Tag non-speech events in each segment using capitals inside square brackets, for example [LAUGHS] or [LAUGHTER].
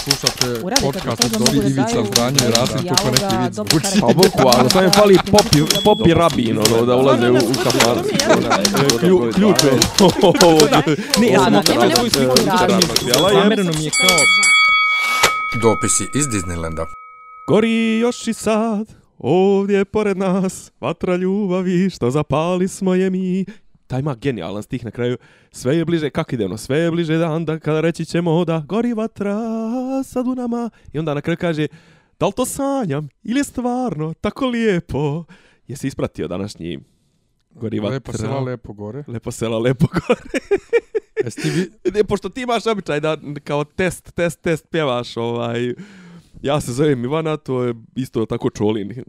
Slušate podcast od Dobri Ivica daju Zdanje i Rasim kako neki vic dobro zvuči. karakter. Pa boku, ali sam je fali popi, popi rabin, ono, da ulaze u, u kafan. Klju- Ključ je. Ne, ja sam svoju sliku je. Zamereno mi je kao... Dopisi iz Disneylanda. Gori još i sad, ovdje pored nas, vatra ljubavi, što zapali smo je mi. Taj ima genijalan stih na kraju. Sve je bliže, kako ide ono, sve je bliže dan da kada reći ćemo da gori vatra sad u nama. I onda na kraju kaže, da li to sanjam ili je stvarno tako lijepo? Jesi ispratio današnji gori vatra? Lepo sela, lepo gore. Lepo sela, lepo [LAUGHS] gore. Jesi ti vi... Ne, pošto ti imaš običaj da kao test, test, test pjevaš, ovaj... Ja se zovem Ivana, to je isto tako čolin.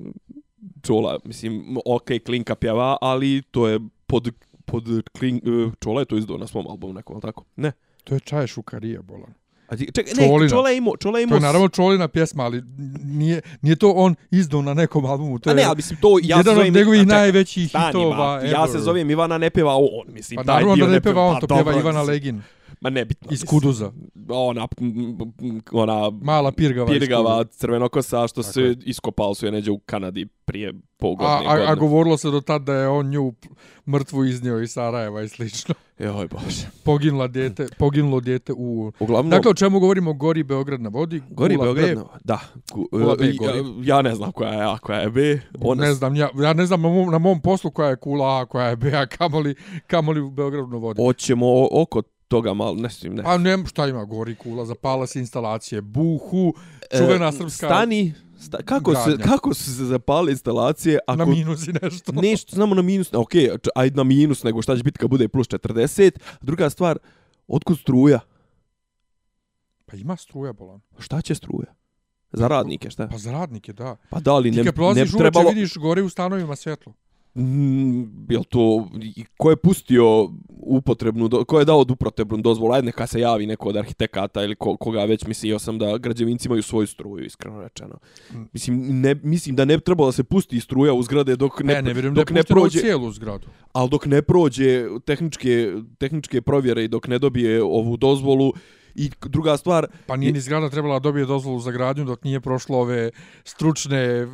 Čola, mislim, ok, Klinka pjeva, ali to je pod, pod klin, Čola je to izdao na svom albumu nekom, tako? Ne. To je čaje šukarija, bolan. A ti, čekaj, ne, Čolina. Čola je imao, Čola je To imao... je naravno Čolina pjesma, ali nije, nije to on izdao na nekom albumu. To A je ne, ali mislim, to ja jedan zovem... od njegovih a čekaj, najvećih stani, hitova ma, Ja se ever. zovem Ivana, ne pjeva on, mislim, Pa taj naravno da ne peva on, pa to pjeva dobro, Ivana Legin. Ma nebitno. Iz. Kuduza. Ona, ona Mala pirgava. pirgava crvenokosa što se je. iskopao su je neđe u Kanadi prije pol A, godine. a, a godine. govorilo se do tad da je on nju mrtvu iznio iz Sarajeva i slično. Joj bože. Poginula djete, poginulo djete u... Uglavnom, Dakle, o čemu govorimo? Gori Beograd na vodi. Gori Kula Beograd, B. no, da. Ku, Kula B ja, gori. ja ne znam koja je A, koja je B. Ona, Ne znam, ja, ja ne znam na mom, na mom poslu koja je kula A, koja je B, a kamoli, kamoli u Beogradu na vodi. Hoćemo oko toga malo, ne znam, ne. A ne, šta ima gori kula, zapala se instalacije, buhu, čuvena E, srpska Stani, sta, kako, se, kako su se zapali instalacije ako... na minus i nešto. Nešto znamo na minus, ok, ajde na minus, nego šta će biti kad bude plus 40. Druga stvar, otkud struja? Pa ima struja, bolan. Šta će struja? Za radnike, šta? Pa za radnike, da. Pa da li Ti ne, kad ne prolaziš bi uveče, trebalo... vidiš gore u stanovima svjetlo. Mm, jel to, ko je pustio upotrebnu, do, ko je dao upotrebnu dozvolu, ajde neka se javi neko od arhitekata ili ko, koga već mislio sam da građevinci imaju svoju struju, iskreno rečeno. Mm. Mislim, ne, mislim da ne bi trebalo da se pusti struja u zgrade dok ne, Ne, ne vjerujem da je dok ne u prođe, cijelu zgradu. ali dok ne prođe tehničke, tehničke provjere i dok ne dobije ovu dozvolu i druga stvar, Pa nije ni zgrada trebala dobije dozvolu za gradnju dok nije prošlo ove stručne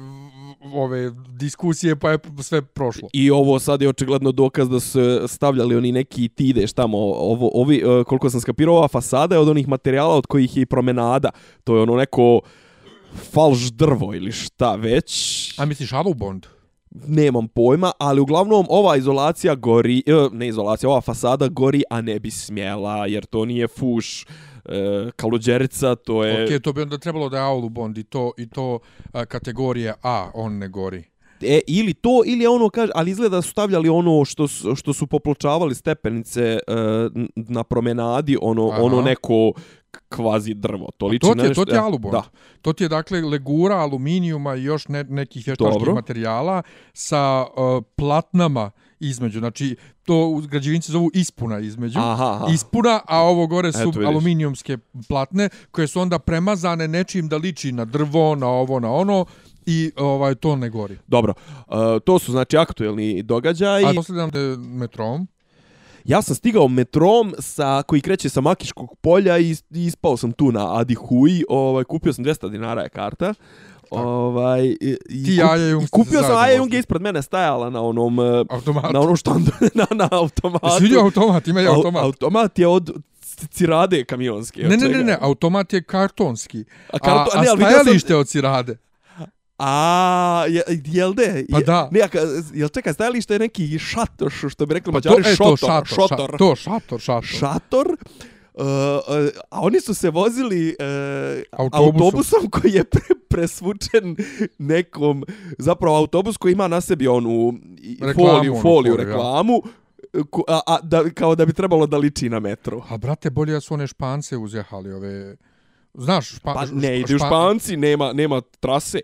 ove diskusije, pa je sve prošlo. I ovo sad je očigledno dokaz da su stavljali oni neki ti ideš tamo, ovo, ovi, e, koliko sam skapirao, ova fasada je od onih materijala od kojih je i promenada. To je ono neko falš drvo ili šta već. A misliš Alubond? Nemam pojma, ali uglavnom ova izolacija gori, e, ne izolacija, ova fasada gori, a ne bi smjela, jer to nije fuš e, kaluđerica, to je... Ok, to bi onda trebalo da je Alubond i to, i to a, kategorije A, on ne gori. E, ili to, ili je ono, kaže, ali izgleda da su stavljali ono što, su- što su popločavali stepenice e, na promenadi, ono, Aha. ono neko kvazi drvo. To liči To ti je, nešto- to ti je Alubond. Da. To ti je dakle legura aluminijuma i još ne, nekih vještačkih materijala sa uh, platnama između. Znači, to u građevinci zovu ispuna između. Aha, aha. Ispuna, a ovo gore su Eto, vidiš. aluminijumske platne koje su onda premazane nečim da liči na drvo, na ovo, na ono i ovaj to ne gori. Dobro, e, to su znači aktuelni događaji. A posljedam metrom. Ja sam stigao metrom sa, koji kreće sa Makiškog polja i, i ispao sam tu na Adi Hui. Ovaj, kupio sam 200 dinara je karta. Ovaj, i, Ti i kup- Aja Jung kupio sam Aja Jung je ispred mene stajala na onom e, Automat. na onom štandu [LAUGHS] na, na automatu. Jesi vidio automat? Ima Au- automat. automat je od cirade kamionske. Ne, ne, ne, ne, automat je kartonski. A, karto, a, a ne, ali vidio sam- stajalište od cirade. A, je, jel de? Pa da. Ne, jel čekaj, stajalište je neki šator, što što bi rekli Pa to, mađari, e, to, šator, šotor. šator. To, šator, šator. šator. Uh, uh, a oni su se vozili uh, Autobusom. autobusom koji je pre, presvučen nekom, zapravo autobus koji ima na sebi onu Reklamu, foliju, onu foliju, foliju, ja. reklamu, ko- a, a da, kao da bi trebalo da liči na metro. A brate, bolje da su one špance uzjehali ove... Znaš, špa, Pa ne ide špa- Španci, nema, nema trase.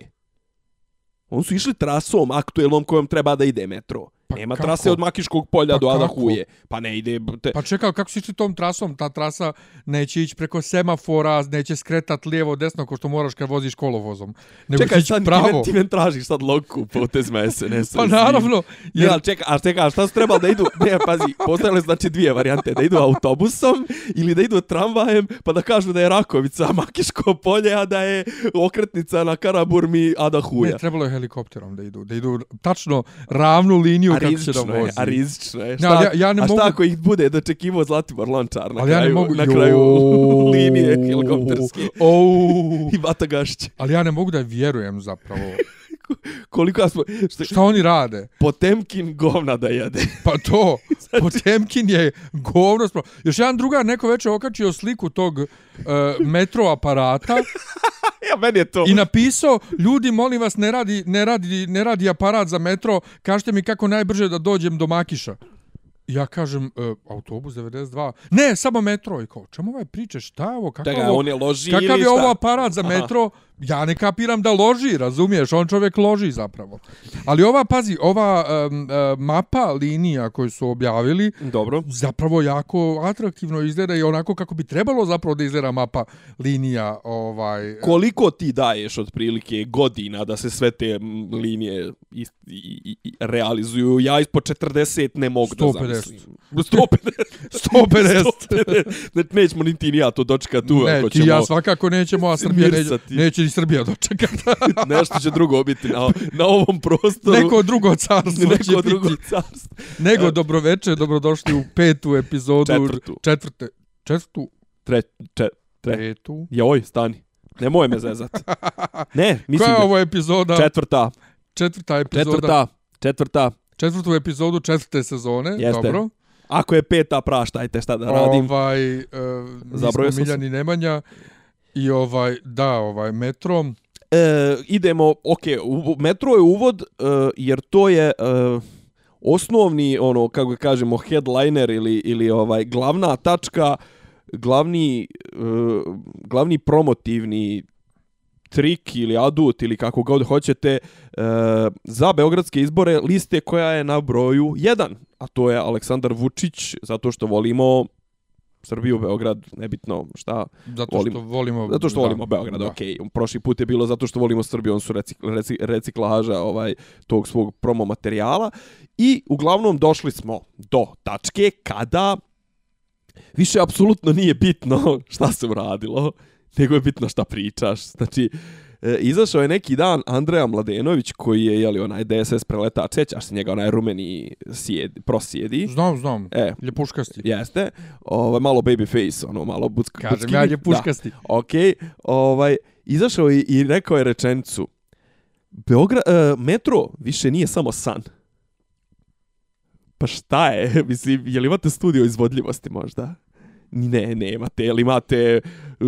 Oni su išli trasom aktuelnom kojom treba da ide metro. Pa Nema kako? trase od Makiškog polja Pa do Ada kako? Huje. Pa ne ide... Te... Pa čekaj, kako si išli tom trasom? Ta trasa neće ići preko semafora, neće skretat lijevo, desno, ko što moraš kad voziš kolovozom. Nego čekaj, ići sad pravo. ti, men, ti men tražiš sad loku potezma SNS. Pa naravno, Jer... Ja, čekaj, a čekaj, a šta su trebali da idu? Ne, pazi, postojale su znači dvije varijante, da idu autobusom ili da idu tramvajem, pa da kažu da je Rakovica Makiško polje, a da je okretnica na Karaburmi Ada Huja. ne, trebalo je helikopterom da idu, da idu tačno ravnu liniju Rizično je, a rizično je. Šta, ali ja- ja ne a šta mogu- ako ih bude dočekivo Zlatibor Lončar na Ali ja kraju, ne mogu... na kraju [LAUGHS] linije helikopterske Ou. [LAUGHS] i Bata Gašić. Ali ja ne mogu da vjerujem zapravo. [LAUGHS] Koliko ja smo... Što, Šta oni rade? Potemkin govna da jede. Pa to, Potemkin je govno. Još jedan drugar neko večer okačio sliku tog uh, metro aparata [LAUGHS] ja, meni je to... i napisao, ljudi, molim vas, ne radi, ne radi, ne radi aparat za metro, kažite mi kako najbrže da dođem do Makiša. Ja kažem, e, autobus 92. Ne, samo metro. I kao, čemu ovaj priče? Šta je ovo? Kako Čekaj, ovo? on je loži Kakav je šta? ovo aparat za Aha. Ja ne kapiram da loži, razumiješ? On čovjek loži zapravo. Ali ova, pazi, ova um, uh, mapa linija koju su objavili, Dobro. zapravo jako atraktivno izgleda i onako kako bi trebalo zapravo da izgleda mapa linija ovaj Koliko ti daješ otprilike godina da se sve te linije i, i, i, realizuju? Ja ispod 40 ne mogu da 150. zamislim. 150. 150. 150. Ne, nećemo ni ti ni ja to dočekati tu. ne, ako ti ćemo ja svakako nećemo, a Srbija neće, neće Srbija dočekati. [LAUGHS] Nešto će drugo biti na, na ovom prostoru. Neko drugo carstvo će neko drugo biti. carstvo. Nego dobroveče, dobrodošli u petu epizodu. Četvrtu. Četvrte. Četvrtu. Tre, če, tre. Petu. Joj, stani. Nemoj me zezat. [LAUGHS] Ne, mislim Koja je ovo epizoda? četvrta, Četvrta epizoda. četvrta, četvrta. Četvrtu epizodu četvrte sezone. Jeste. Dobro. Ako je peta, praštajte šta da radim. Ovaj, uh, mi Zabrojao smo sam se. Miljani Nemanja i ovaj, da, ovaj, metro. E, idemo, ok, u, metro je uvod, e, jer to je e, osnovni, ono, kako ga kažemo, headliner ili, ili ovaj glavna tačka, glavni, e, glavni promotivni trik ili adut ili kako god hoćete e, za beogradske izbore liste koja je na broju 1, a to je Aleksandar Vučić, zato što volimo Srbiju, Beograd, nebitno šta, Zato što Volimo. volimo... zato što da, volimo Beograd, da. okej. Prošli put je bilo zato što volimo Srbiju, on su recik, recik, reciklaža ovaj tog svog promo materijala i uglavnom došli smo do tačke kada više apsolutno nije bitno [LAUGHS] šta se uradilo, nego je bitno šta pričaš. Znači, e, izašao je neki dan Andreja Mladenović koji je jeli onaj DSS preletač, sećaš se njega onaj rumeni sjedi, prosjedi. Znam, znam. E, Ljepuškasti. jeste. Ovaj malo baby face, ono malo bucka. Kažem buckini. ja ljepuškasti. Ok, ovaj, izašao je i rekao je rečenicu. Beogra, uh, metro više nije samo san. Pa šta je? [LAUGHS] Mislim, je li imate studio izvodljivosti možda? Ne, nemate. Ili imate e,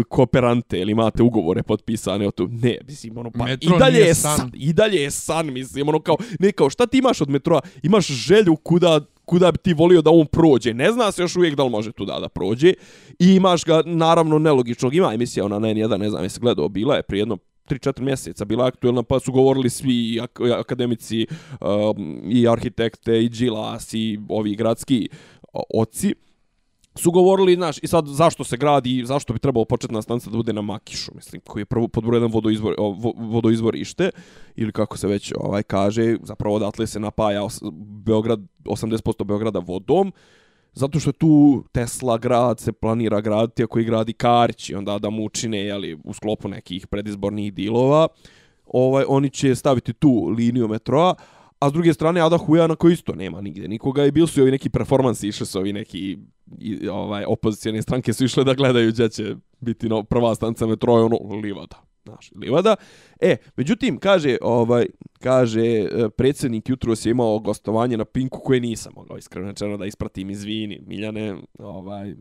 kooperante, ili imate ugovore potpisane o tu. Ne, mislim, ono, pa Metro i dalje je san. san. I dalje je san, mislim, ono kao, ne kao, šta ti imaš od metroa? Imaš želju kuda, kuda bi ti volio da on prođe. Ne zna se još uvijek da li može tu da, da prođe. I imaš ga, naravno, nelogičnog. Ima emisija, ona ne, jedan, ne znam, jesi gledao, bila je prije jedno 3-4 mjeseca bila aktuelna, pa su govorili svi ak- akademici um, i arhitekte i džilas i ovi gradski oci su govorili, znaš, i sad zašto se gradi, zašto bi trebalo početna stanica da bude na Makišu, mislim, koji je prvo podbroj jedan vodoizvor, vo, vodoizvorište, ili kako se već ovaj kaže, zapravo odatle se napaja os, Beograd, 80% Beograda vodom, zato što je tu Tesla grad se planira graditi, ako i gradi Karić, i onda da mu učine, jeli, u sklopu nekih predizbornih dilova, ovaj, oni će staviti tu liniju metroa, a s druge strane Ada Hujana koji isto nema nigde nikoga i bili su i ovi neki performansi, išli su ovi neki i, ovaj, opozicijone stranke su išle da gledaju gdje će biti no, prva stanca metroa, ono, livada. Znaš, livada. E, međutim, kaže, ovaj, kaže, e, predsjednik jutros je imao gostovanje na Pinku koje nisam mogao iskreno rečeno da ispratim, izvini, Miljane, ovaj,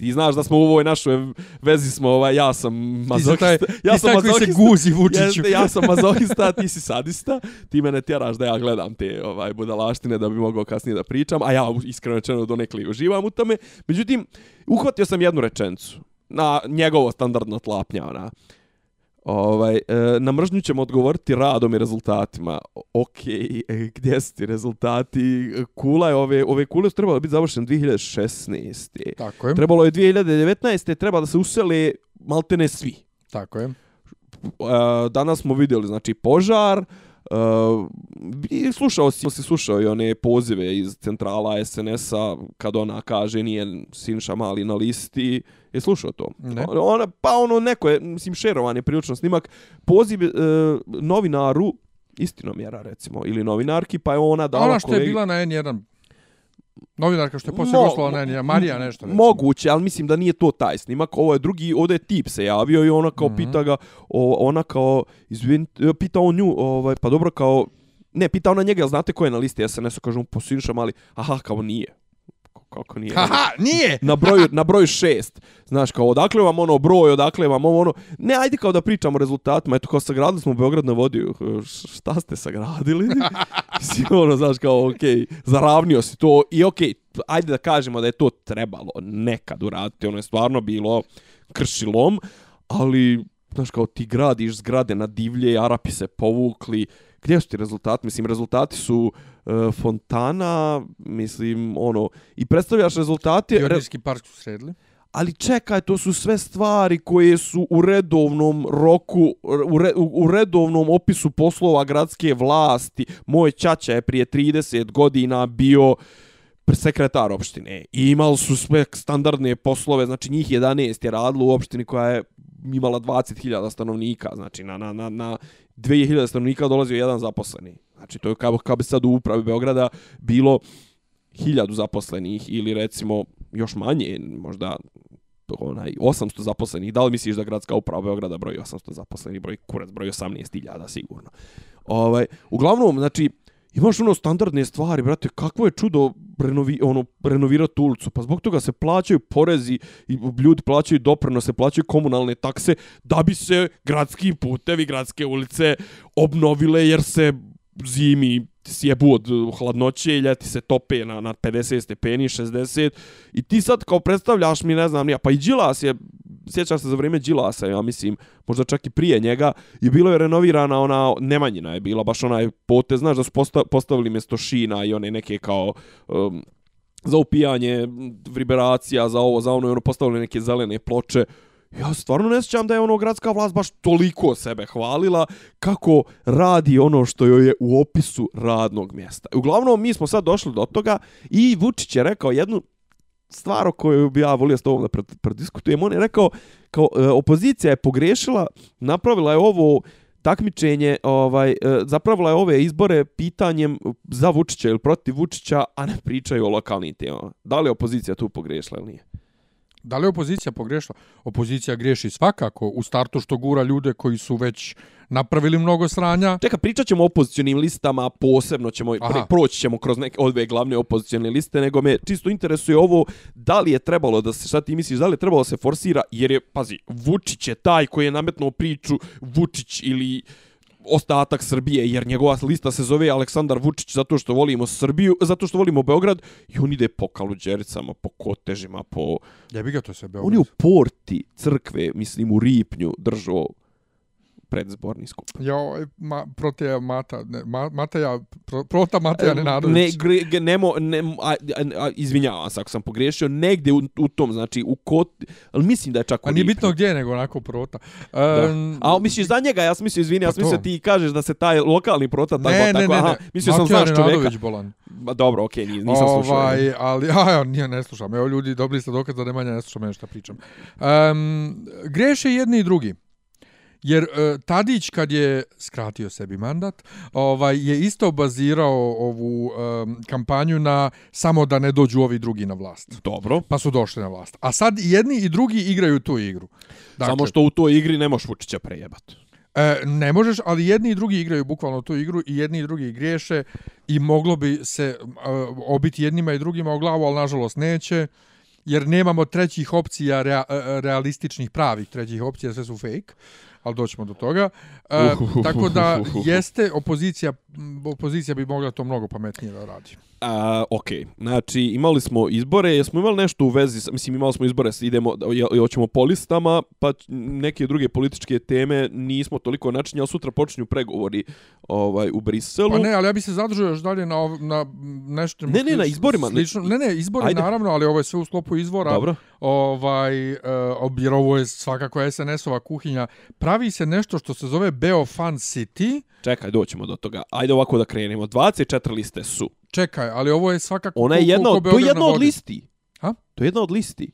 ti znaš da smo u ovoj našoj vezi smo, ovaj, ja sam Ti mazohista. taj, ja ti si taj koji se guzi Vučiću. Jeste, ja sam mazohista, ti si sadista, ti mene tjeraš da ja gledam te ovaj budalaštine da bi mogao kasnije da pričam, a ja iskreno rečeno donekle uživam u tome. Međutim, uhvatio sam jednu rečenicu na njegovo standardno tlapnja, ona. Ovaj, e, na mržnju ćemo odgovoriti radom i rezultatima. Ok, e, gdje su ti rezultati? Kula je, ove, ove kule su trebalo biti završene 2016. Tako je. Trebalo je 2019. treba da se usele maltene svi. Tako je. E, danas smo vidjeli znači požar Uh, i slušao si, si slušao i one pozive iz centrala SNS-a kad ona kaže nije Sinša Mali na listi. Je slušao to? Ne. Ona, pa ono neko je, mislim, šerovan je prilično snimak. Poziv uh, novinaru istinomjera recimo ili novinarki pa je ona dala Ona što je kolegi- bila na N1 novinarka što je poslije Mo- gostovala na N1, Marija nešto. recimo. Moguće, ali mislim da nije to taj snimak. Ovo je drugi, ovdje je tip se javio i ona kao Mhm. pita ga, o, ona kao, izvin, pita on nju, ovaj, pa dobro kao, ne, pita ona njega, jel znate ko je na listi SNS-a, kažu mu posinša mali, aha, kao nije. Kako nije? Haha, nije! na broju, na broju šest. Znaš, kao, odakle vam ono broj, odakle vam ovo ono... Ne, ajde kao da pričamo o rezultatima. Eto, kao sagradili smo Beograd na vodi. Š- Šta ste sagradili? [LAUGHS] Mislim, ono, znaš, kao, okej, zaravnio si to. I okej, ajde da kažemo da je to trebalo nekad uraditi. Ono je stvarno bilo kršilom, ali, znaš, kao, ti gradiš zgrade na divlje, Arapi se povukli. Gdje su ti rezultati? Mislim, rezultati su e, fontana, mislim, ono, i predstavljaš rezultate... re- Pionirski park su sredili. ali čekaj, to su sve stvari koje su u redovnom roku, u, re, u redovnom opisu poslova gradske vlasti. Moj ćaća je prije 30 godina bio sekretar opštine i imali su sve standardne poslove, znači njih 11 je radilo u opštini koja je imala 20.000 stanovnika, znači na, na, na, na 2000 stanovnika dolazio jedan zaposleni. Znači to je kao, kao bi sad u upravi Beograda bilo hiljadu zaposlenih ili recimo još manje, možda onaj 800 zaposlenih. Da li misliš da gradska uprava Beograda broji 800 zaposlenih, broj kurac broj 18.000 sigurno. Ovaj uglavnom znači Imaš ono standardne stvari, brate, kakvo je čudo renovi, ono, renovirati ulicu. Pa zbog toga se plaćaju porezi, i ljudi plaćaju doprinose, plaćaju komunalne takse, da bi se gradski putevi, gradske ulice obnovile, jer se zimi sjebu od hladnoće i ljeti se tope na, na 50 stepeni, 60. I ti sad kao predstavljaš mi, ne znam, nija, pa i Đilas je, sjećaš se za vrijeme Đilasa, ja mislim, možda čak i prije njega, i bilo je renovirana ona, Nemanjina je bila, baš onaj potez, znaš da su posta, postavili mjesto šina i one neke kao... Um, za upijanje vibracija, za ovo, za ono, i ono postavili neke zelene ploče. Ja stvarno ne sjećam da je ono gradska vlast baš toliko sebe hvalila kako radi ono što joj je u opisu radnog mjesta. Uglavnom, mi smo sad došli do toga i Vučić je rekao jednu stvar o kojoj bi ja volio s tobom da prediskutujem. On je rekao, kao e, opozicija je pogrešila, napravila je ovo takmičenje, ovaj, e, zapravila je ove izbore pitanjem za Vučića ili protiv Vučića, a ne pričaju o lokalnim temama. Da li je opozicija tu pogrešila ili nije? Da li je opozicija pogrešila? Opozicija griješi svakako u startu što gura ljude koji su već napravili mnogo sranja. Čeka, pričat ćemo o opozicionim listama, posebno ćemo, Aha. pre, proći ćemo kroz neke od dve glavne opozicione liste, nego me čisto interesuje ovo, da li je trebalo da se, šta ti misliš, da li je trebalo da se forsira, jer je, pazi, Vučić je taj koji je nametnuo priču Vučić ili ostatak Srbije, jer njegova lista se zove Aleksandar Vučić zato što volimo Srbiju, zato što volimo Beograd i on ide po kaluđericama, po kotežima, po... Jebi ga to sve Beograd. On je u porti crkve, mislim u Ripnju, držao predzborni skup. Ja, ma, proteja Mata, ne, ma, Mateja, pro, prota Mateja Nenadović. Ne, gre, nemo, ne, a, a, a, izvinjavam se ako sam pogriješio, negdje u, u tom, znači u kot, ali mislim da je čak u A nije bitno gdje, nego onako prota. Da. Um, A misliš za njega, ja sam mislio, izvini, ja Pa sam mislio to. ti kažeš da se taj lokalni prota tako, ne, ne, tako, ne, aha, ne. mislio sam znaš čovjeka. Nenadović bolan. Ma dobro, okej, okay, nisam slušao. Ovaj, ali, [LAUGHS] a, ja, nije, ne slušam. Evo ljudi, dobili ste dokaz da Nemanja ne sluša mene šta pričam. Um, greše jedni i drugi. Jer uh, Tadić kad je skratio sebi mandat, ovaj je isto bazirao ovu um, kampanju na samo da ne dođu ovi drugi na vlast. Dobro, Pa su došli na vlast. A sad jedni i drugi igraju tu igru. Dakle, samo što u toj igri ne možeš Vučića prejebat. E, ne možeš, ali jedni i drugi igraju bukvalno tu igru i jedni i drugi griješe i moglo bi se uh, obiti jednima i drugima o glavu, ali nažalost neće, jer nemamo trećih opcija rea, e, realističnih pravih trećih opcija, sve su fake. Ali doćemo do toga. E, tako da jeste opozicija, opozicija bi mogla to mnogo pametnije da radi. A, ok, znači imali smo izbore, jesmo imali nešto u vezi, sa- mislim imali smo izbore, idemo, hoćemo po listama, pa neke druge političke teme nismo toliko načinjali, sutra počinju pregovori ovaj, u Briselu. Pa ne, ali ja bi se zadržao još dalje na, na nešto... Ne, ne, na izborima. Slično, ne, ne, izbori Ajde. naravno, ali ovo je sve u sklopu izvora. Dobro. Ovaj, uh, jer ovo je svakako SNS-ova kuhinja. Pravi se nešto što se zove Beofan City. Čekaj, doćemo do toga. Ajde ovako da krenemo. 24 liste su. Čekaj, ali ovo je svakako... Ona je jedna, od, to je jedna na od listi. Ha? To je jedna od listi.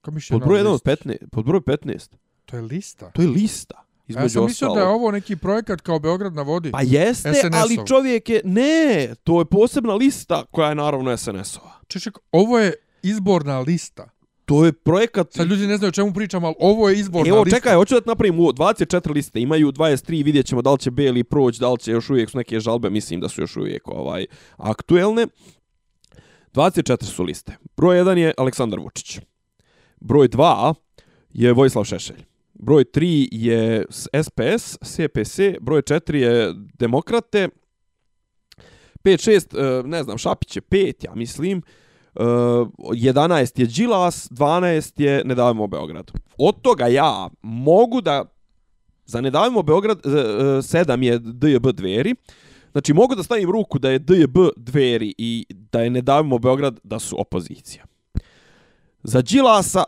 Kako mišlje Pod broj 1 od listi? 15. Pod broj 15. To je lista. To je lista. Između ja sam mislio da je ovo neki projekat kao Beograd na vodi. Pa jeste, ali čovjek je... Ne, to je posebna lista koja je naravno SNS-ova. Češek, ovo je izborna lista. To je projekat... Sad ljudi ne znaju o čemu pričam, ali ovo je izborna Evo, lista. čekaj, hoću da napravim ovo. 24 liste, imaju 23, vidjet ćemo da li će Beli proći, da li će još uvijek su neke žalbe, mislim da su još uvijek ovaj aktuelne. 24 su liste. Broj 1 je Aleksandar Vučić. Broj 2 je Vojislav Šešelj. Broj 3 je SPS, CPC, broj 4 je Demokrate, 5, 6, ne znam, Šapić je 5, ja mislim. Uh, 11 je Đilas, 12 je Ne davimo Beograd. Od toga ja mogu da za Ne davimo Beograd e, e, uh, 7 je DJB dveri. Znači mogu da stavim ruku da je DJB dveri i da je Ne davimo Beograd da su opozicija. Za Đilasa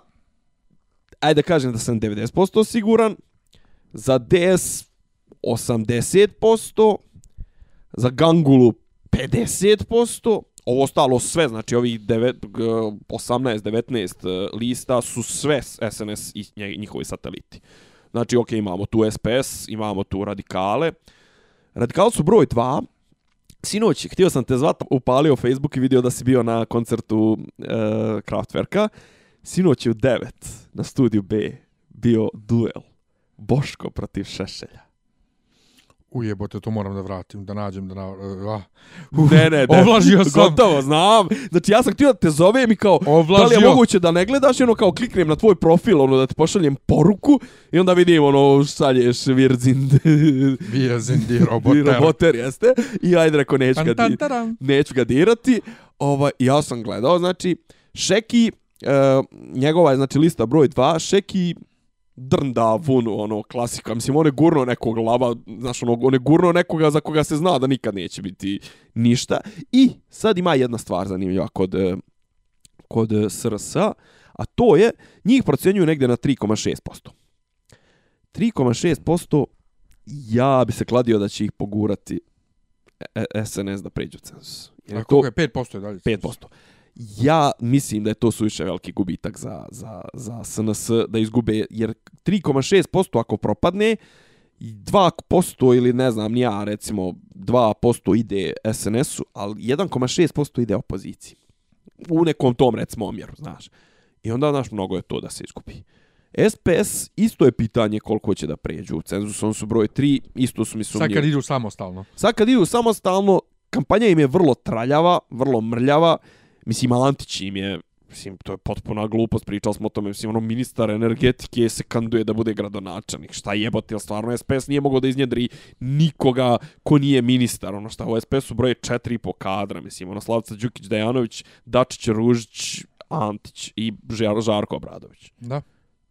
ajde da kažem da sam 90% siguran. Za DS 80%. Za Gangulu 50%. Ovo ostalo sve, znači ovih 9, 18, 19 e, lista su sve SNS i njihovi sateliti. Znači, ok, imamo tu SPS, imamo tu radikale. Radikali su broj 2. Sinoć, htio sam te zvat, upalio Facebook i vidio da si bio na koncertu e, Kraftwerka. Sinoć je u 9 na studiju B bio duel Boško protiv Šešelja. Ujebote, to moram da vratim, da nađem, da na... Uh, Ne, ne, ne. Ovlažio sam. Gotovo, znam. Znači, ja sam htio da te zovem i kao, da li Ovlažio. je moguće da ne gledaš i ono kao kliknem na tvoj profil, ono da ti pošaljem poruku i onda vidim ono šalješ Virzin Bija [LAUGHS] zindi i roboter. roboter, jeste? I ajde reko neću ga, di, Tantantaram. neću ga dirati. Ovaj, ja sam gledao, znači, Šeki, e, njegova je znači lista broj 2, Šeki drnda vunu, ono, klasika. Mislim, on je gurno nekog lava, znaš, ono, on je gurno nekoga za koga se zna da nikad neće biti ništa. I sad ima jedna stvar zanimljiva kod, e, kod e, SRS, a to je, njih procjenjuju negdje na 3,6%. 3,6% ja bi se kladio da će ih pogurati e- e- SNS da pređu cenzus. Jer A koliko je? 5% je dalje. 5%. Ja mislim da je to suviše veliki gubitak za, za, za SNS da izgube, jer 3,6% ako propadne, 2% ili ne znam, nija recimo 2% ide SNS-u, ali 1,6% ide opoziciji. U nekom tom recimo omjeru, znaš. I onda, znaš, mnogo je to da se izgubi. SPS isto je pitanje koliko će da pređu u cenzus, on su broj 3, isto su mi Sad sumnjivi. kad idu samostalno. Sad kad idu samostalno, kampanja im je vrlo traljava, vrlo mrljava. Mislim, Antić im je, mislim, to je potpuna glupost, pričali smo o tome, mislim, ono, ministar energetike se kanduje da bude gradonačelnik. Šta jebote, jel stvarno SPS nije mogao da iznjedri nikoga ko nije ministar, ono šta u SPS-u broje četiri po kadra, mislim, ono, Slavica Đukić, Dejanović, Dačić, Ružić, Antić i Žar, Žarko Obradović. Da.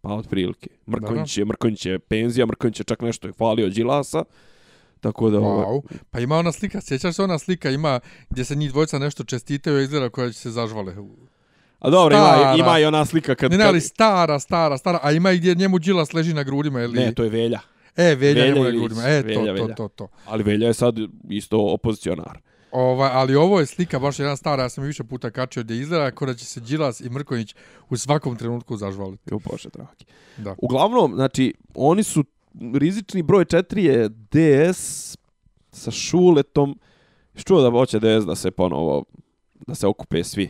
Pa otprilike. Mrkonjić je, Mrkonjić je penzija, Mrkonjić je čak nešto i hvalio Đilasa. Tako da, ovaj, Wow. Pa ima ona slika, sjećaš se ona slika ima gdje se njih dvojica nešto čestitaju izgleda koja će se zažvale. A dobro, ima, Stara. ima i ona slika kad... Ne, ne, ali stara, stara, stara, a ima i gdje njemu Đilas leži na grudima, ili... ne, to je Velja. E, Velja, Velja njemu na grudima, e, to, Velja, to, Velja. to, to. Ali Velja je sad isto opozicionar. Ovaj, ali ovo je slika baš jedna stara, ja sam više puta kačio gdje izgleda kao da će se Đilas i Mrkonjić u svakom trenutku zažvaliti. Jo, bože, dragi. Da. Uglavnom, znači, oni su... Rizični broj 4 je DS sa Šuletom. Što da hoće DS da se ponovo... Da se okupe svi.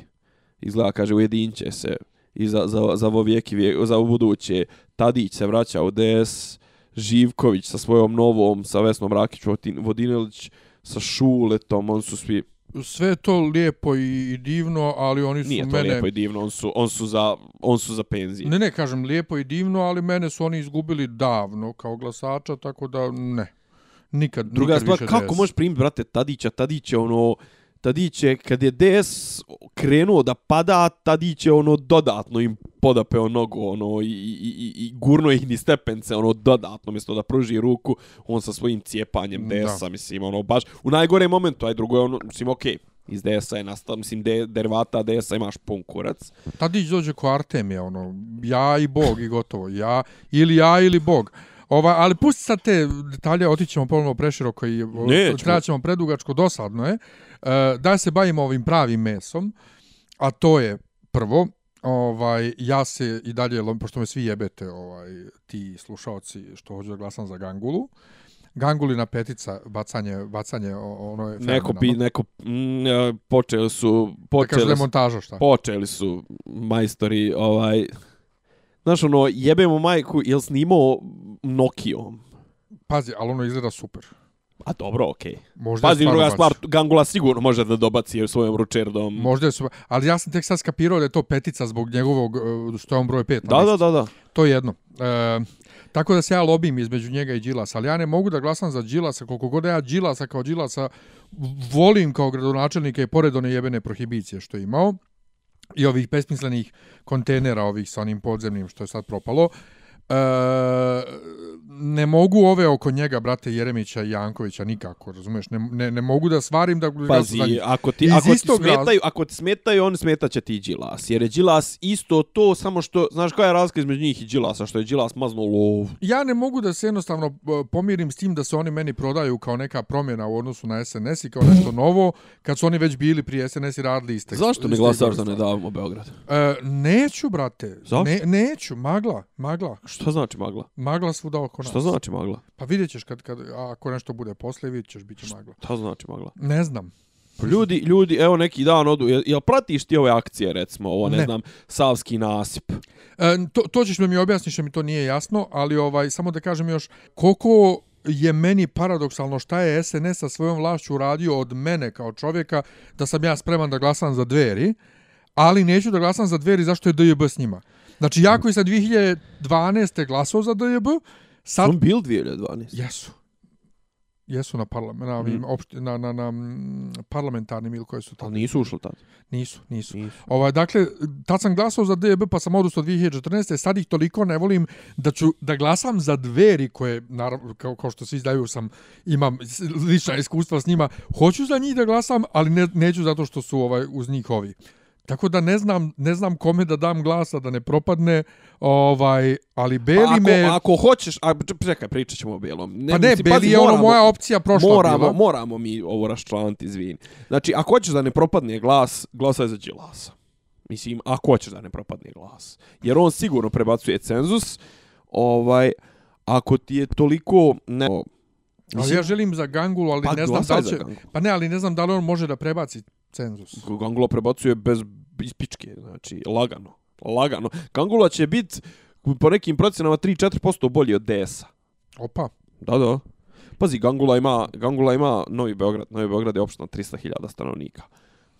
Izgleda, kaže, ujedinće se. I za, za, za ovo vijeki, vijek, za ovo buduće. Tadić se vraća u DS. Živković sa svojom novom, sa Vesnom Rakić Vodinelić, sa Šuletom, on su svi sve to lijepo i, divno, ali oni su Nije to mene... lijepo i divno, on su, on su, za, on su za penzije. Ne, ne, kažem lijepo i divno, ali mene su oni izgubili davno kao glasača, tako da ne. Nikad, Druga nikad stvar, više kako DS. možeš primiti, brate, Tadića, Tadić je ono, Tadić je, kad je DS krenuo da pada, Tadić je ono dodatno im podapeo nogu, ono, i, i, i, i gurno ih ni stepence, ono, dodatno, mjesto da pruži ruku, on sa svojim cijepanjem Da. DS-a, mislim, ono, baš, u najgore momentu, aj drugo je ono, mislim, okej, iz DS-a je nastao, mislim, de, derivata DS-a imaš pun kurac. Tadić dođe ko Artemija, ono, ja i Bog i gotovo. Ja, ili ja ili Bog. Ova, ali pusti sad te detalje, otićemo ponovno preširoko i Nećemo. trebat ćemo predugačko, dosadno je. E, da se bavimo ovim pravim mesom, a to je prvo, ovaj, ja se i dalje, pošto me svi jebete, ovaj, ti slušaoci što hoću da glasam za Gangulu, Gangulina petica, bacanje, bacanje, ono je Neko, fenomenalno. neko, mm, e, počeli su, počeli su, demontaža, šta? počeli su majstori, ovaj, znaš ono, jebemo majku, jel snimao Nokijom? Pazi, ali ono izgleda super. A dobro, okej. Možda je Pazi, druga stvar, Gangula sigurno može da dobaci svojom ručerdom. Možda je super, ali ja sam tek sad skapirao da je to petica zbog njegovog, e, što je on broj pet. Da, da, da, da. To je jedno. E, tako da se ja lobim između njega i Đilasa, ali ja ne mogu da glasam za Đilasa, koliko god ja Đilasa kao Đilasa volim kao gradonačelnika i pored one jebene prohibicije što je imao i ovih besmislenih kontejnera ovih sa onim podzemnim što je sad propalo. E, ne mogu ove oko njega, brate Jeremića i Jankovića, nikako, razumeš? Ne, ne, ne mogu da svarim da Pazi, njih. ako ti, ako ti smetaju, ako ti smetaju, on smetaće ti Đilas. Jer je Đilas isto to, samo što, znaš koja je razlika između njih i Đilasa, što je Đilas mazno lov. Ja ne mogu da se jednostavno e, pomirim s tim da se oni meni prodaju kao neka promjena u odnosu na SNS i kao nešto novo, kad su oni već bili prije SNS i radili iste. Zašto ne glasaš za ne davimo Beograd? E, neću, brate. Zašto? Ne, neću, magla, magla. Što znači magla? Magla svuda oko nas. Što znači magla? Pa vidjet ćeš kad, kad, ako nešto bude posle, vidjet ćeš, bit će magla. Što znači magla? Ne znam. Pa Ljudi, ljudi, evo neki dan odu, jel, jel pratiš ti ove akcije, recimo, ovo, ne, Ne. znam, Savski nasip? E, to, to ćeš da mi objasniš, jer mi to nije jasno, ali ovaj samo da kažem još, koliko je meni paradoksalno šta je SNS sa svojom vlašću uradio od mene kao čovjeka, da sam ja spreman da glasam za dveri, ali neću da glasam za dveri zašto je DJB s njima. Znači, ja koji sam 2012. glasao za DJB, sad... On bil 2012. Jesu. Jesu na, parla, na, Mm. opšti, na, na, na mm, parlamentarnim ili koje su Ali tamo. nisu ušli tad. Nisu, nisu. Nisu. Ovaj, dakle, tad sam glasao za DB pa sam odustao 2014. Sad ih toliko ne volim da ću da glasam za dveri koje, naravno, kao, kao što svi znaju, sam, imam lična iskustva s njima. Hoću za njih da glasam, ali ne, neću zato što su ovaj uz njih ovi. Tako da ne znam, ne znam kome da dam glasa da ne propadne, ovaj, ali Beli Pa ako, me... ako hoćeš, a čekaj, pričat ćemo o Belom. Ne, pa ne, mislim, Beli pazi, je ono moramo- moja opcija prošla moramo, bila. moramo mi ovo raščlaniti, izvini. Znači, ako hoćeš da ne propadne glas, glasaj za Đilasa. Mislim, ako hoćeš da ne propadne glas. Jer on sigurno prebacuje cenzus. Ovaj, ako ti je toliko... Ne, Ali ja želim za Gangulu, ali Pa ne znam da će... Pa ne, ali ne znam da li on može da prebaci cenzus. Gangula prebacuje bez iz pičke, znači lagano. Lagano. Gangula će biti po nekim procenama 3-4% bolji od DS-a. Opa. Da, da. Pazi, Gangula ima, Gangula ima Novi Beograd. Novi Beograd je opština 300.000 stanovnika.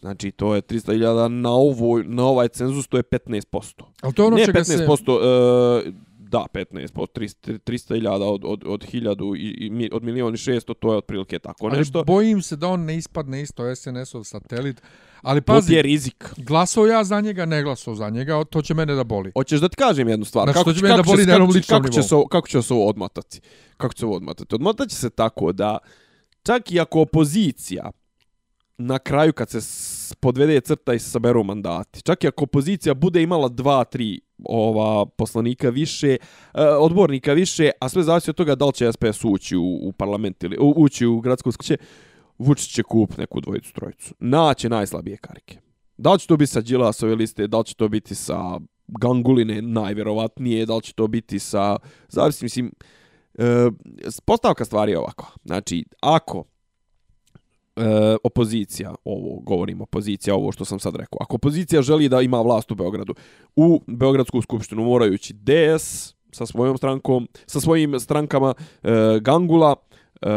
Znači, to je 300.000 na, ovoj, na ovaj cenzus, to je 15%. Ali to je ono ne čega 15%, se... e, da, 15%, 300 300.000 od, od, od 1000 i, i od milion i 600, to je otprilike tako Ali nešto. bojim se da on ne ispadne isto SNS-ov satelit. Ali To pazi, je rizik. glasao ja za njega, ne glasao za njega, to će mene da boli. Hoćeš da ti kažem jednu stvar? Znači, to će će- mene da boli na kako će- kako će, se, kako će se ovo odmatati? Kako će se ovo odmatati? Odmatat će se tako da čak i ako opozicija na kraju kad se podvede crta i se saberu mandati, čak i ako opozicija bude imala dva, tri ova poslanika više, e, odbornika više, a sve zavisi od toga da li će SPS ući u, u parlament ili u- ući u gradsku skuće, Vučić će kup neku dvojicu, trojicu. Naće najslabije karike. Da li će to biti sa Đilasove liste, da li će to biti sa Ganguline najvjerovatnije, da li će to biti sa... Zavisi, mislim, e, postavka stvari je ovako. Znači, ako e, opozicija, ovo govorim opozicija, ovo što sam sad rekao, ako opozicija želi da ima vlast u Beogradu, u Beogradsku skupštinu morajući DS sa svojom strankom, sa svojim strankama, e, Gangula, e,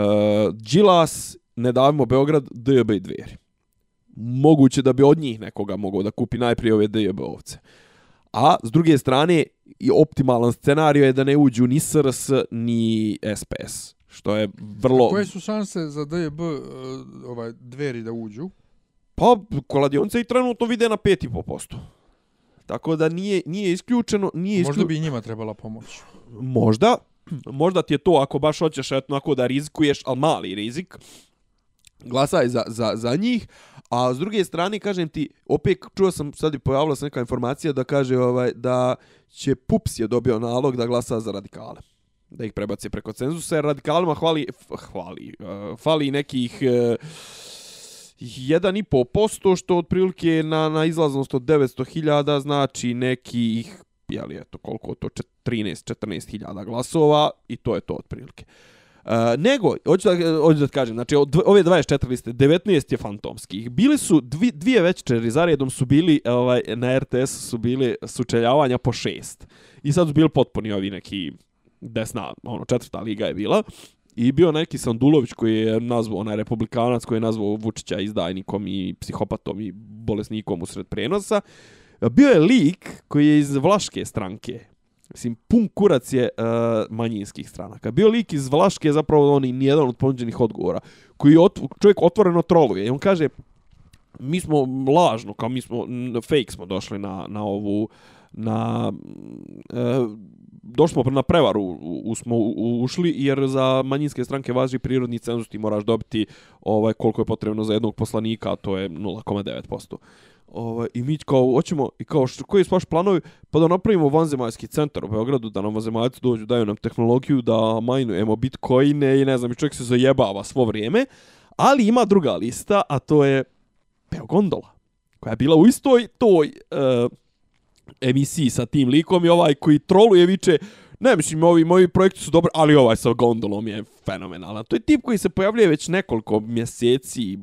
Đilas, Ne davimo Beograd, DJB i Dveri. moguće da bi od njih nekoga mogao da kupi najprije ove DJB ovce. A s druge strane, i optimalan scenario je da ne uđu ni SRS ni SPS. Što je vrlo... Koje su šanse za DJB uh, ovaj, dveri da uđu? Pa, koladionce i trenutno vide na 5,5%. Tako da nije, nije isključeno... Nije Možda isklju... bi i njima trebala pomoć. Možda. Možda ti je to ako baš hoćeš etno, ako da rizikuješ, ali mali rizik. Glasaj za, za, za njih. A s druge strane, kažem ti, opet čuo sam, sad je pojavila se neka informacija da kaže ovaj da će Pups je dobio nalog da glasa za radikale. Da ih prebace preko cenzusa, jer radikalima hvali, hvali, uh, fali nekih... Eh, uh, 1,5%, što otprilike na, na izlaznost od 900.000 znači nekih, jeli eto koliko to, 13-14 hiljada glasova i to je to otprilike. Uh, nego, hoću da, hoću da kažem, znači od ove 24 liste, 19 je fantomskih. Bili su, dvi, dvije večeri zaredom su bili, ovaj, na RTS su bili sučeljavanja po šest. I sad su bili potpuni ovi neki desna, ono, četvrta liga je bila. I bio neki Sandulović koji je nazvao, onaj republikanac koji je nazvao Vučića izdajnikom i psihopatom i bolesnikom usred prenosa. Bio je lik koji je iz Vlaške stranke. Mislim, pun kurac je uh, manjinskih stranaka. Bio lik iz Vlaške, zapravo on i nijedan od ponuđenih odgovora, koji ot, čovjek otvoreno troluje. I on kaže, mi smo lažno, kao mi smo, fake smo došli na, na ovu, na, e, došli smo na prevaru, u, u, smo u, ušli, jer za manjinske stranke važi prirodni cenzus, ti moraš dobiti ovaj, koliko je potrebno za jednog poslanika, a to je 0,9%. Ovaj, I mi kao, hoćemo, i kao, što, koji su vaši planovi? Pa da napravimo vanzemaljski centar u Beogradu, da nam vanzemaljci dođu, daju nam tehnologiju, da majnujemo bitcoine i ne znam, i čovjek se zajebava svo vrijeme. Ali ima druga lista, a to je Beogondola, koja je bila u istoj toj uh, emisiji sa tim likom i ovaj koji troluje viče Ne, mislim, ovi moji projekti su dobri, ali ovaj sa gondolom je fenomenalan. To je tip koji se pojavljuje već nekoliko mjeseci,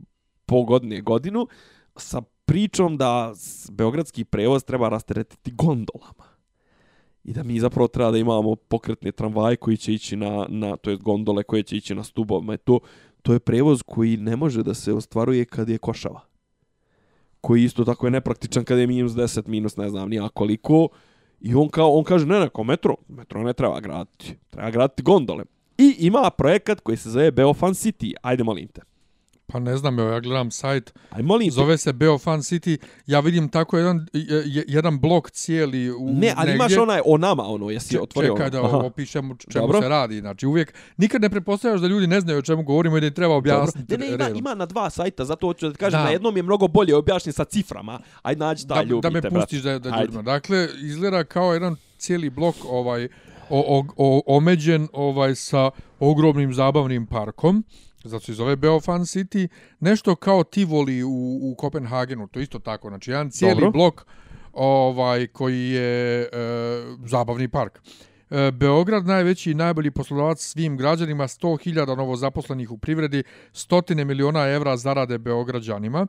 po godine, godinu, sa pričom da beogradski prevoz treba rasteretiti gondolama. I da mi zapravo treba da imamo pokretne tramvaje koji će ići na, na to je gondole koje će ići na stubovima. To, to je prevoz koji ne može da se ostvaruje kad je košava. Koji isto tako je nepraktičan kad je minus 10, minus ne znam nija koliko. I on, kao, on kaže, ne, ne, kao metro, metro ne treba graditi, treba graditi gondole. I ima projekat koji se zove Beofan City, ajde molim te. Pa ne znam, evo ja gledam sajt, Ajde molim zove se Beofan City, ja vidim tako jedan, je- je- jedan blok cijeli u Ne, ali negdje. imaš onaj o nama, ono, jesi otvorio Čekaj da ono? Aha. opišem čemu Dobro. se radi. Znači, uvijek, nikad ne pretpostavljaš da ljudi ne znaju o čemu govorimo i da im treba objasniti. Dobro. Ne, ne, ima, ima na dva sajta, zato hoću da ti kažem, Da. na jednom je mnogo bolje objašnjen sa ciframa. Ajde nađi da, da, ljubite, da me pustiš da, da Ajde. ljudima. Dakle, izgleda kao jedan cijeli blok ovaj o, o, o, omeđen ovaj sa ogromnim zabavnim parkom. Zato se zove Beofan City. Nešto kao Tivoli u, u Kopenhagenu. To isto tako. Znači, jedan cijeli Dobro. blok ovaj koji je e, zabavni park. E, Beograd najveći i najbolji poslodavac svim građanima, 100.000 novozaposlenih u privredi, stotine miliona evra zarade Beograđanima.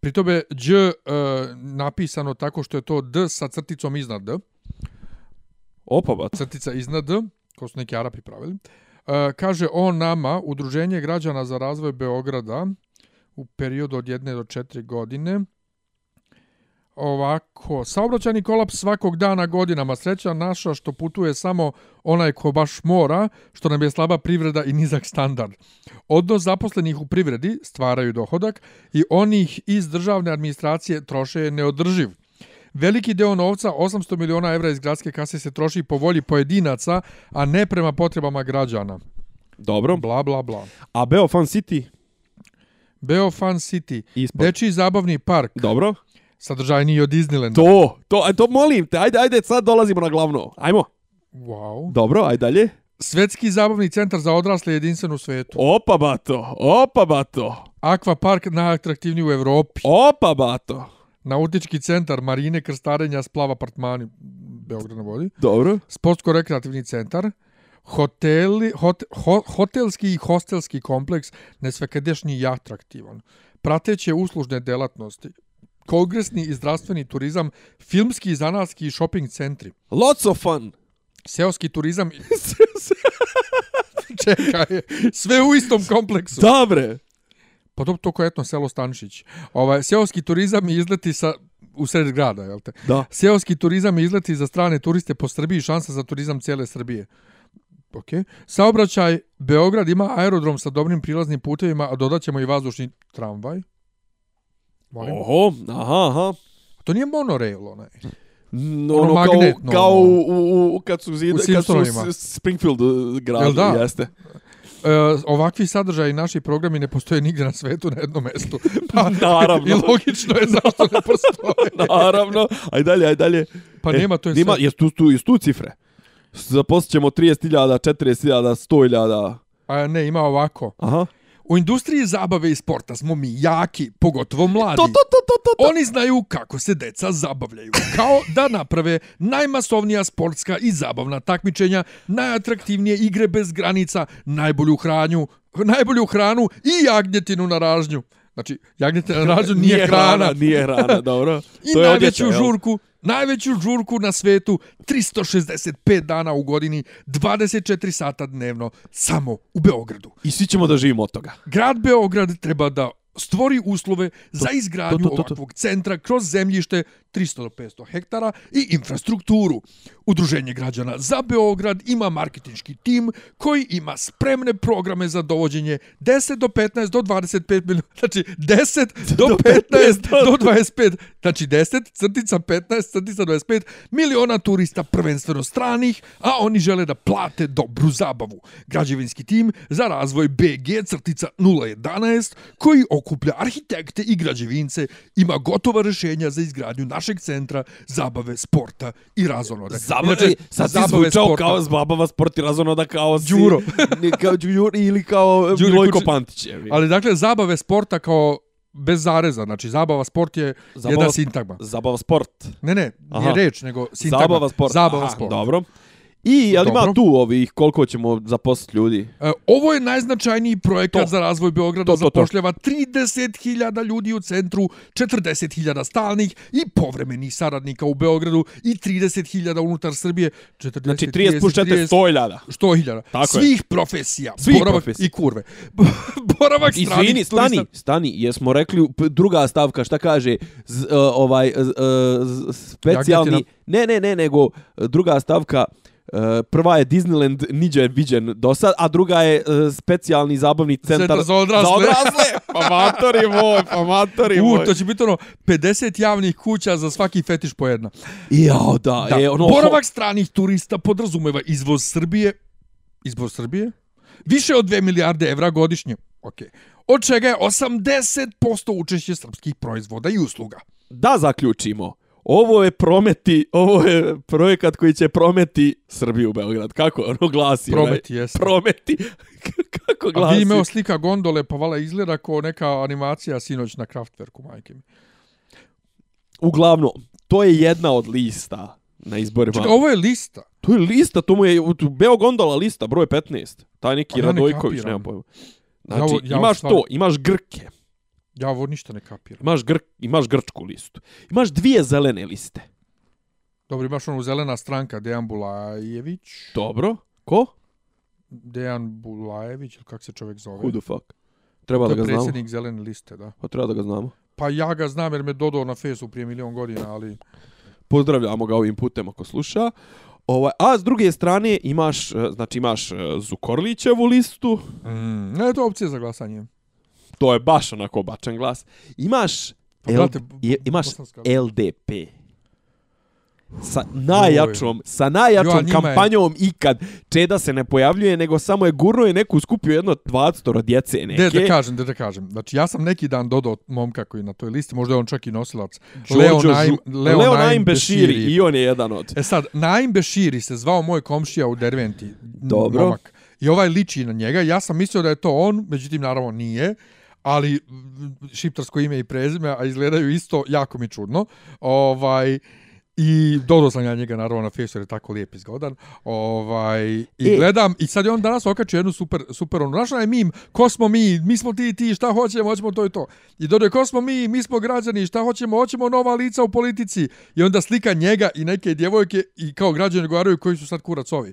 Pri tome Đ e, napisano tako što je to D sa crticom iznad D, Opa, bat. crtica iznad D, ko su neki Arapi pravili. E, E, kaže on nama, Udruženje građana za razvoj Beograda, u periodu od jedne do četiri godine, Ovako, saobraćajni kolaps svakog dana godinama. Sreća naša što putuje samo onaj ko baš mora, što nam je slaba privreda i nizak standard. Odnos zaposlenih u privredi stvaraju dohodak i onih iz državne administracije troše je neodrživ. Veliki deo novca, 800 miliona evra iz gradske kase, se troši po volji pojedinaca, a ne prema potrebama građana. Dobro. Bla, bla, bla. A Beofan City? Beofan City, Ispod. dečiji zabavni park, Dobro. sadržajniji od Disneylanda. To, to, aj, to molim te, ajde, ajde, sad dolazimo na glavno. Ajmo. Wow. Dobro, ajde dalje. Svetski zabavni centar za odrasle jedinstven u svetu. Opa, bato, opa, bato, Aqua Park najatraktivniji u Evropi. opa, bato. Nautički centar Marine krstarenja splav apartmani Beograd na vodi. Dobro. Sportsko-rekreativni centar. Hoteli, hot, ho, hotelski i hostelski kompleks nesvekadešnji i atraktivan. Prateće uslužne delatnosti. Kongresni i zdravstveni turizam, filmski, zanatski i shopping centri. Lots of fun. Seoski turizam... i- [LAUGHS] Čekaj, sve u istom kompleksu. Dobre. Pa to, to ko etno selo Stanišić. Ovaj, seoski turizam i izleti sa u sred grada, jel te? Da. Seoski turizam i izleti za strane turiste po Srbiji, šansa za turizam cijele Srbije. Ok. Saobraćaj, Beograd ima aerodrom sa dobrim prilaznim putevima, a dodat ćemo i vazdušni tramvaj. Molim. Oho, aha, aha. To nije monorail, onaj. No, Ono ono, kao, magnetno, kao ono. u, u, kad su, zid, U kad su Springfield uh, gradu, Jel da? jeste. E, ovakvi sadržaji naši programi ne postoje nigdje na svetu na jednom mjestu. [LAUGHS] Pa, Naravno. I logično je zašto ne postoje. [LAUGHS] Naravno. Aj dalje, aj dalje. Pa nema, to je Nima, sve. jesu tu, tu, jesu tu cifre? Zaposlit ćemo 30.000, 40.000, 100.000. A ne, ima ovako. Aha. U industriji zabave i sporta smo mi jaki, pogotovo mladi. To, to, to, to, to, to. Oni znaju kako se deca zabavljaju. Kao da naprave najmasovnija sportska i zabavna takmičenja, najatraktivnije igre bez granica, najbolju hranju, najbolju hranu i jagnjetinu na ražnju. Znači, jagnjetina na ražnju [LAUGHS] nije, hrana. Nije hrana, dobro. [LAUGHS] I to je najveću odjeća, jel? Najveću žurku na svetu, 365 dana u godini, 24 sata dnevno, samo u Beogradu. I svi ćemo da živimo od toga. Grad Beograd treba da stvori uslove za izgradnju to, to, to, to. ovakvog centra kroz zemljište 300 do 500 hektara i infrastrukturu. Udruženje građana za Beograd ima marketinški tim koji ima spremne programe za dovođenje 10 do 15 do 25 milijuna, znači 10 [LAUGHS] do Do 15 15 do 25, znači 10 crtica 15 crtica 25 miliona turista prvenstveno stranih, a oni žele da plate dobru zabavu. Građevinski tim za razvoj BG crtica 011 koji okuplja arhitekte i građevince ima gotova rešenja za izgradnju našeg centra zabave, sporta i razonode. Zabave, Inače, sad si zvučao sporta. [LAUGHS] kao zbabava sport i razonoda kao si... Đuro. Ne, kao Đuro ili kao Đuri Milojko Pantić. Ali dakle, zabave sporta kao bez zareza, znači zabava sport je Zabava- jedna sintagma. Zabava sport. Ne, ne, nije Aha. reč, nego sintagma. Zabava sport. Zabava Aha, sport. Dobro. I, jel ima tu ovih, koliko ćemo zaposliti ljudi? E, Ovo je najznačajniji projekat To. za razvoj Beograda, To, to, to. zapošljava 30.000 ljudi u centru, 40.000 stalnih i povremenih saradnika u Beogradu i 30.000 unutar Srbije. 40, Znači 30 plus 4, 100.000. 100.000. Tako je. Svih profesija. Svih boravak profesija. I kurve. [LAUGHS] boravak stranih Izvini, stani, turista. stani, jesmo rekli druga stavka, šta kaže z, uh, ovaj uh, specijalni, Jagnjetina. ne, ne, ne, nego uh, druga stavka Uh, prva je Disneyland niđe viđen do sad, a druga je uh, specijalni zabavni centar, Centar za odrasle. Za odrasle. [LAUGHS] pa matori moj, pa matori U, moj. to će biti ono 50 javnih kuća za svaki fetiš po jedna. Jao, da, Da, je ono... boravak stranih turista podrazumeva izvoz Srbije, izvoz Srbije, više od 2 milijarde evra godišnje. Okay. Od čega je 80% učešće srpskih proizvoda i usluga. Da zaključimo. Ovo je prometi, ovo je projekat koji će prometi Srbiju u Beograd. Kako ono glasi? Prometi, jeste. Prometi. [LAUGHS] Kako A glasi? vi imao slika gondole, pa vala izgleda kao neka animacija sinoć na Kraftwerku, majke mi. Uglavnom, to je jedna od lista na izborima. Čekaj, ovo je lista. To je lista, to mu je Beo Gondola lista, broj 15. Taj neki Pa ja ne Radojković, kapiram. nemam pojma. Ja Znači, ovo- ja imaš stvarno- to, imaš Grke, Ja ovo ništa ne kapiram. imaš, gr, imaš grčku listu, imaš dvije zelene liste. Dobro, imaš onu zelena stranka, Dejan Bulajević. Dobro. Ko? Dejan Bulajević, ili kako se čovjek zove? Who the fuck? Treba To da je ga znamo. predsjednik zelene liste, da. Pa treba da ga znamo. Pa ja ga znam jer me dodao na fesu prije milion godina, ali... Pozdravljamo ga ovim putem ako sluša. Ovaj, a s druge strane imaš, e, znači imaš e, Zukorlićevu listu, Mm, ne, to je opcija za glasanje. To je baš onako bačan glas. Imaš, Pa, L, brate, je, imaš LDP. Sa najjačom, sa najjačom Jo, njima je- kampanjom ikad. Čeda se ne pojavljuje, nego samo je gurno je neku skupio jedno 20 djece neke. De, da kažem, de, da kažem. Znači, ja sam neki dan dodao momka koji na toj listi, možda je on čak i nosilac. Leo, Naim, Leo, Leo Naim Naim Beširi. Beširi. I on je jedan od. E sad, Naim Beširi se zvao moj komšija u Derventi. Dobro. Momak. I ovaj liči na njega. Ja sam mislio da je to on, međutim, naravno nije. Ali šiptarsko ime i prezime, a izgledaju isto, jako mi čudno. Ovaj, I dodao sam ja njega naravno na Facebooku jer je tako lijep i zgodan. Ovaj, I E. gledam, i sad je on danas okačio jednu super, super ono, znaš onaj mim, ko smo mi, mi smo ti ti, šta hoćemo, hoćemo to i to. I dodaje, ko smo mi, mi smo građani, šta hoćemo, hoćemo nova lica u politici. I onda slika njega i neke djevojke i kao građani govaraju koji su sad kurac ovi.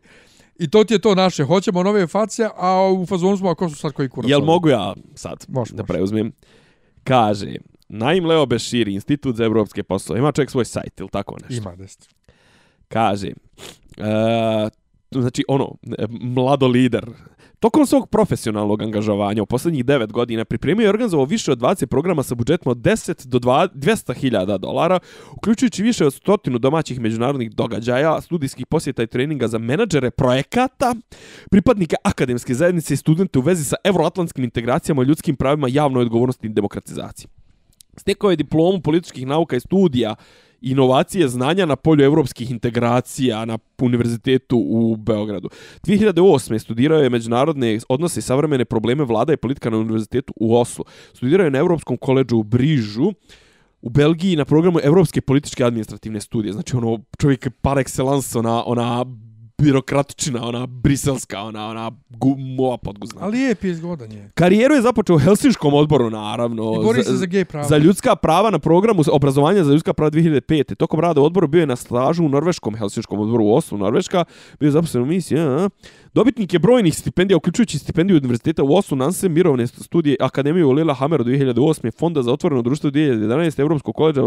I to ti je to naše. Hoćemo nove face, a u fazonu smo, ako su sad koji kurac. Jel mogu ja sad Može, da preuzmem? Kaže, Naim Leo Beširi, Institut za evropske poslove. Ima čovjek svoj sajt ili tako nešto. Ima deset. Kaže, e, znači ono, e, mlado lider, Tokom svog profesionalnog angažovanja u posljednjih 9 godina pripremio i organizovao više od 20 programa sa budžetom od 10 do 200.000 dolara, uključujući više od stotinu domaćih međunarodnih događaja, studijskih posjeta i treninga za menadžere projekata, pripadnike akademske zajednice i studente u vezi sa evroatlantskim integracijama, ljudskim pravima, javnoj odgovornosti i demokratizaciji. Stekao je diplomu političkih nauka i studija inovacije znanja na polju evropskih integracija na univerzitetu u Beogradu. 2008. studirao je međunarodne odnose i savremene probleme vlada i politika na univerzitetu u Oslu. Studirao je na Evropskom koleđu u Brižu, u Belgiji na programu Evropske političke administrativne studije. Znači ono čovjek par excellence, ona, ona birokratičina, ona briselska, ona, ona gumova podguzna. Ali lijep je zgodan je. Karijeru je započeo u Helsinškom odboru, naravno. I bori se za gej prava. Za ljudska prava na programu obrazovanja za ljudska prava 2005. Tokom rada u odboru bio je na stažu u Norveškom Helsinškom odboru u Oslu, Norveška. Bio je zaposlen u misiji. A, Dobitnik je brojnih stipendija, uključujući stipendiju Univerziteta u Oslu, Nanse, mirovne studije Akademije u Lila Hammer 2008. Fonda za otvoreno društvo 2011. Evropskog koleđa,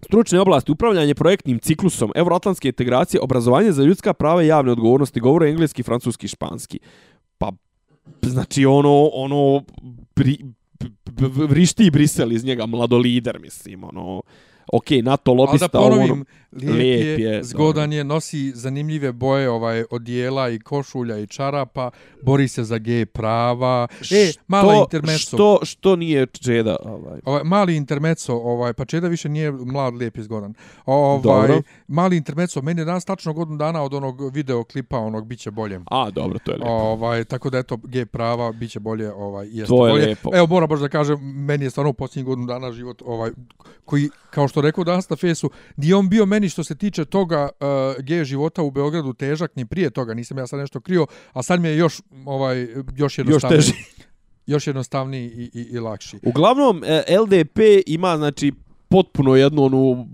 Stručne oblasti, upravljanje projektnim ciklusom, euroatlantske integracije, obrazovanje za ljudska prava i javne odgovornosti, govore engleski, francuski i španski. Pa, znači ono, ono, bri, b, b, b, vrišti i Brisel iz njega, mladolider, mislim, ono, ok, NATO Ali lobista, da ovo, ponovim, ono, lijep, lijep je, je, zgodan je, nosi zanimljive boje ovaj odijela i košulja i čarapa, bori se za gej prava. E, mala što, intermeco. Što, što nije Čeda, ovaj. Ovaj, mali intermeco, ovaj, pa Čeda više nije mlad, lijep i zgodan. Ovaj, Dobro. mali intermeco, meni je danas tačno godinu dana od onog videoklipa, onog biće bolje. A, dobro, to je lijepo. Ovaj, tako da eto, gej prava, biće bolje, ovaj, jeste To je bolje. lijepo. Evo, moram baš da kažem, meni je stvarno u posljednjih godinu dana život, ovaj, koji, kao što rekao danas na fesu, nije on bio meni što se tiče toga uh, gej života u Beogradu težak, ni prije toga, nisam ja sad nešto krio, a sad mi je još, ovaj, još Još jednostavniji. teži. [LAUGHS] još jednostavniji i, i, i lakši. Uglavnom, e, LDP ima, znači, potpuno jednu onu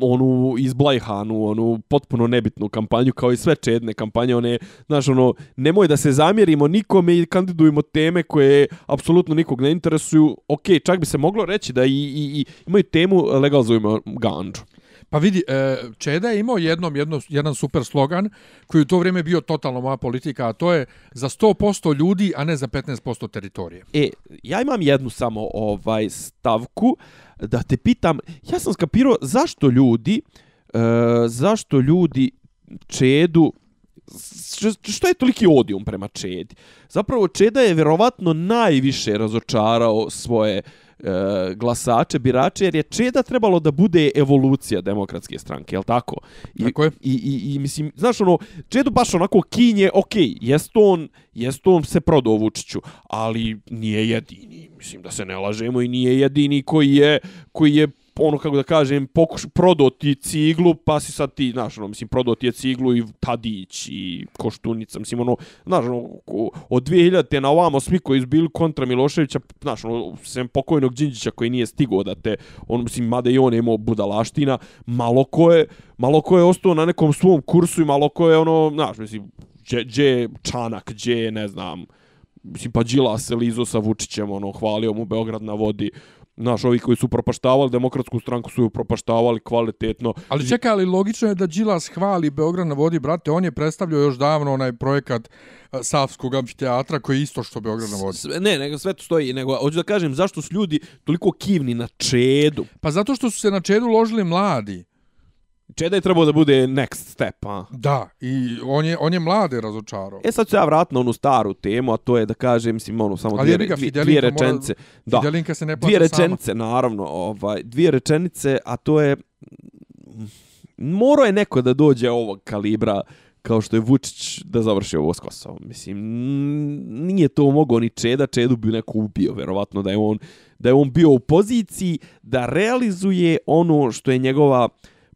onu izblajhanu, onu potpuno nebitnu kampanju, kao i sve čedne kampanje, one, znaš, ono, nemoj da se zamjerimo nikome i kandidujemo teme koje apsolutno nikog ne interesuju. Ok, čak bi se moglo reći da i, i, i imaju temu legalizujemo ganđu. Pa vidi, e, Čeda je imao jednom, jedno, jedan super slogan koji u to vrijeme bio totalno moja politika, a to je za 100% ljudi, a ne za 15% teritorije. E, ja imam jednu samo ovaj stavku da te pitam, ja sam skapirao zašto ljudi e, zašto ljudi Čedu što, je toliki odijum prema Čedi? Zapravo Čeda je vjerovatno najviše razočarao svoje e, glasače, birače, jer je Čeda trebalo da bude evolucija demokratske stranke, je li tako? I, Tako je. I, i, i mislim, znaš ono, Čedu baš onako kinje, ok, jest on, jest on se prodao Vučiću, ali nije jedini, mislim da se ne lažemo i nije jedini koji je, koji je ono kako da kažem, pokuš, prodao ti ciglu, pa si sad ti, znaš, ono, mislim, prodao ti je ciglu i Tadić i Koštunica, mislim, ono, znaš, ono, od 2000 na ovamo svi koji su bili kontra Miloševića, znaš, ono, sem pokojnog Đinđića koji nije stigao da te, on, mislim, mada i on je imao budalaština, malo ko je, malo ko je ostao na nekom svom kursu i malo ko je, ono, znaš, mislim, gdje je Čanak, gdje je, ne znam, mislim, pa Đila se lizo sa Vučićem, ono, hvalio mu Beograd na vodi, Znaš, ovi koji su propaštavali demokratsku stranku su ju propaštavali kvalitetno. Ali čekaj, ali logično je da Đilas hvali Beograd na vodi, brate, on je predstavljao još davno onaj projekat e, Savskog amfiteatra koji je isto što Beograd na vodi. Sve, ne, nego sve to stoji, nego hoću da kažem zašto su ljudi toliko kivni na Čedu. Pa zato što su se na čedu ložili mladi. Čeda je trebao da bude next step, a? Da, i on je, on je mlade razočarao. E sad ću ja vratiti na onu staru temu, a to je da kažem, mislim, ono, samo Ali dvije, ga, dvije, dvije mora- rečenice. Da, Fidelinka se ne dvije sama. rečenice, naravno, ovaj, dvije rečenice, a to je, morao je neko da dođe ovog kalibra, kao što je Vučić da završi ovo s Kosovom. Mislim, nije to mogao ni Čeda, Čedu bi neko ubio, verovatno da je on da je on bio u poziciji da realizuje ono što je njegova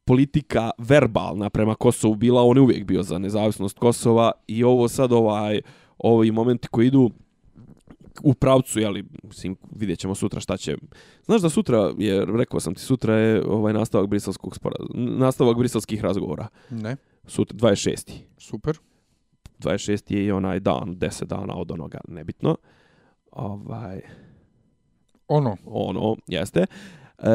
politika verbalna prema Kosovu bila, on je uvijek bio za nezavisnost Kosova i ovo sad ovaj ovi momenti koji idu u pravcu, jeli, mislim, vidjet ćemo sutra šta će. Znaš da sutra, je, rekao sam ti, sutra je ovaj nastavak briselskog spora, nastavak briselskih razgovora. Ne. Sutra, 26. Super. 26. je i onaj dan, 10 dana od onoga, nebitno. Ovaj, Ono, ono, jeste. E,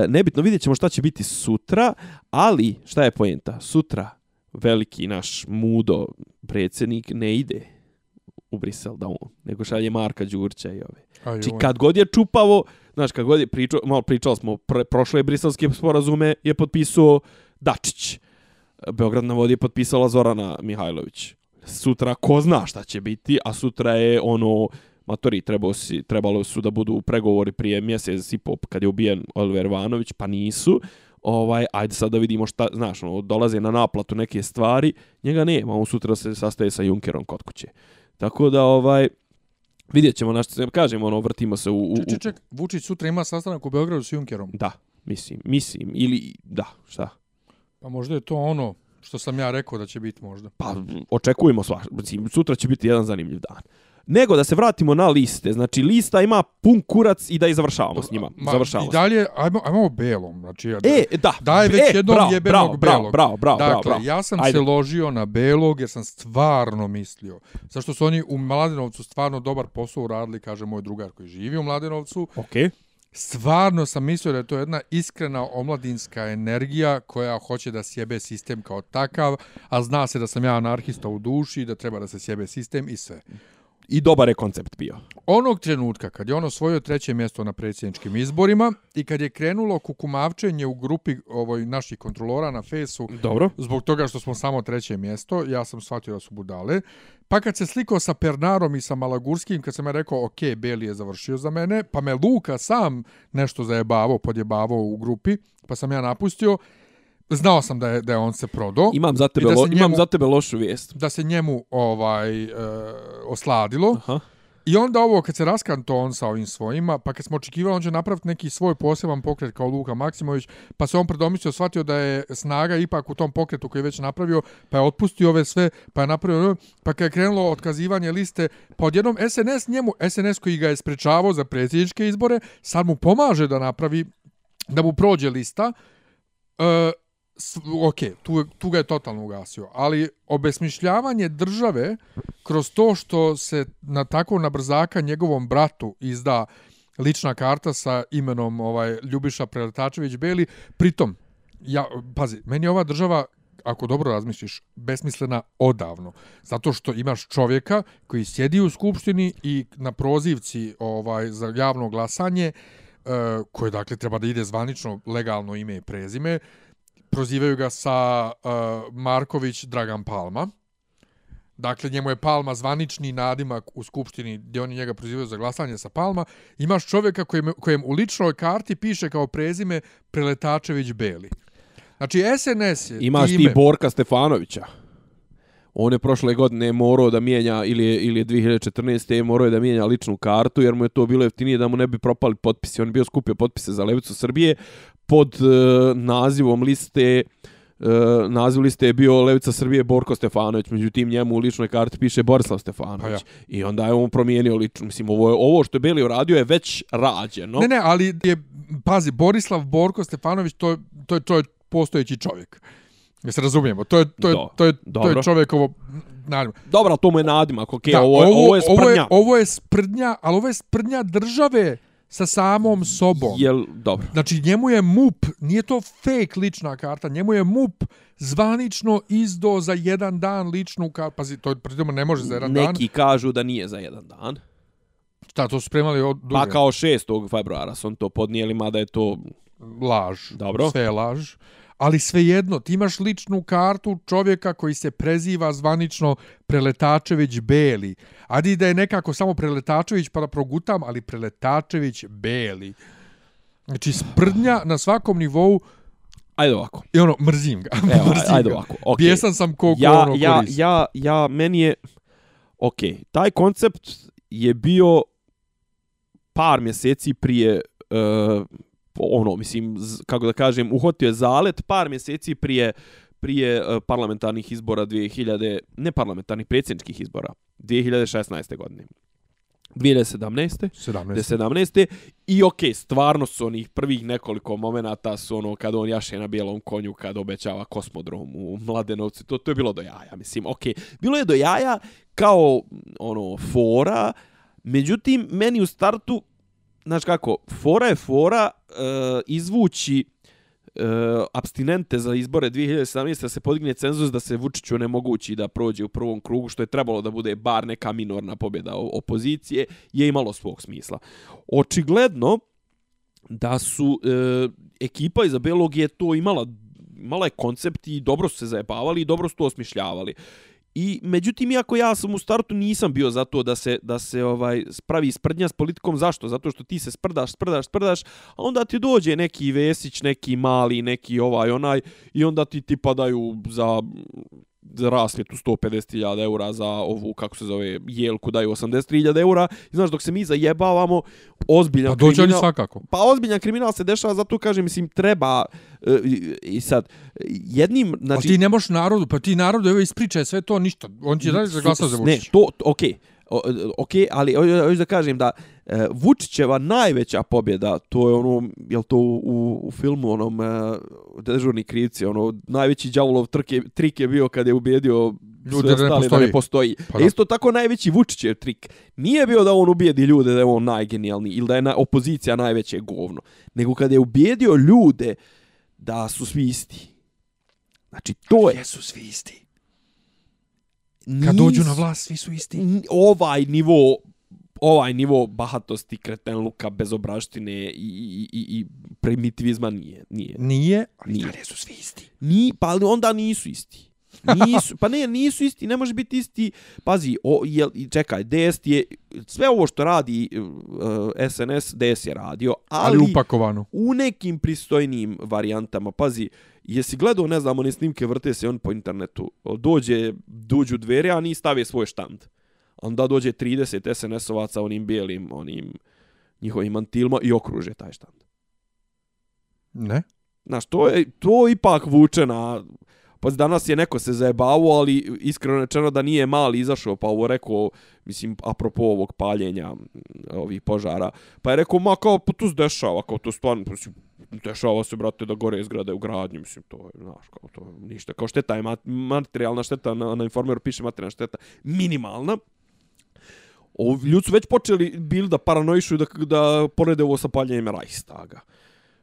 nebitno, vidjet ćemo šta će biti sutra, ali šta je poenta? Sutra veliki naš mudo predsjednik ne ide u Brisel da on, nego šalje Marka Đurća i ove. aj, Znači oj. kad god je čupavo, znaš, kad god je pričao, malo pričali smo, pre, prošle briselske sporazume je potpisao Dačić. Beograd na vodi je potpisala Zorana Mihajlović. Sutra ko zna šta će biti, a sutra je ono, matori, trebalo, si, trebalo su da budu pregovori prije mjesec i pop kad je ubijen Oliver Ivanović, pa nisu. Ovaj, ajde sad da vidimo šta, znaš, ono, dolaze na naplatu neke stvari, njega nema, on sutra se sastaje sa Junkerom kod kuće. Tako da, ovaj, vidjet ćemo, naš, kažem, ono, vrtimo se u... u, Ček, ček, ček, Vučić sutra ima sastanak u Beogradu s Junkerom. Da, mislim, mislim, ili, da, šta? Pa možda je to ono što sam ja rekao da će biti možda. Pa, očekujemo sva, sutra će biti jedan zanimljiv dan. Nego da se vratimo na liste, znači lista ima pun kurac i da i završavamo s njima. Ma, završavamo I dalje, ajmo, ajmo o belom. Znači, ja- E, da. Daj već e, jednom bravo, jebenog bravo, belog. Bravo, bravo, bravo, dakle, bravo, ja sam Ajde. se ložio na belog jer sam stvarno mislio. Zašto su oni u Mladenovcu stvarno dobar posao uradili, kaže moj drugar koji živi u Mladenovcu. Okej. Stvarno sam mislio da je to jedna iskrena omladinska energija koja hoće da sjebe sistem kao takav, a zna se da sam ja anarhista u duši, da treba da se sjebe sistem i sve. I dobar je koncept bio. Onog trenutka kad je on osvojio treće mjesto na predsjedničkim izborima i kad je krenulo kukumavčenje u grupi ovoj naših kontrolora na fesu Dobro. zbog toga što smo samo treće mjesto, ja sam shvatio da su budale. Pa kad se slikao sa Pernarom i sa Malagurskim, kad sam ja rekao, ok, Beli je završio za mene, pa me Luka sam nešto zajebavao, podjebavao u grupi, pa sam ja napustio, znao sam da je, da je on se prodao. Imam za tebe, lo, imam njemu- za tebe lošu vijest. da se njemu ovaj e, osladilo. Aha. I onda ovo, kad se raskanto on sa ovim svojima, pa kad smo očekivali on će napraviti neki svoj poseban pokret kao Luka Maksimović, pa se on predomislio, shvatio da je snaga ipak u tom pokretu koji je već napravio, pa je otpustio ove sve, pa je napravio, pa kad je krenulo otkazivanje liste, pa odjednom SNS njemu, SNS koji ga je sprečavao za predsjedničke izbore, sad mu pomaže da napravi, da mu prođe lista, e, s- ok, tu, tu ga je totalno ugasio, ali obesmišljavanje države kroz to što se na tako na brzaka njegovom bratu izda lična karta sa imenom ovaj Ljubiša Preletačević Beli, pritom, ja, pazi, meni je ova država ako dobro razmisliš, besmislena odavno. Zato što imaš čovjeka koji sjedi u skupštini i na prozivci ovaj za javno glasanje, eh, koje dakle treba da ide zvanično legalno ime i prezime, prozivaju ga sa uh, Marković Dragan Palma. Dakle, njemu je Palma zvanični nadimak u skupštini gdje oni njega prozivaju za glasanje sa Palma. Imaš čovjeka kojem, kojem u ličnoj karti piše kao prezime Preletačević Beli. Znači, SNS je Imaš ime... ti Borka Stefanovića. On je prošle godine morao da mijenja, ili je, ili je 2014. je morao je da mijenja ličnu kartu, jer mu je to bilo jeftinije da mu ne bi propali potpisi. On je bio skupio potpise za Levicu Srbije pod uh, nazivom liste Uh, naziv liste je bio Levica Srbije Borko Stefanović, međutim njemu u ličnoj karti piše Borislav Stefanović. Pa ja. I onda je on promijenio ličnu. Mislim, ovo, je, ovo što je Beli uradio je već rađeno. Ne, ne, ali je, pazi, Borislav Borko Stefanović, to, to, je, to je postojeći čovjek. Ja se razumijemo, to je, to je, Do, to je, to dobro. je čovjek ovo, naravno. Dobro, to mu je nadimak, okej, Da, ovo, je- ovo je ovo je, ovo je sprdnja, ali ovo je sprdnja države sa samom sobom. Jel, dobro. Znači, njemu je MUP, nije to fake lična karta, njemu je MUP zvanično izdo za jedan dan ličnu kartu. Pazi, to pritom ne može za jedan dan. Neki kažu da nije za jedan dan. Šta, to su spremali od duže. Pa kao 6. februara su on to podnijeli, mada je to... laž. Dobro. Sve je laž. Ali svejedno, ti imaš ličnu kartu čovjeka koji se preziva zvanično Preletačević Beli. Adi da je nekako samo Preletačević pa da progutam, ali Preletačević Beli. Znači, sprdnja na svakom nivou Ajde ovako. i ono, mrzim ga. [LAUGHS] Evo, mrzim ajde ga. ovako. Okay. Bijesan sam koliko ja, ono ja, koristi. ja, ja, meni je... Ok, taj koncept je bio par mjeseci prije... Uh, ono, mislim, kako da kažem, uhvatio je zalet par mjeseci prije prije uh, parlamentarnih izbora 2000, ne parlamentarnih, predsjedničkih izbora, 2016. godine. 2017. 17. 2017. I okej, stvarno su onih prvih nekoliko momenata su ono kad on jaše na bijelom konju kad obećava kosmodrom u Mladenovcu. To, to je bilo do jaja, mislim. Okej, bilo je do jaja kao ono fora, međutim, meni u startu, znaš kako, fora je fora uh, izvući e, abstinente za izbore 2017. da se podigne cenzus da se Vučiću onemogući da prođe u prvom krugu, što je trebalo da bude bar neka minorna pobjeda opozicije, je imalo svog smisla. Očigledno da su e, ekipa iza Belog je to imala imala je koncept i dobro su se zajebavali i dobro su to osmišljavali. I međutim iako ja sam u startu nisam bio za to da se da se ovaj pravi sprdnja s politikom zašto? Zato što ti se sprdaš, sprdaš, sprdaš, a onda ti dođe neki Vesić, neki mali, neki ovaj onaj i onda ti ti padaju za za rasvjetu 150.000 eura za ovu, kako se zove, jelku daju 83.000 eura. I znaš, dok se mi zajebavamo, ozbiljan Pa dođe oni kriminal... svakako. Pa ozbiljan kriminal se dešava, zato kažem, mislim, treba... e, i- sad, jednim, Znači. Ali ti ne možeš narodu, pa ti narodu evo ispričaj sve to, ništa. On će dalje zaglasati za Ne, Vučića. to, to okej. O- okej, ali ho- hoću da kažem da e, Vučićeva najveća pobjeda, to je ono, jel to u, u filmu onom e, dežurni krivci, ono, najveći đavolov trik je, trik je bio kad je ubijedio Ljude da ne ostale da ne postoji. postoji. Pa E da. isto tako najveći Vučićev trik nije bio da on ubijedi ljude da je on najgenijalniji ili da je na, opozicija najveće govno, nego kad je ubijedio ljude da su svi isti. Znači, to je... Jesu svi isti. Kad dođu na vlast, svi su isti. Ovaj nivo ovaj nivo bahatosti, kretenluka, bezobraštine i, i, i, i primitivizma nije. Nije. Nije, ali Nije. dalje su svi isti. Ni, pa ali onda nisu isti. Nisu, pa ne, nisu isti, ne može biti isti. Pazi, o, jel, i čekaj, DS je, sve ovo što radi uh, SNS, DS je radio, ali, Ali upakovano. u nekim pristojnim varijantama. Pazi, jesi gledao, ne znam, one snimke, vrte se on po internetu, dođe, duđu dvere, a ni stave svoj štand. Onda dođe 30 SNS-ovaca onim bijelim, onim njihovim mantilima i okruže taj štand. Ne? Znaš, to, je, to ipak vuče na... Pa danas je neko se zajebavao, ali iskreno rečeno da nije mali izašao, pa ovo rekao, mislim, apropo ovog paljenja ovih požara, pa je rekao, ma kao, pa tu se dešava, kao to stvarno, mislim, dešava se, brate, da gore zgrade u gradnju, mislim, to je, znaš, kao to, ništa, kao šteta je mat, materijalna šteta, na, na informeru piše materijalna šteta, minimalna, O, ljudi su već počeli bili da paranoišu i da, da porede ovo sa paljenjem Reichstaga.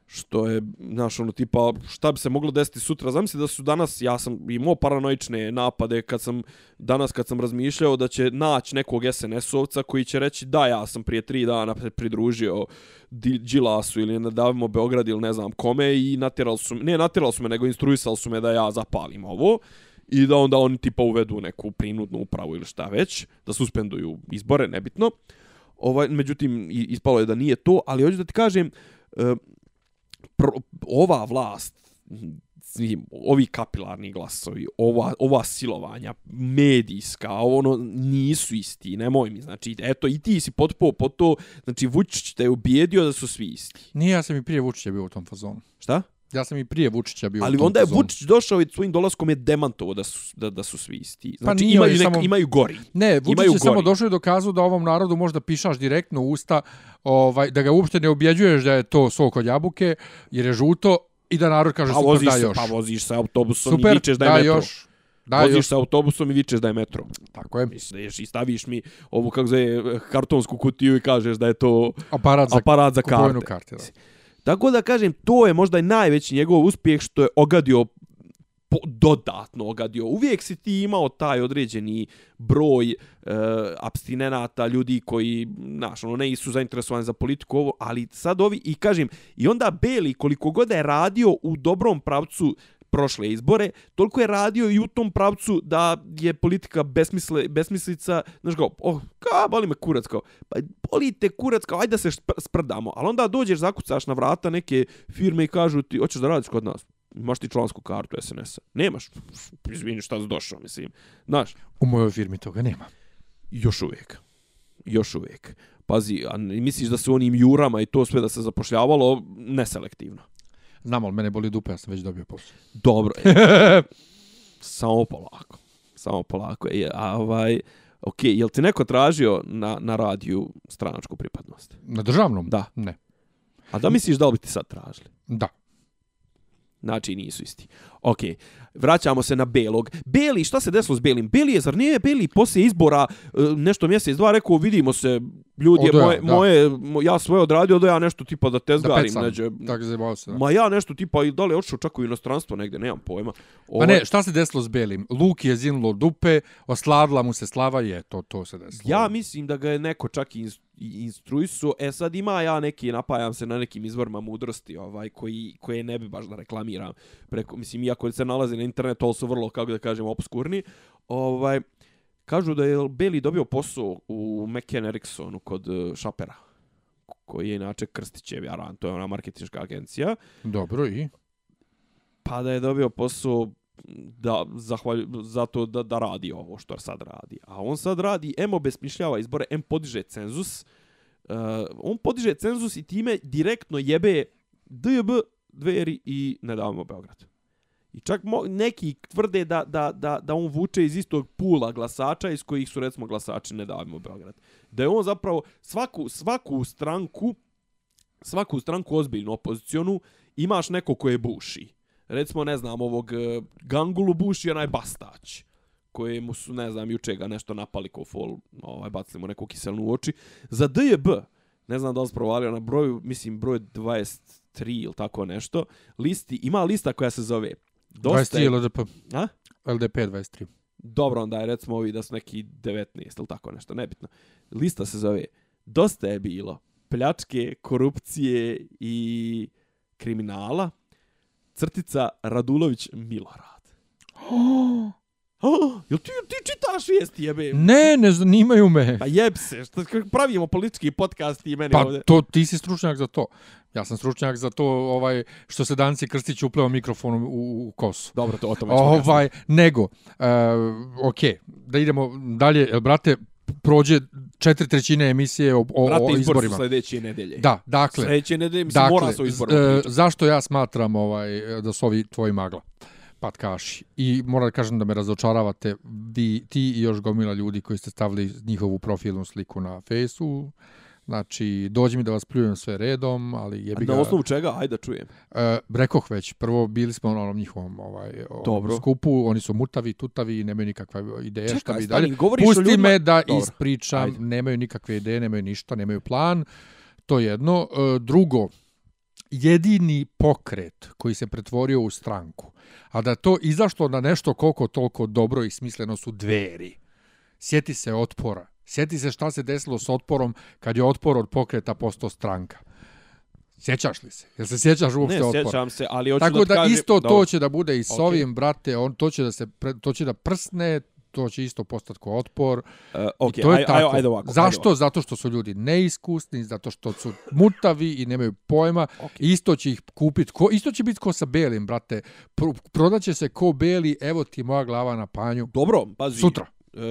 Što je, znaš, ono, tipa, šta bi se moglo desiti sutra? Zamisli da su danas, ja sam imao paranoične napade kad sam, danas kad sam razmišljao da će naći nekog SNS-ovca koji će reći da, ja sam prije tri dana se pridružio Đilasu ili ne davimo Beograd ili ne znam kome i natjerali su, me- ne natjerali su me, nego instruisali su me da ja zapalim ovo i da onda oni tipa uvedu neku prinudnu upravu ili šta već, da suspenduju izbore, nebitno. Ovaj, međutim, ispalo je da nije to, ali hoću da ti kažem, e, pro, ova vlast, ovi kapilarni glasovi, ova, ova silovanja, medijska, ono, nisu isti, nemoj mi, znači, eto, i ti si potpao po to, znači, Vučić te je ubijedio da su svi isti. Nije, ja sam i prije Vučića bio u tom fazonu. Šta? Ja sam i prije Vučića bio Ali u tom onda je. Vučić došao i svojim dolaskom je demantovo da su, da, da su svi isti. Pa Znači, nije, imaju, nek, samo- imaju gori. Ne, Vučić Imaju je samo gori. došao i dokazao da ovom narodu možda pišaš direktno u usta, ovaj, da ga uopšte ne objeđuješ da je to sok od jabuke, jer je žuto i da narod kaže Pa super voziš, da se, još. pa voziš se autobusom super, i vičeš da je metro. još. Da voziš još. se autobusom i vičeš da je metro. Tako je. Misliš i staviš mi ovu, kako zove, kartonsku kutiju i kažeš da je to Aparat za aparat za karte. karte. Da. Tako da kažem, to je možda i najveći njegov uspjeh što je ogadio po, dodatno ogadio. Uvijek si ti imao taj određeni broj e, abstinenata, ljudi koji, znaš, ono, ne su zainteresovani za politiku, ovo, ali sad ovi, i kažem, i onda Beli, koliko god je radio u dobrom pravcu prošle izbore, toliko je radio i u tom pravcu da je politika besmisle, besmislica, znaš kao, oh, ka, boli me kurac, kao, pa boli te kurac, kao, ajde da se špr- sprdamo, ali onda dođeš, zakucaš na vrata neke firme i kažu ti, hoćeš da radiš kod nas, imaš ti člansku kartu SNS-a, nemaš, izvini šta si došao, mislim, znaš, U mojoj firmi toga nema. još uvijek, još uvijek, pazi, a misliš da se u onim jurama i to sve da se zapošljavalo neselektivno. Znam, ali mene boli dupe, ja sam već dobio posao. Dobro. [LAUGHS] E, samo polako. Samo polako. E, a ovaj, Ok, jel ti neko tražio na, na radiju stranačku pripadnost? Na državnom? Da. Ne. A da misliš da li bi ti sad tražili? Da. Znači nisu isti. Ok, vraćamo se na Belog. Beli, šta se desilo s Belim? Beli je, zar nije Beli poslije izbora e, nešto mjesec, dva, rekao, vidimo se, ljudi, moje, da. moje, mo- ja svoje odradio, da ja nešto tipa da Da tezgarim. neđe. Tako se. Da. Ma ja nešto tipa, i da li otišao čak u inostranstvo negde, nemam pojma. Pa ne, šta se desilo s Belim? Luk je zinulo dupe, osladila mu se slava i je to, to se desilo. Ja mislim da ga je neko čak i ins- i instruisuo. E sad ima ja neki, napajam se na nekim izvorima mudrosti ovaj, koji, koje ne bi baš da reklamiram. Preko, mislim, iako se nalazi na internetu, ali su vrlo, kako da kažem, obskurni. Ovaj, kažu da je Beli dobio posao u McKen Ericssonu kod eh, Šapera koji je inače Krstićev, Jaran, to je ona marketinška agencija, Dobro i? pa da je dobio posao da zahvalj, zato da, da radi ovo što sad radi. A on sad radi, M obesmišljava izbore, M podiže cenzus, uh, on podiže cenzus i time direktno jebe DJB, Dveri i Ne davimo Beograd. I čak mo, neki tvrde da, da, da, da on vuče iz istog pula glasača iz kojih su recimo glasači Ne davimo Beograd. Da je on zapravo svaku, svaku stranku svaku stranku ozbiljnu opozicionu imaš neko koje buši. Recimo, ne znam, ovog e, Gangulu buši onaj Bastać koje mu su, ne znam, juče ga nešto napali ko fol, ovaj, bacili mu neku kiselnu u oči. Za DJB, ne znam da li sprovalio provalio na broju, mislim broj 23 ili tako nešto, listi, ima lista koja se zove Dosta 23 je, LDP. a? LDP 23. Dobro, onda je recimo ovi da su neki 19 ili tako nešto, nebitno. Lista se zove Dosta je bilo pljačke, korupcije i kriminala. Crtica Radulović Milorad. [GASPS] [GASPS] Oh, jel ti, ti čitaš vijesti, jebe? Ne, ne zanimaju me. Pa jeb se, što pravimo politički podcast i meni Pa ovdje. to ti si stručnjak za to. Ja sam stručnjak za to ovaj što se Danci Krstić upleo mikrofonom u, u kosu. Dobro, to o tome kasnije. Ovaj, nego, uh, ok, da idemo dalje, jel, brate, prođe četiri trećine emisije o, o, Brate, o izbor su izborima. sljedeće nedelje. Da, dakle, Sljedeće nedelje, mislim, dakle, mora se o z- izborima e, pričati. zašto ja smatram ovaj da su ovi tvoji magla patkaši. I moram da kažem da me razočaravate vi, ti i još gomila ljudi koji ste stavili njihovu profilnu sliku na fejsu. Znači, dođi mi da vas pljujem sve redom, ali jebi A ga... na osnovu čega? Ajde da čujem. E, rekoh već, prvo bili smo na onom njihovom ovaj, Dobro. skupu, oni su mutavi, tutavi, nemaju nikakve ideje šta Čekaj, bi stani, dalje. o Pusti ljudima- me da Dobro, ispričam, ajde. nemaju nikakve ideje, nemaju ništa, nemaju plan, to je jedno. E, drugo, jedini pokret koji se pretvorio u stranku, a da to izašlo na nešto koliko toliko dobro i smisleno su dveri. Sjeti se otpora. Sjeti se šta se desilo s otporom kad je otpor od pokreta postao stranka. Sjećaš li se? Jel se sjećaš uopšte Ne, otpora? sjećam se, ali hoću Tako da, da, ti kažem... isto Dobro. to će da bude i s Ok. ovim, brate, on to će da se pre, to će da prsne, to će isto postati ko otpor. Uh, ok, I to je aj, tako. aj, ajde ovako. Zašto? Ajde ovako. Zato što su ljudi neiskusni, zato što su mutavi i nemaju pojma. Ok. Isto će ih kupiti, ko, isto će biti ko sa belim, brate. Pro, prodaće se ko beli, evo ti moja glava na panju. Dobro, pazi. Sutra. Uh,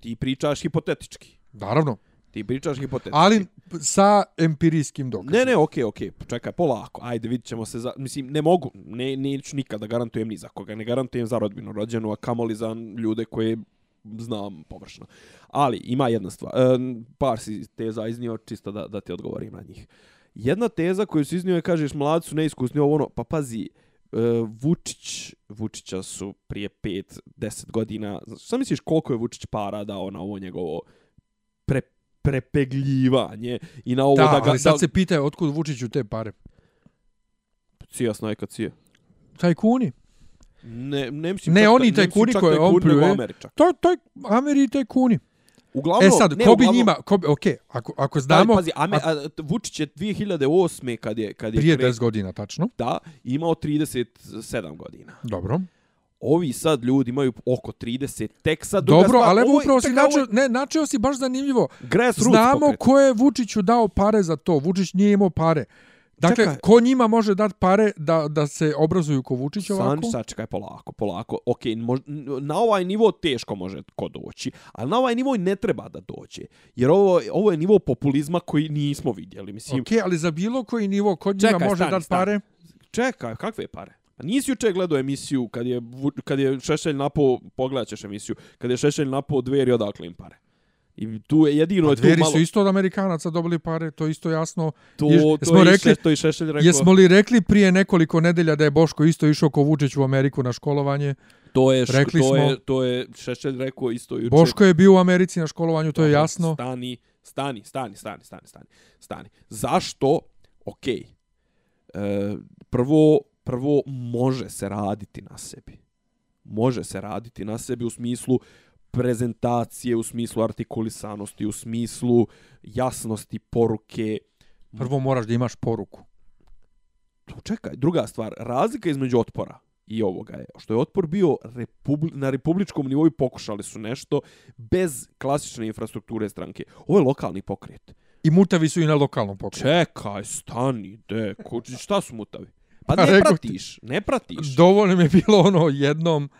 ti pričaš hipotetički. Naravno. Ti pričaš hipotetički. Ali sa empirijskim dokazima. Ne, ne, okej, okej, čekaj, polako, ajde, vidit ćemo se, za, mislim, ne mogu, ne, neću nikada da garantujem ni za koga, ne garantujem za rodbinu rođenu, a kamoli za ljude koje znam površno. Ali, ima jedna stvar, e, par si teza iznio, čisto da, da ti odgovorim na njih. Jedna teza koju si iznio je, kažeš, mladi su neiskusni, ovo ono, pa pazi, e, Vučić, Vučića su prije 5-10 godina, šta misliš koliko je Vučić para dao na ovo njegovo prepegljivanje i na ovo Da, da, ga... ali sad da, se pitaju otkud Vučiću te pare. Cija snajka, cija. Tajkuni. Ne, ne mislim Ne, čak, oni tajkuni čak koje on pljuje. To, to je Ameri i tajkuni. Uglavnom, E sad, ne, ko bi uglavnom- njima, ko bi, okej, ako, ako Da, znamo, pazi, Ame, a, Vučić je 2008. kad je, kad je prije kre- 10 godina, tačno. da, imao 37 godina. Dobro. Ovi sad ljudi imaju oko 30, tek sad druga Dobro, stvar, ali evo ovo upravo si čekaj, ovo načeo, ne, načeo si baš zanimljivo. Znamo pokret. ko je Vučiću dao pare za to. Vučić nije imao pare. Dakle, Čekaj. ko njima može dati pare da, da se obrazuju ko Vučić ovako? San, sad čekaj polako, polako. Ok, mož, na ovaj nivo teško može ko doći, ali na ovaj nivo i ne treba da dođe. Jer ovo, ovo je nivo populizma koji nismo vidjeli. Mislim, Ok, ali za bilo koji nivo ko njima Čekaj, može dati pare? Čekaj, kakve pare? Pa nisi juče gledao emisiju kad je, kad je Šešelj napao, pogledat ćeš emisiju, kad je Šešelj napao dveri odakle im pare. I tu je jedino Pa je tu malo... su isto od Amerikanaca dobili pare, to isto jasno. To, Ješ- to, je rekli- to je Šešelj rekao. Jesmo li rekli prije nekoliko nedelja da je Boško isto išao ko Vučić u Ameriku na školovanje? To je, rekli to smo- je, to je Šešelj rekao isto juče. Boško je bio u Americi na školovanju, to je jasno. Stani, stani, stani, stani, stani, stani. stani. Zašto? Okej. E, prvo, prvo može se raditi na sebi. Može se raditi na sebi u smislu prezentacije, u smislu artikulisanosti, u smislu jasnosti poruke. Prvo moraš da imaš poruku. Čekaj, druga stvar, razlika između otpora i ovoga je, što je otpor bio republi na republičkom nivou i pokušali su nešto bez klasične infrastrukture stranke. Ovo je lokalni pokret. I mutavi su i na lokalnom pokretu. Čekaj, stani, de, ko, šta su mutavi? Pa [LAUGHS] Pa ne rekao ti- pratiš, ne pratiš. Dovoljno mi je bilo ono jednom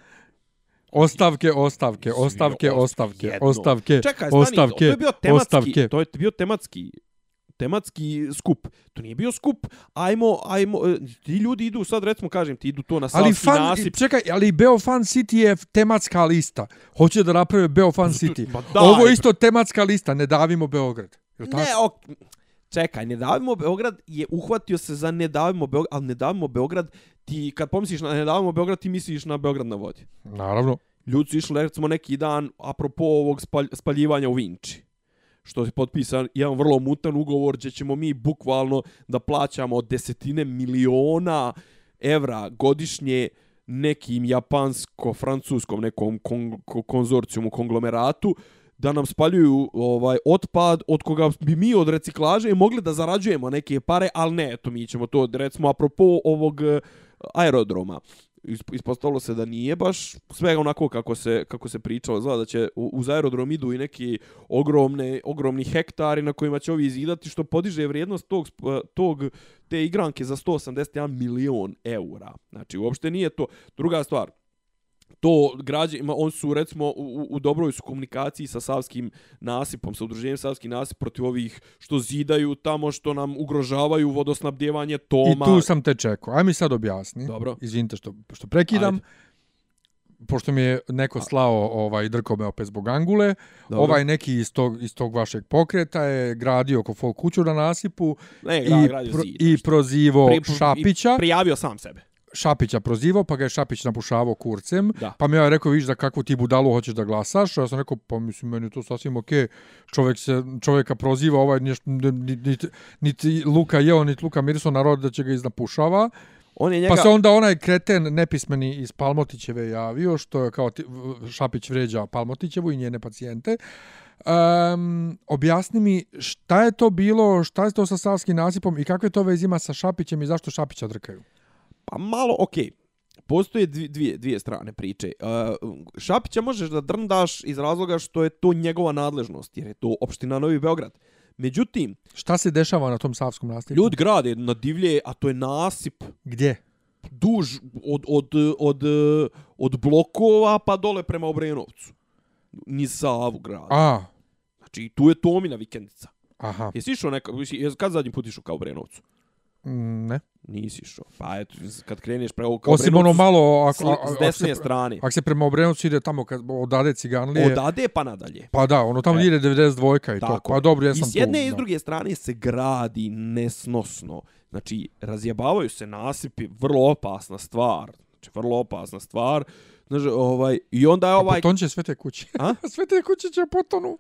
ostavke, ostavke, ostavke, ost- ostavke, jedno. ostavke, Čekaj, stani, ostavke, to je bio tematski, ostavke. to je bio tematski tematski skup. To nije bio skup, ajmo, ajmo, e, ti ljudi idu, sad recimo kažem, ti idu to na Ali Savski fan, nasip. čekaj, ali Beofan City je tematska lista. Hoće da naprave Beofan City. Ma daj, Ovo je isto tematska lista, ne davimo Beograd. Ne, ok, čekaj, Ne davimo Beograd je uhvatio se za Ne davimo Beograd, ali Ne davimo Beograd, ti kad pomisliš na Ne davimo Beograd, ti misliš na Beograd na vodi. Naravno. Ljudi su išli, recimo, neki dan, apropo ovog spalj, spaljivanja u Vinči. Što je potpisan jedan vrlo mutan ugovor, gdje ćemo mi bukvalno da plaćamo desetine miliona evra godišnje nekim japansko-francuskom nekom kon, ko- konzorcijumu, konglomeratu, da nam spaljuju ovaj otpad od koga bi mi od reciklaže mogli da zarađujemo neke pare, ali ne, eto mi ćemo to recimo apropo ovog eh, aerodroma. Ispostavilo se da nije baš sve onako kako se kako se pričalo, zna da će u- uz aerodrom idu i neki ogromne ogromni hektari na kojima će ovi izidati što podiže vrijednost tog eh, tog te igranke za 181 milion eura. Znači uopšte nije to druga stvar to građanima, on su recimo u, u- dobroj su komunikaciji sa Savskim nasipom, sa udruženjem Savski nasip protiv ovih što zidaju tamo, što nam ugrožavaju vodosnabdjevanje I Toma. tu sam te čekao. Aj mi sad objasni. Dobro. Izvinite što, što prekidam. Ajde. Pošto mi je neko slao ovaj drko me opet zbog angule, Dobro. ovaj neki iz tog, iz tog vašeg pokreta je gradio oko folk kuću na nasipu ne, i, gra, gradio pro, zid, i prozivo pri- Šapića. i Prijavio sam sebe. Šapića prozivao, pa ga je Šapić napušavao kurcem. Da. Pa mi je rekao, vidiš da kakvu ti budalu hoćeš da glasaš. Ja sam rekao, pa mislim, meni je to sasvim okej. Čovjek se, čovjeka proziva, ovaj niti, niti, niti Luka jeo, niti Luka mirisao narod da će ga iznapušava. On je njega... Pa se onda onaj kreten nepismeni iz Palmotićeve javio, što je kao ti, Šapić vređa Palmotićevu i njene pacijente. Um, objasni mi šta je to bilo, šta je to sa Savskim nasipom i kakve to veze ima sa Šapićem i zašto Šapića drkaju? Pa malo, okej. Postoje dvi- dvije, dvije strane priče. Uh, Šapića možeš da drndaš iz razloga što je to njegova nadležnost, jer je to opština Novi Beograd. Međutim, Šta se dešava na tom Savskom nasipu? ljudi grade na divlje, a to je nasip Gdje? duž od, od, od, od blokova pa dole prema Obrenovcu. Ni Savu grade. A, Znači, tu je Tomina vikendica. aha, Jesi išao neka, jesi, kad zadnji put išao ka Obrenovcu? Mm, ne. Nisi išao. Pa eto, kad kreneš prema ka Osim ono malo, ako, a- s ako desne se, strane. ako se prema Obrenovcu ide tamo kad odade Ciganlije, Odade pa nadalje. pa da, ono tamo E. ide 92 i to. Tako. Pa dobro, ja I sam s jedne tu. i s druge strane se gradi nesnosno. Znači, razjebavaju se nasipi, vrlo opasna stvar. Znači, vrlo opasna stvar. Znači, ovaj, I onda je A ovaj... potonće sve te kuće. A? [LAUGHS] sve te kuće će potonu.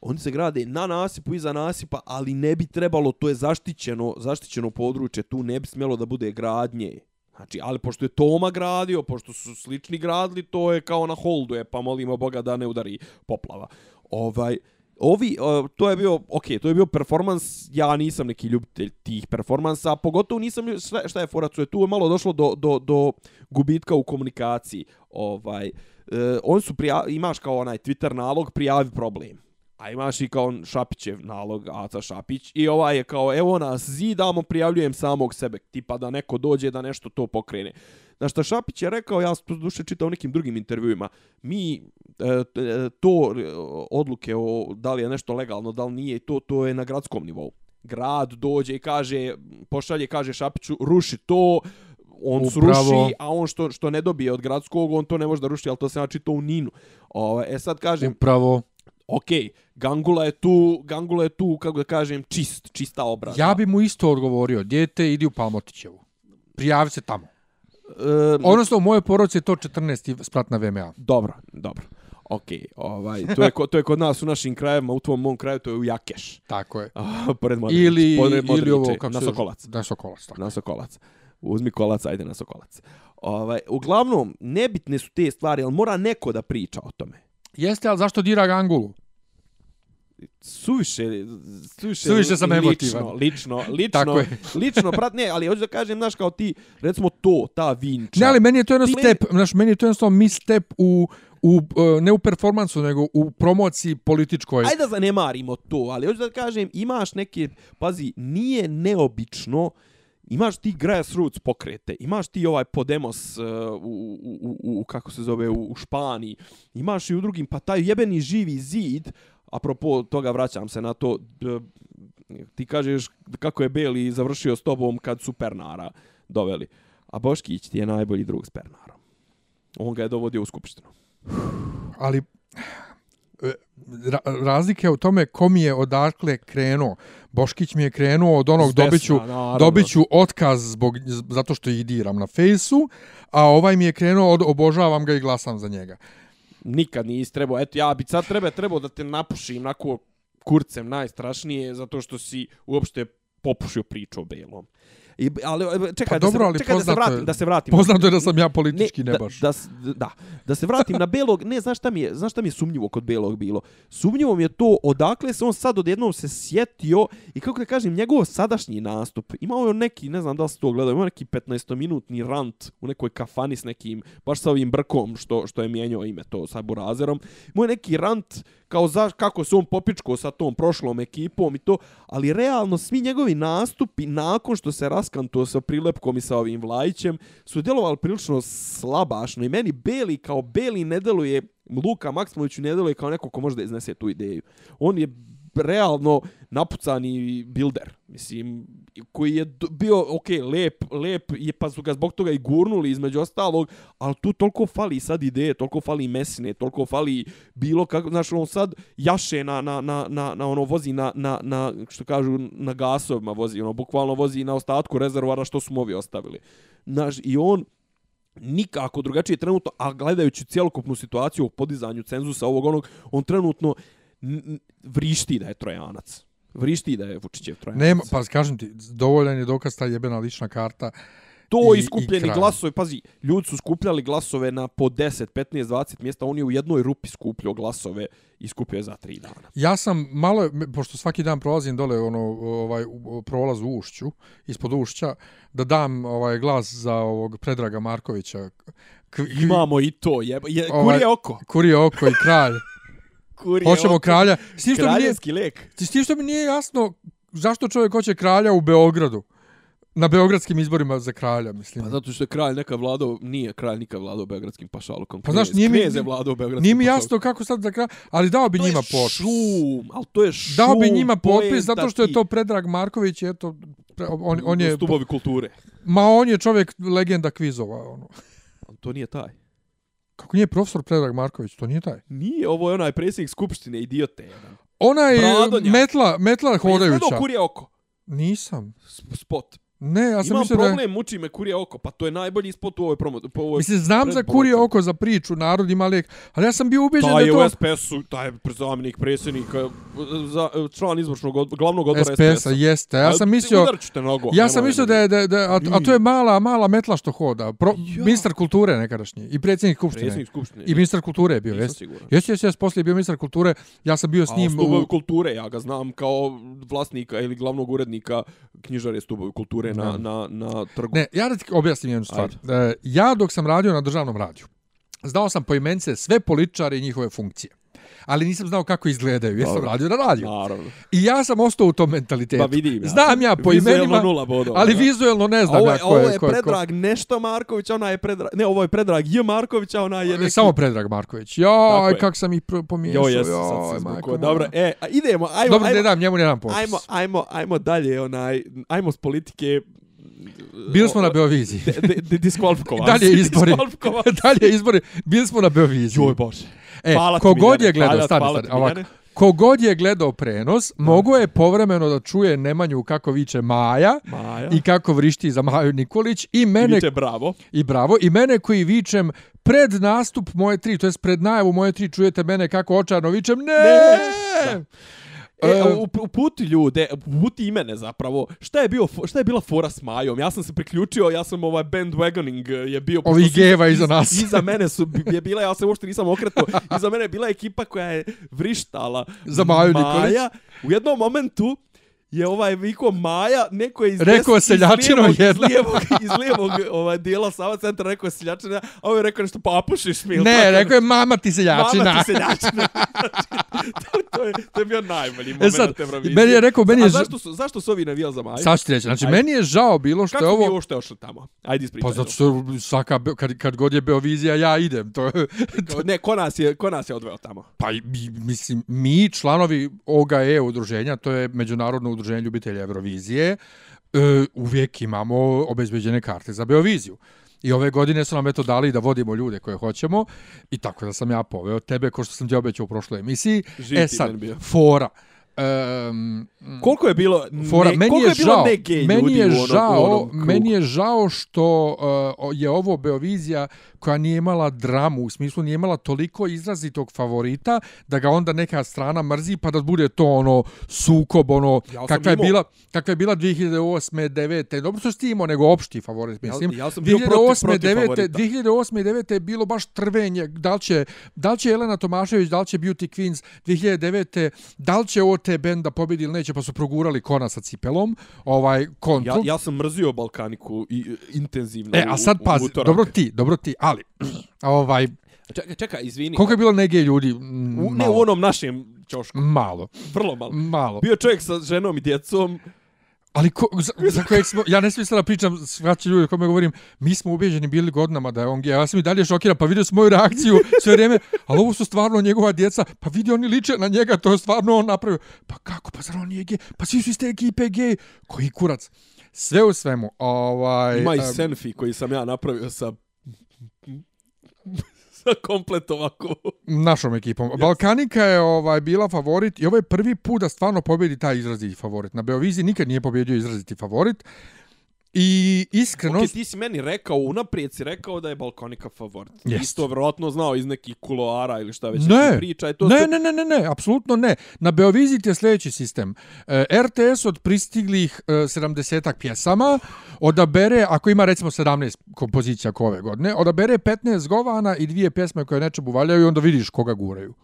Oni se grade na nasipu, iza nasipa, ali ne bi trebalo, to je zaštićeno, zaštićeno područje, tu ne bi smjelo da bude gradnje. Znači, ali pošto je Toma gradio, pošto su slični gradili, to je kao na holdu je, pa molimo Boga da ne udari poplava. Ovaj, ovi, uh, to je bio, ok, to je bio performans, ja nisam neki ljubitelj tih performansa, pogotovo nisam, šta, šta je foracu, je tu je malo došlo do, do, do gubitka u komunikaciji. Ovaj, e, uh, on su prija, imaš kao onaj Twitter nalog, prijavi problem. A imaš i kao Šapićev nalog, Aca Šapić, i ovaj je kao, evo nas, zidamo, prijavljujem samog sebe, tipa da neko dođe da nešto to pokrene. Na što Šapić je rekao, ja sam duše čitao nekim drugim intervjuima, mi e, e, to e, odluke o da li je nešto legalno, da li nije, to to je na gradskom nivou. Grad dođe i kaže, pošalje, kaže Šapiću, ruši to, on Upravo. sruši, a on što što ne dobije od gradskog, on to ne može da ruši, ali to se znači to u Ninu. Ovaj, e sad kažem, Upravo. Ok, Gangula je tu, Gangula je tu, kako da kažem, čist, čista obraza. Ja bi mu isto odgovorio, djete, idi u Palmotićevu. Prijavi se tamo. E, Odnosno, u mojoj porodici je to 14. sprat na VMA. Dobro, dobro. Ok, ovaj, to je, to je kod nas u našim krajevima, u tvom mom kraju, to je u Jakeš. Tako je. [LAUGHS] Pored Modrića, Ili, pored ili ovo, kako na Sokolac. Na Sokolac, tako. Na Sokolac. Uzmi kolac, ajde na Sokolac. Ovaj, uglavnom, nebitne su te stvari, ali mora neko da priča o tome. Jeste, ali zašto dira Gangulu? Suviše, suviše, Suviše sam lično, emotivan. lično, [LAUGHS] lično, je. lično, prat, ne, ali hoću da kažem, znaš, kao ti, recimo to, ta vinča. Ne, ali meni je to jedan Ti step, znaš, meni je to jednostavno misstep u, u, e, ne u performansu, nego u promociji političkoj. Ajde da zanemarimo to, ali hoću da kažem, imaš neke, pazi, nije neobično, imaš ti grassroots pokrete, imaš ti ovaj Podemos uh, u, u, u, kako se zove, u, u Španiji, imaš i u drugim, pa taj jebeni živi zid, apropo toga vraćam se na to, d- ti kažeš kako je Beli završio s tobom kad su Pernara doveli, a Boškić ti je najbolji drug s Pernarom. On ga je dovodio u skupštinu. ali e, ra razlika je u tome ko mi je odakle krenuo. Boškić mi je krenuo od onog dobiću, naravno. dobiću otkaz zbog, zato što ih diram na fejsu, a ovaj mi je krenuo od obožavam ga i glasam za njega. nikad nisi trebao, eto ja bi sad treba trebao da te napušim nako kurcem najstrašnije zato što si uopšte popušio priču o Belom. I, ali e, čekaj, Pa dobro, da ali se, čekaj da se poznato vratim, da se vratim. Poznato je da sam ja politički ne, da, baš. Da, s- da, da se vratim na Belog, ne, znaš šta mi je, znaš šta mi je sumnjivo kod Belog bilo? Sumnjivo mi je to odakle se on sad odjednom se sjetio i kako da kažem, njegov sadašnji nastup, imao je neki, ne znam da li se to gledao, imao neki 15-minutni rant u nekoj kafani s nekim, baš sa ovim brkom što, što je mijenjao ime to sa Burazerom, imao je neki rant kao za, kako se on popičko sa tom prošlom ekipom i to, ali realno svi njegovi nastupi nakon što se raskanto sa prilepkom i sa ovim Vlajićem su djelovali prilično slabašno i meni Beli kao Beli ne deluje Luka Maksimoviću ne deluje kao neko ko može da iznese tu ideju. On je realno napucani builder, mislim, koji je bio, ok, lep, lep, je, pa su ga zbog toga i gurnuli između ostalog, ali tu toliko fali sad ideje, toliko fali mesine, toliko fali bilo kako, znaš, on sad jaše na, na, na, na, na ono, vozi na, na, na, što kažu, na gasovima vozi, ono, bukvalno vozi na ostatku rezervoara što su mu ovi ostavili. Znaš, i on, nikako drugačije trenutno, a gledajući cjelokupnu situaciju u podizanju cenzusa ovog onog, on trenutno vrišti da je trojanac. Vrišti da je Vučićev trojanac. Nema, pa kažem ti, dovoljan je dokaz ta jebena lična karta. to i- i, i skupljeni kraj. glasovi, pazi, ljudi su skupljali glasove na po 10, 15, 20 mjesta, on je u jednoj rupi skupljao glasove i skupio je za 3 dana. Ja sam malo, pošto svaki dan prolazim dole ono, ovaj, prolaz u ušću, ispod ušća, da dam ovaj glas za ovog Predraga Markovića. K Imamo i to, je, je Ovaj- kurije oko. Kurije oko i kralj. Kurije Hoćemo kralja. S tim što mi nije, Kraljevski lek. s tim što mi nije jasno zašto čovjek hoće kralja u Beogradu. Na beogradskim izborima za kralja, mislim. Pa zato što je kralj nekad vladao, nije kralj nikad vladao beogradskim pašalukom. Pa znaš, nije mi- Knez je vladao beogradskim Nije mi jasno kako sad za kralja, ali dao bi To njima je potpis. šum, ali to je šum. Dao bi njima potpis zato što je to Predrag Marković, eto, pre- on, on je, Stubovi kulture. ma on je čovjek legenda kvizova, ono. Ali to nije taj. Kako nije profesor Predrag Marković, to nije taj. Nije, ovo je onaj predsjednik skupštine, idiote. jedan. Onaj Bradonja. metla, metla Pa jesi hodajuća. gledao kurije oko? Nisam. S- Spot. Ne, ja sam Imam mislio da... je- problem, muči me kurije oko. Pa to je najbolji spot u ovoj promo. Po ovoj Mislim, znam za kurije oko za priču, narod ima lijek, ali ja sam bio ubeđen Taj da je to... u SPS-u, taj je zamjenik predsjednika, za, član izvršnog od, glavnog odbora SPS-a, SPS-a. jeste. Ja sam mislio... Udarit ću te nogo. Ja sam mislio da je, da, je- da, a, a to je mala, mala metla što hoda. Pro, Ja. Ministar kulture nekadašnji i predsjednik skupštine. Predsjednik skupštine. I ministar kulture je bio, jeste. Jeste, jeste, jeste, poslije je bio ministar kulture. Ja sam bio s A njim Stubovi u... kulture, ja ga znam kao vlasnika ili glavnog urednika knjižare Stubovi kulture na, Da. na, na trgu. Ne, ja da ti objasnim jednu stvar. E, ja dok sam radio na državnom radiju, znao sam po imence sve političare i njihove funkcije. Ali nisam znao kako izgledaju, jer sam radio na radiju. Naravno. I ja sam ostao u tom mentalitetu. Pa vidim ja. Znam ja po Vizuelno imenima, nula bodova, ali da. vizuelno ne znam ovo ja je, ko ovo je. ko je, ko- Predrag nešto Marković, ona je Predrag... Ne, ovo je Predrag J. Marković, a ona je Ne, neki... Samo Predrag Marković. Joj, je. kak sam ih pomiješao. Jo, jes, joj, sad se zbukao. Dobro, e, idemo, ajmo, Dobro, ajmo, ne dam, njemu ne dam popis. ajmo, ajmo, ajmo dalje, onaj, ajmo s politike... Bili smo na Beoviziji. de- de- de- [LAUGHS] diskvalifikovan. Dalje izbori. [LAUGHS] Dalje izbori. Bili smo na Beoviziji. Joj, Bože. E, Hvala kogod je gledao, Hvala- stani, hvala stani, ovako. Kogod je gledao prenos, mogo je povremeno da čuje Nemanju kako viče Maja, Maja. i kako vrišti za Maju Nikolić i mene Viče bravo. i bravo i mene koji vičem pred nastup moje tri, to jest pred najavu moje tri čujete mene kako očarno vičem ne, Ne! E, u, uputi ljude, uputi i mene zapravo. Šta je, bio, šta je bila fora s Majom? Ja sam se priključio, ja sam ovaj bandwagoning je bio... su- geva iz- iza nas. Iza mene su je bila, ja se uopšte nisam okretao, [LAUGHS] iza mene je bila ekipa koja je vrištala. Za Maju Maja. Nikolić. U jednom momentu je ovaj Viko Maja, neko je iz Rekao des- iz seljačino lijevog- jedna. Iz lijevog, iz lijevog ovaj, dijela Sava centra rekao je seljačina, a ovo je rekao nešto papušiš mi. ili ne, tako rekao je mama ti seljačina. Mama ti seljačina. [LAUGHS] to, to, je, to je bio najbolji moment E sad, Eurovizije. meni je rekao, meni je A zašto su, zašto su ovi navijali za Maju? Sad ću reći, znači Ajde. meni je žao bilo što Kako je ovo... mi ovo... uopšte ošli tamo? Ajde ispričaj. Pa zato što svaka, kad, kad god je Beovizija, ja idem. To, Kao, Ne, ko nas je, ko nas je odveo tamo? pa mi- mislim, mi članovi OGE udruženja, to je Međunarodno udruženje ljubitelja Eurovizije, e, uvijek imamo obezbeđene karte za Beoviziju. I ove godine su nam eto dali da vodimo ljude koje hoćemo i tako da sam ja poveo tebe, ko što sam ti obećao u prošloj emisiji. Živ e sad, fora. Um, Koliko je bilo ne, Fora, meni koliko je, je bilo žao, ne gej meni ljudi je u onom, žao, u onom krugu? meni je žao što uh, je ovo Beovizija koja nije imala dramu, u smislu nije imala toliko izrazitog favorita da ga onda neka strana mrzi pa da bude to ono sukob, ono Ja kakva je bila kakva je bila 2008. 9. Dobro što si ti imao nego opšti favorit, mislim. ja sam bio protiv- protiv 9. favorita. 2008. i 9. je bilo baš trvenje, da li će, da li će Elena Tomašević, da li će Beauty Queens 2009. da li će OT band da pobedi ili neće, pa su progurali kona sa cipelom, ovaj kontru. Ja, ja sam mrzio Balkaniku i, intenzivno E, a sad pazi, utorak. dobro ti, dobro ti, ali, [CLEARS THROAT] ovaj, Čekaj, čekaj, izvini. koliko je bilo nege ljudi? Mm, U, ne malo. u ono- onom našem čošku. Malo, Vrlo malo. malo. Bio čovjek sa ženom i djecom. Ali ko, za, za kojeg smo, ja ne smijem sada pričam, svaći ljudi kome govorim, mi smo ubeđeni bili godinama da je on gej, ja sam i dalje šokiran, pa vidio sam moju reakciju sve vrijeme, ali ovo su stvarno njegova djeca, pa vidi oni liče na njega, to je stvarno on napravio. Pa kako, pa zar on nije gej? Pa svi su iz te ekipe gej. Koji kurac? Sve u svemu, ovaj... Ima i em, selfie koji sam ja napravio sa sa [LAUGHS] komplet ovako. našom ekipom. Balkanika je ovaj bila favorit i ovo je prvi put da stvarno pobjedi taj izraziti favorit. Na Beoviziji nikad nije pobjedio izraziti favorit. I iskreno... Ok, ti si meni rekao, unaprijed si rekao da je Balkonika favorit. Jest. Isto vjerovatno znao iz nekih kuloara ili šta već Ne, priča. To ne, ste- ne, ne, ne, ne, apsolutno ne. Na Beoviziji ti je sljedeći sistem. E, RTS od pristiglih e, 70-ak pjesama odabere, ako ima recimo 17 kompozicija kao ove godine, odabere 15 govana i dvije pjesme koje nečemu valjaju i onda vidiš koga guraju.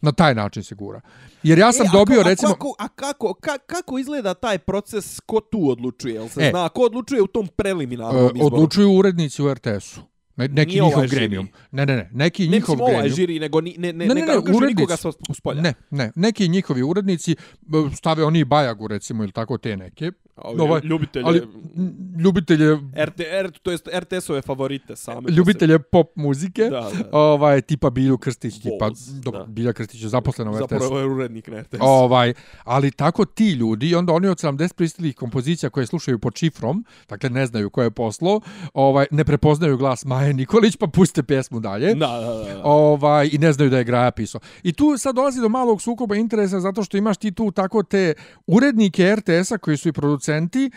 Na taj način se gura. Jer ja sam E, dobio, ko- a recimo... Kako, a kako, ka, kako izgleda taj proces, ko tu odlučuje? Jel se E. zna, ko odlučuje u tom preliminarnom E, izboru? odlučuju urednici u RTS-u. Ne, neki Nije njihov ovaj žiri. grenijum. Ne, ne, ne, neki Ne njihov mislim ovaj grenijum. žiri, nego ni, ne, ne, Ne, ne, ne, ne, ne, ne, ne urednici. nikoga sa uspolja. Ne, ne, neki njihovi urednici b, stave oni Bajagu recimo ili tako te neke. Ovi Ovaj, ljubitelje, Ali ljubitelje RT, R, to jest RTS-ove favorite same. ljubitelje pop muzike. Da, da. Ovaj tipa Bilju Krstić, tipa dobro, da. Bilja Krstić je zaposlena u RTS. Zapravo je urednik na RTS. Ovaj, ali tako ti ljudi, onda oni od 70 pristilih kompozicija koje slušaju pod šifrom, dakle ne znaju ko je poslo, ovaj, ne prepoznaju glas Maje Nikolić, pa puste pjesmu dalje. Da, da, da. da. ovaj i ne znaju da je Graja pisao. I tu sad dolazi do malog sukoba interesa zato što imaš ti tu tako te urednike RTS-a koji su i producenti, e,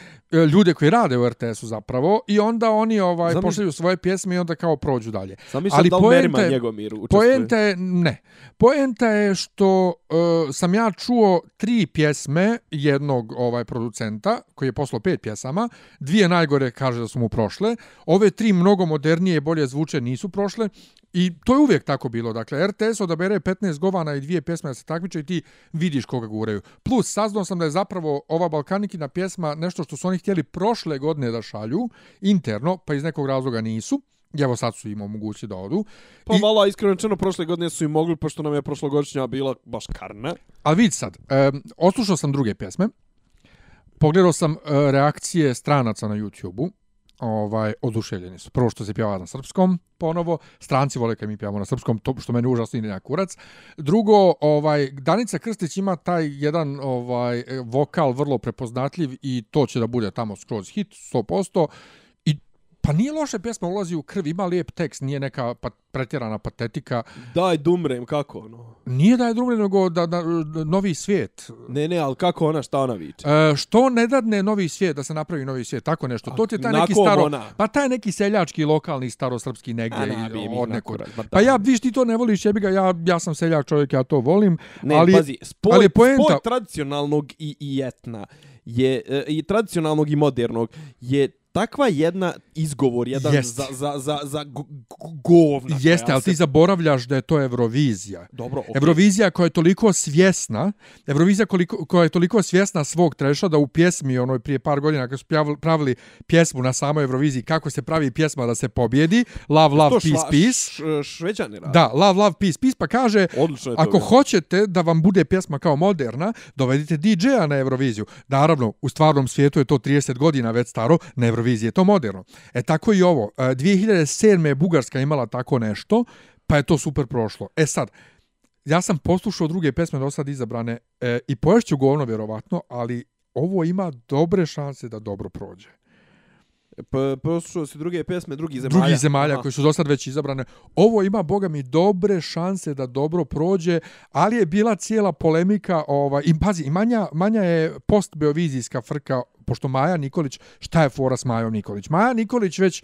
ljude koji rade u RTS-u zapravo i onda oni ovaj Zamisli- pošalju svoje pjesme i onda kao prođu dalje. Sam mislim ali da poenta Merima je- Njegomir učestvuje. Poenta je, ne. Poenta je što uh, sam ja čuo tri pjesme jednog ovaj producenta, koji je poslao pet pjesama, dvije najgore kaže da su mu prošle, ove tri mnogo modernije i bolje zvuče nisu prošle, I to je uvijek tako bilo. Dakle, RTS odabere 15 govana i dvije pjesme da se takmiče i ti vidiš koga guraju. Plus, saznao sam da je zapravo ova Balkanikina pjesma nešto što su oni htjeli prošle godine da šalju interno, pa iz nekog razloga nisu. I evo sad su im omogućili da odu. Pa I- malo, iskreno rečeno, prošle godine su i mogli, pošto nam je prošlogodišnja bila baš karna. Ali vidi sad, um, oslušao sam druge pjesme, pogledao sam uh, reakcije stranaca na YouTube-u, ovaj, oduševljeni su. Prvo što se pjeva na srpskom, ponovo, stranci vole kad mi pjevamo na srpskom, to što meni užasno ide na kurac. Drugo, ovaj, Danica Krstić ima taj jedan ovaj vokal vrlo prepoznatljiv i to će da bude tamo skroz hit, 100%. Pa nije loša pjesma, ulazi u krv, ima lijep tekst, nije neka pa, pretjerana patetika. Daj dumrem, kako ono? Nije da je drugo nego da, da, da, novi svijet. Ne, ne, ali kako ona, šta ona viče? E, što ne dadne novi svijet, da se napravi novi svijet, tako nešto. A To ti je taj na neki staro, ona? pa taj neki seljački, lokalni, starosrpski negdje A, i nabi mi od na nekog. Pa ja, viš ti to ne voliš, jebi ga, ja, ja sam seljak čovjek, ja to volim. Ne, ali, pazi, spoj, ali poenta- spoj tradicionalnog i, i etna je, e, i tradicionalnog i modernog je takva jedna izgovor, jedan Jest. za, za, za, za go, go- govna. Jeste, ali ti se- zaboravljaš da je to Eurovizija. Dobro, okay. Eurovizija koja je toliko svjesna, Eurovizija koliko, koja je toliko svjesna svog treša da u pjesmi onoj prije par godina kad su pravili pjesmu na samoj Euroviziji kako se pravi pjesma da se pobjedi, Love, Love, to Peace, Peace. Š, šveđani rade. Da, Love, Love, Peace, Peace, pa kaže, Odlično je ako bilo. hoćete da vam bude pjesma kao moderna, dovedite DJ-a na Euroviziju. Naravno, u stvarnom svijetu je to 30 godina već staro, na je to moderno. E tako i ovo. E, 2007. je Bugarska imala tako nešto, pa je to super prošlo. E sad, ja sam poslušao druge pesme do sad izabrane e, i poješću govno vjerovatno, ali ovo ima dobre šanse da dobro prođe. Pa, poslušao si druge pjesme drugih zemalja. drugih zemalja Aha. koji su do sad već izabrane. Ovo ima, boga mi, dobre šanse da dobro prođe, ali je bila cijela polemika, ovaj, i pazi, manja, manja je postbeovizijska frka, pošto Maja Nikolić, šta je fora s Majom Nikolić? Maja Nikolić već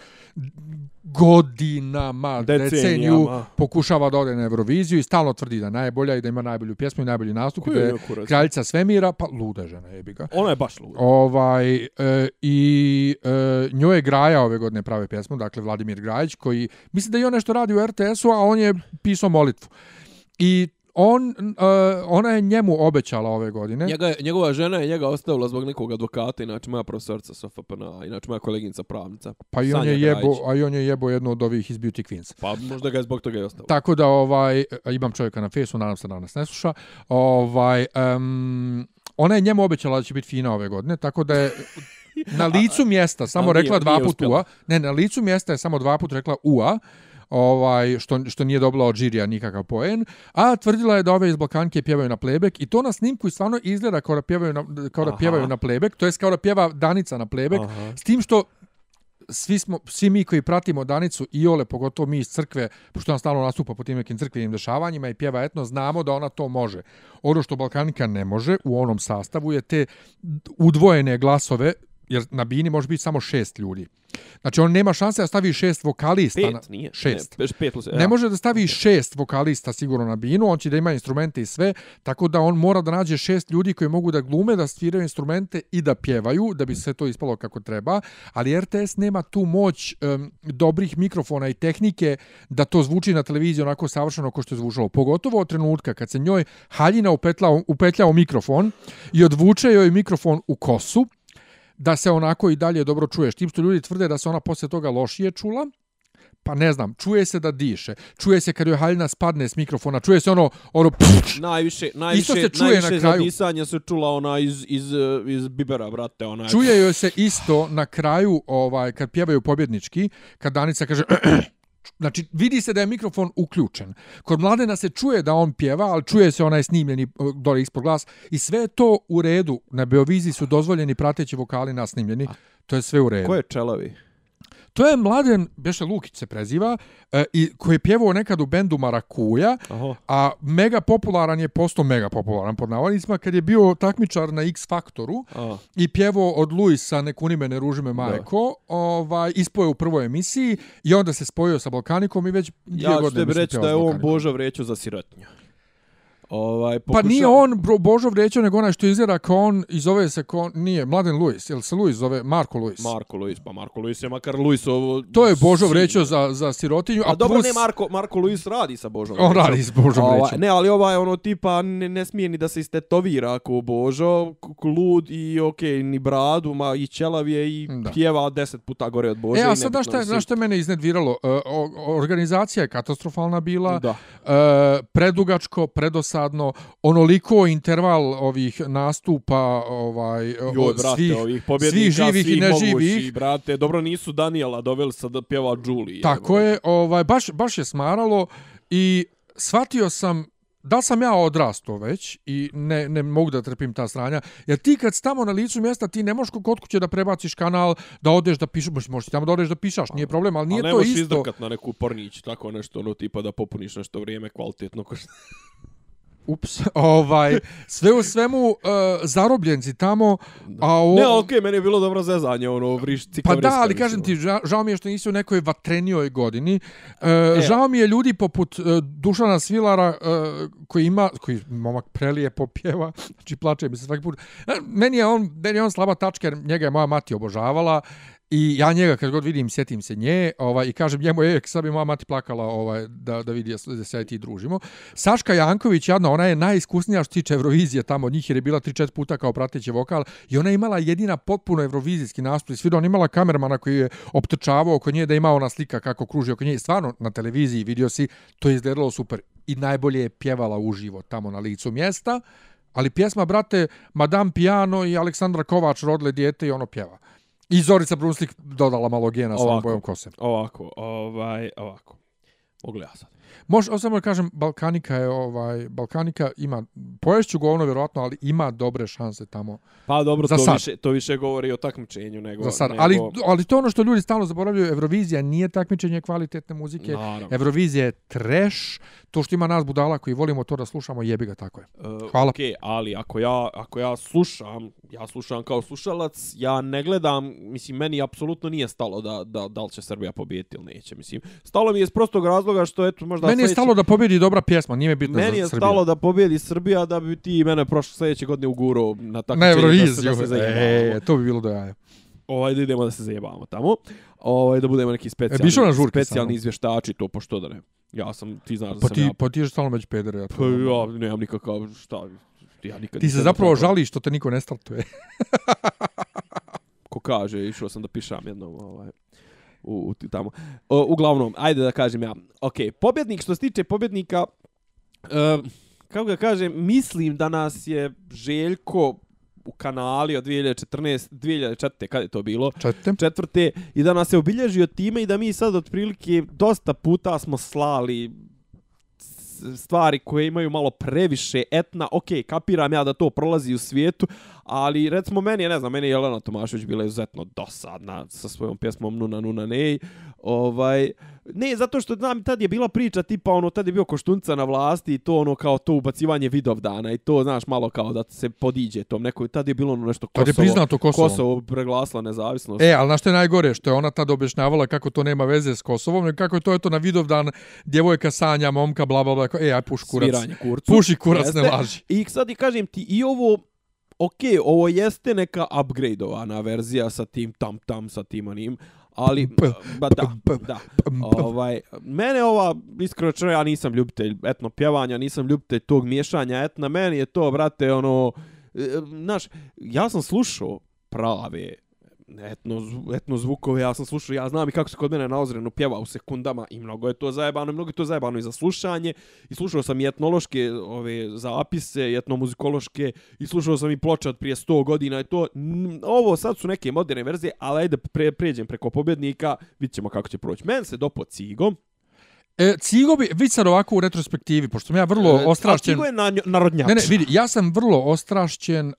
godinama, Decenijama. deceniju pokušava da ode na Euroviziju i stalno tvrdi da je najbolja i da ima najbolju pjesmu i najbolji nastup, da je je kraljica svemira, pa luda je žena, jebi ga. Ona je baš luda. Ovaj, e, I e, njoj je Graja ove godine prave pjesmu, dakle Vladimir Grajić, koji, mislim da i on nešto radi u RTS-u, a on je pisao molitvu. I on, e, ona je njemu obećala ove godine. Njega, je- njegova žena je njega ostavila zbog nekog advokata, inače moja profesorca sa FPN-a, inače moja koleginica pravnica. Pa i on je jebo, a i on je jebo jednu od ovih iz Beauty Queens. Pa možda ga je zbog toga i ostavila. Tako da ovaj e, imam čovjeka na fesu, nadam se da nas ne sluša. Ovaj um, ona je njemu obećala da će biti fina ove godine, tako da je [LAUGHS] na licu mjesta samo nije- rekla dva nije puta uspjela. ua. Ne, na licu mjesta je samo dva puta rekla ua ovaj što što nije dobila od žirija nikakav poen, a tvrdila je da ove iz Balkanke pjevaju na playback i to na snimku i stvarno izgleda kao da pjevaju na kao da Aha. pjevaju na playback, to jest kao da pjeva Danica na playback, Aha. s tim što svi smo svi mi koji pratimo Danicu i Ole pogotovo mi iz crkve pošto ona stalno nastupa po tim nekim crkvenim dešavanjima i pjeva etno znamo da ona to može ono što Balkanika ne može u onom sastavu je te udvojene glasove jer na bini može biti samo šest ljudi znači on nema šanse da stavi šest vokalista na, Pet, nije. šest Ne, pet plus, Ne može da stavi šest vokalista sigurno na binu, on će da ima instrumente i sve, tako da on mora da nađe šest ljudi koji mogu da glume, da sviraju instrumente i da pjevaju, da bi sve to ispalo kako treba, ali RTS nema tu moć um, dobrih mikrofona i tehnike da to zvuči na televiziji onako savršeno kao što je zvučalo. Pogotovo od trenutka kad se njoj haljina upetla, upetlja u mikrofon i odvuče joj mikrofon u kosu, da se onako i dalje dobro čuješ. Tim što ljudi tvrde da se ona posle toga lošije čula, pa ne znam, čuje se da diše, čuje se kad joj haljina spadne s mikrofona, čuje se ono, ono, pš, Najviše, najviše, se čuje najviše na kraju. disanje se čula ona iz, iz, eh, iz Bibera, brate, ona čuje joj se isto na kraju, ovaj, kad pjevaju pobjednički, kad Danica kaže, [CLEARS THROAT] Znači, vidi se da je mikrofon uključen. Kod Mladena se čuje da on pjeva, ali čuje se onaj snimljeni dole ispod glas. I sve je to u redu. Na Beoviziji su dozvoljeni prateći vokali nasnimljeni. To je sve u redu. Ko je čelavi? To je Mladen, Beše Lukić se preziva, e, i koji je pjevao nekad u bendu Marakuja, Aha. a mega popularan je postao mega popularan pod navodnicima kad je bio takmičar na X Faktoru i pjevao od Luisa ne kuni me ne ruži me majko, ovaj, ispoje u prvoj emisiji i onda se spojio sa Balkanikom i već dvije ja ću godine tebi mislim, reći pjeva da je on. Boža vreću za sirotnju. Ovaj, Pa nije on bro, Božov rećao, nego onaj što izgleda kao on i zove se kao, nije, Mladen Luis, jel se Luis zove, Marko Luis. Marko Luis, pa Marko Luis je makar Luis ovo... to je Božov sin. rećao za, za sirotinju, a, A dobro, plus, ne, Marko, Marko Luis radi sa Božom on vrećom. radi s Božom Ovaj. Ne, ali ovaj ono tipa ne, ne smije ni da se istetovira ko Božo, k- k- lud i okej, ni bradu, ma i ćelav je i Da. pjeva deset puta gore od Bože. E, a sad, znaš šta, znaš šta mene iznedviralo? E, o- organizacija je katastrofalna bila, Da. e, predugačko, predosadno, onoliko interval ovih nastupa, ovaj, Joj, brate, svih, ovih svih živih i svih neživih. mogućih, brate. Dobro, nisu Daniela doveli sad da pjeva Julie. Tako je, ovaj, baš, baš je smaralo i shvatio sam da sam ja odrasto već i ne, ne mogu da trpim ta stranja, jer ti kad si tamo na licu mjesta, ti ne možeš kod kuće da prebaciš kanal, da odeš da pišeš, možeš, možeš tamo da odeš da pišaš, nije problem, ali nije Ali ne to možeš isto. izdrkat na neku pornić, tako nešto, ono, tipa da popuniš nešto vrijeme kvalitetno. ko Ups, [LAUGHS] ovaj, sve u svemu uh, zarobljenci tamo, a o, Ne, okej, meni je bilo dobro zezanje, ono, vriš, cika Pa da, ali kažem ti, ono. ža, žao mi je što nisi u nekoj vatrenijoj godini. E, žao mi je ljudi poput e, Dušana Svilara e, koji ima, koji momak prelijepo [LAUGHS] pjeva, znači plače mi se svaki put. Meni je on, meni je on slaba tačka jer njega je moja mati obožavala I ja njega kad god vidim, sjetim se nje ovaj, i kažem njemu, je, sad bi moja mati plakala ovaj, da, da vidi da se ja i ti družimo. Saška Janković, jadna, ona je najiskusnija što se tiče Eurovizije tamo od njih jer je bila 3-4 puta kao prateći vokal i ona je imala jedina potpuno eurovizijski nastup. Svi ona imala kamermana koji je optrčavao oko nje da ima ona slika kako kruži oko nje. I Stvarno, na televiziji vidio si, to je izgledalo super. I najbolje je pjevala uživo tamo na licu mjesta. Ali pjesma, brate, Madame Piano i Aleksandra Kovač rodile dijete i ono pjeva. I Zorica Brunslik dodala malo gena Ovako. bojom kose. Ovako, ovaj, ovako. Mogu ja sad? Može, samo kažem, Balkanika je, ovaj, Balkanika ima, poješću govno vjerojatno, ali ima dobre šanse tamo Pa dobro, Za to sad. više, to više govori o takmičenju nego... za sad. nego... Ali, ali to ono što ljudi stalno zaboravljaju, Eurovizija nije takmičenje kvalitetne muzike, Naravno. Eurovizija je trash, to što ima nas budala koji volimo to da slušamo, jebi ga tako je. Uh, Hvala. Okej, ali ako ja, ako ja slušam, ja slušam kao slušalac, ja ne gledam, mislim, meni apsolutno nije stalo da, da, da li će Srbija pobijeti ili neće, mislim. Stalo mi je iz prostog razloga što, eto, možda Meni je sljedeći- stalo da pobjedi dobra pjesma, nije mi bitno Meni za je Srbiju. stalo da pobijedi Srbija da bi ti mene prošle sljedeće godine uguro na na takmičenje da se, da se zajebamo. E, to bi bilo do jaja. Ovaj, da idemo da se zajebamo tamo. Ovaj, da budemo neki E, specijalni, išao na žurke specijalni samo? izvještači, to pošto da ne. Ja sam, ti znaš da Pa sam ti, ja... pa ti je stalno među pedere. Ja to Pa ja nemam nikakav, šta, ja nikad Ti se zapravo napravio. žališ što te niko ne startuje. ko kaže, išao sam da pišam jednom ovaj, u, u tamo. O, uglavnom, ajde da kažem ja. Ok, pobjednik, što se tiče pobjednika, e, kako ga kažem, mislim da nas je Željko u kanali od 2014, 2004. kad je to bilo? Čete? četvrte i da nas je obilježio time i da mi sad otprilike dosta puta smo slali stvari koje imaju malo previše etna. Ok, kapiram ja da to prolazi u svijetu, ali recimo meni je, ne znam, meni je Jelena Tomašević bila izuzetno dosadna sa svojom pjesmom Nuna Nuna Nej. Ovaj, ne, zato što znam, tad je bila priča tipa ono, tad je bio Koštunca na vlasti i to ono kao to ubacivanje Vidovdana i to, znaš, malo kao da se podiđe tom nekoj, tad je bilo ono nešto Tad je Kosovo. priznato Kosovo. Kosovo preglasila nezavisnost. E, ali na što je najgore, što je ona tad objašnjavala kako to nema veze s Kosovom, nego kako je to eto na Vidovdan djevojka sanja, momka, bla, bla, bla, e, aj puš kurac. sviranje kurcu. Puši kurac, Jeste. ne laži. I sad i kažem ti, i ovo, ok, ovo jeste neka upgradeovana verzija sa tim tam tam, sa tim onim, ali, ba da, da. Ovaj, mene ova, iskreno rečeno, ja nisam ljubitelj etno pjevanja, nisam ljubitelj tog miješanja etna, meni je to, brate, ono, e, znaš, ja sam slušao prave etno, etno zvukove, ja sam slušao, ja znam i kako se kod mene na Ozrenu pjeva u sekundama i mnogo je to zajebano, mnogo je to zajebano i za slušanje i slušao sam i etnološke ove zapise, i etnomuzikološke i slušao sam i ploče od prije 100 godina i to, ovo sad su neke moderne verzije, ali ajde pre, pređem preko pobjednika, vidit ćemo kako će proći. Men se dopo Cigo. E, Cigo bi, vidi sad ovako u retrospektivi, pošto sam ja vrlo E, a ostrašćen. Cigo je na, narodnjač. Ne, ne, vidi, ja sam vrlo ostrašćen uh,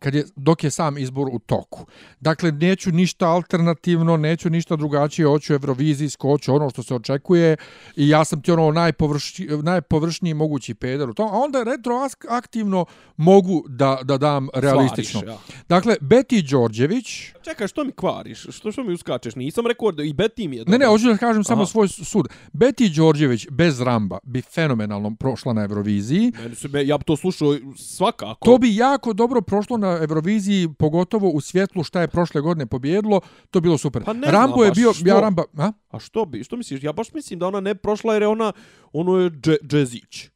kad je, dok je sam izbor u toku. Dakle, neću ništa alternativno, neću ništa drugačije, hoću evrovizijsko, hoću ono što se očekuje i ja sam ti ono najpovrši, najpovršniji mogući peder u tom, a onda retroaktivno mogu da, da dam realistično. Svariš, ja. Dakle, Beti Đorđević, Čekaj, što mi kvariš? Što što mi uskačeš? Nisam rekao da i Betty mi je Ne, ne, dobro. hoću da kažem samo Aha. svoj sud. Beti Đorđević bez Ramba bi fenomenalno prošla na Euroviziji. Meni ja bi to slušao svakako. To bi jako dobro prošlo na Euroviziji, pogotovo u svjetlu šta je prošle godine pobjedilo, to bi bilo super. Pa ne znam Rambo je bio, što. ja Ramba, a? A što bi? Što misliš? Ja baš mislim da ona ne prošla jer je ona ono je dže, džezić.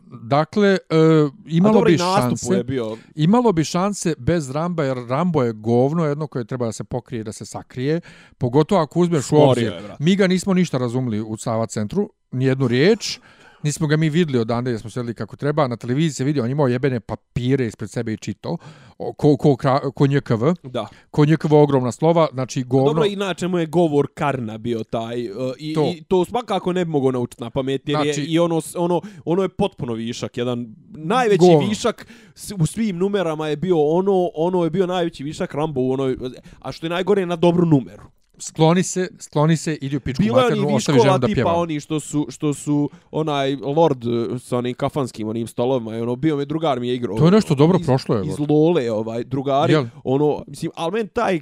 Dakle, A imalo dobro, bi šanse. je bio... Imalo bi šanse bez Ramba, jer Rambo je govno jedno koje treba da se pokrije, da se sakrije. Pogotovo ako uzmeš u obzir. je. Mi ga nismo ništa razumeli u Sava centru, nijednu riječ. Nismo ga mi vidli odande, jer smo sedeli kako treba. Na televiziji se vidi, on imao jebene papire ispred sebe i čito. O, Ko, ko, kra- ko NJKV. Da. Ko NJKV ogromna slova, znači govno. Dobro, inače mu je govor Karna bio taj. uh, i, To. I to svakako ne bi mogao naučiti na pamet, jer Znači- je, i ono, ono, ono je potpuno višak. Jedan najveći Govno. višak u svim numerama je bio ono, ono je bio najveći višak Rambo u onoj, a što je najgore na dobru numeru. Skloni se, skloni se, idi u pičku Bilo je maternu, ostavi ženu da pjeva. oni što su, što su onaj lord uh, sa onim kafanskim onim stolovima ono bio mi drugar mi je igrao. To je nešto dobro iz, prošlo, je, Iz. Lole ovaj drugari, Jel? ono mislim, al men taj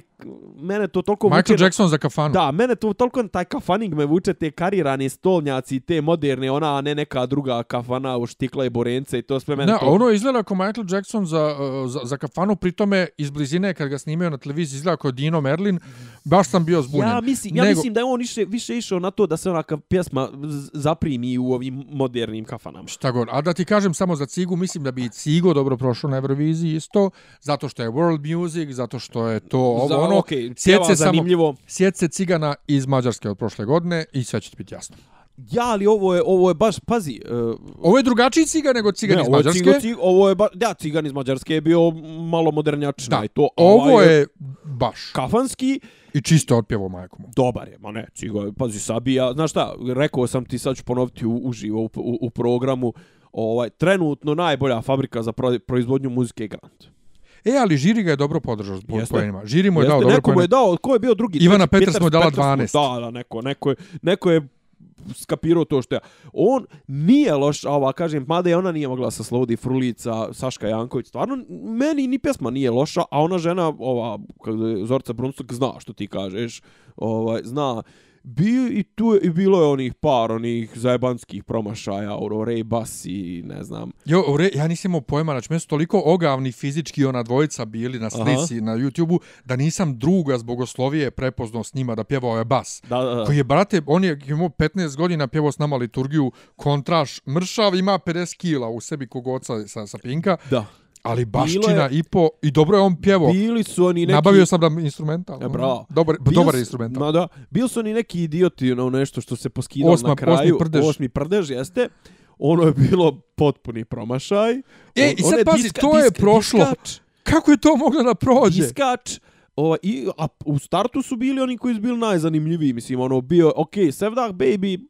mene to toliko Michael vuče Jackson za kafanu. Da, mene to toliko taj kafaning me vuče te karirane stolnjaci, te moderne, ona, a ne neka druga kafana u štikla i borence i to sve mene Ne, to... ono izgleda kao Michael Jackson za, uh, za, za kafanu, pritome iz blizine kad ga snimaju na televiziji izgleda kao Dino Merlin, baš sam bio zbunjen. Ja mislim, ja Nego- mislim da je on više, više išao na to da se ona pjesma zaprimi u ovim modernim kafanama. Šta god. A da ti kažem samo za Cigu, mislim da bi Cigo dobro prošao na Euroviziji isto, zato što je world music, zato što je to ovo Za- ono. Sjeć pjeva se samo, zanimljivo. sjeć se Cigana iz Mađarske od prošle godine i sve će ti biti jasno. Ja, ali ovo je, ovo je baš, pazi... Uh, Ovo je drugačiji Cigan nego Cigan ne, iz je Mađarske. Cigo, Cigo, ovo je ba, da, cigan iz Mađarske je bio malo modernjačina Da, i to. ovo ovaj je baš. Kafanski, I čisto otpjevo majkom. dobar je, ma ne, Cigo, je, pazi, sabija, znaš šta, rekao sam ti, sad ću ponoviti u, uživo u, u, u programu, ovaj, trenutno najbolja fabrika za pro, proizvodnju muzike je Grant. E, ali Žiri ga je dobro podržao po Jeste. poenima. Žiri mu je Jeste, dao dobro neko mu je dao, ko je bio drugi? Ivana treći? Peters mu je dala Peters 12. Da, da, neko, neko je, neko je skapirao to što ja. On nije loš, a ova kažem, mada je ona nije mogla sa Slodi Frulica, Saška Janković, stvarno, meni ni pjesma nije loša, a ona žena, ova, Zorca Brunstok, zna što ti kažeš, ovaj, zna, Bio i tu je, i bilo je onih par onih zajebanskih promašaja, Aurore Bas i ne znam. Jo, ure, ja nisam imao pojma, znači meni su toliko ogavni fizički ona dvojica bili na slici Aha. na YouTube-u, da nisam druga zbog bogoslovije prepoznao s njima da pjevao je bas. Da, da, da. Koji je, brate, on je imao 15 godina pjevao s nama liturgiju, kontraš, mršav, ima 50 kila u sebi kogoca sa, sa Pinka, Da. Ali baština je- i po, i dobro je on pjevao. Bili su oni neki... Nabavio sam da instrumental. E, bravo. Dobar, Bil dobar instrumental. Ma da, bili su oni neki idioti, ono nešto što se poskidalo Osma- na kraju. osmi prdež. Osmi prdež, jeste. Ono je bilo potpuni promašaj. E, i sad pazi, to je prošlo. Diskač, Kako je to moglo da prođe? diskač Ova, i, a u startu su bili oni koji su bili najzanimljiviji, mislim, ono, bio, ok, Sevdah Baby,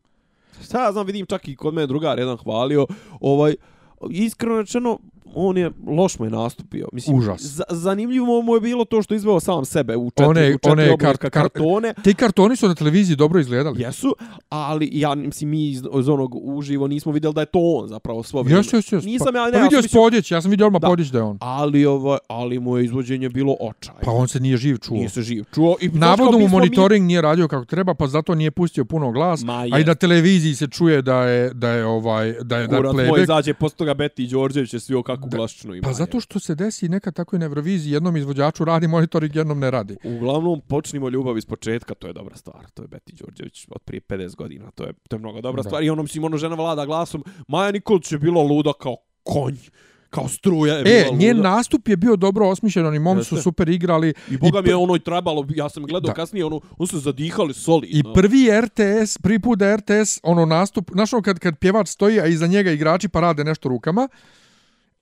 šta ja znam, vidim čak i kod mene drugar jedan hvalio, ovaj, iskreno rečeno, on je loš mu je nastupio. Mislim, Užas. za- zanimljivo mu je bilo to što izveo sam sebe u četiri, One- u četiri one kart- kar- kartone. Ti kartoni su na televiziji dobro izgledali. Jesu, ali ja mislim mi iz, iz onog uživo nismo vidjeli da je to on zapravo svo vrijeme. Jesu, jesu, jesu. Nisam ja, pa, ne, pa ja vidio sam si mislio- Podjeć, ja sam vidio odmah Da. Podjeć da je on. ali ovaj ali mu je izvođenje bilo očaj. Pa on se nije živ čuo. Nije se živ čuo i Navodno mu mi monitoring nije radio kako treba, pa zato nije pustio puno glas. Ma a i na televiziji se čuje da je da je ovaj da je Mi, da je kurac moj playback. izađe posle toga Beti Đorđević je svio kakvu glaščinu ima. Pa zato što se desi nekad tako i na Euroviziji, jednom izvođaču radi monitoring, jednom ne radi. Uglavnom, počnimo ljubav iz početka, to je dobra stvar. To je Beti Đorđević od prije 50 godina. To je, to je mnogo dobra Da. stvar. I ono, mislim, ono žena vlada glasom. Maja Nikolić je bila luda kao konj. Kao struja je E, bila njen luda. nastup je bio dobro osmišljen, oni momci su super igrali. I boga mi je ono i trebalo, ja sam gledao Da. kasnije, ono, on su zadihali solidno. I prvi RTS, prvi put da RTS, ono nastup, znaš ono kad, kad pjevač stoji, a iza njega igrači pa rade nešto rukama,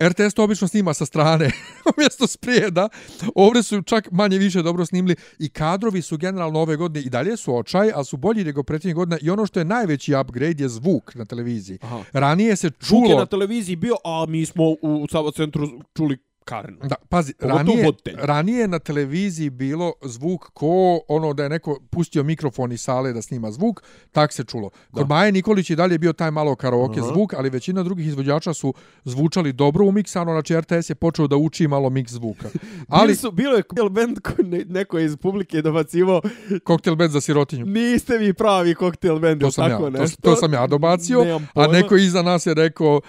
RTS to obično snima sa strane, [LAUGHS] umjesto sprijeda. Ovdje su čak manje više dobro snimili i kadrovi su generalno ove godine i dalje su očaj, ali su bolji nego prethodnih godina i ono što je najveći upgrade je zvuk na televiziji. Aha. Ranije se Čuk je čulo... na televiziji bio, a mi smo u Savo centru čuli Karnu. Da, pazi, Pogotovo ranije, voditelj. ranije je na televiziji bilo zvuk ko ono da je neko pustio mikrofon iz sale da snima zvuk, tak se čulo. Kod Da. Maje Nikolić i dalje je bio taj malo karaoke Aha. zvuk, ali većina drugih izvođača su zvučali dobro umiksano, znači RTS je počeo da uči malo miks zvuka. [LAUGHS] Ali su, bilo je koktel band koji ne, neko je iz publike dobacivo, koktel band za sirotinju. niste vi pravi koktel band, To sam ja, tako to, nešto. to sam ja dobacio, a neko iza nas je rekao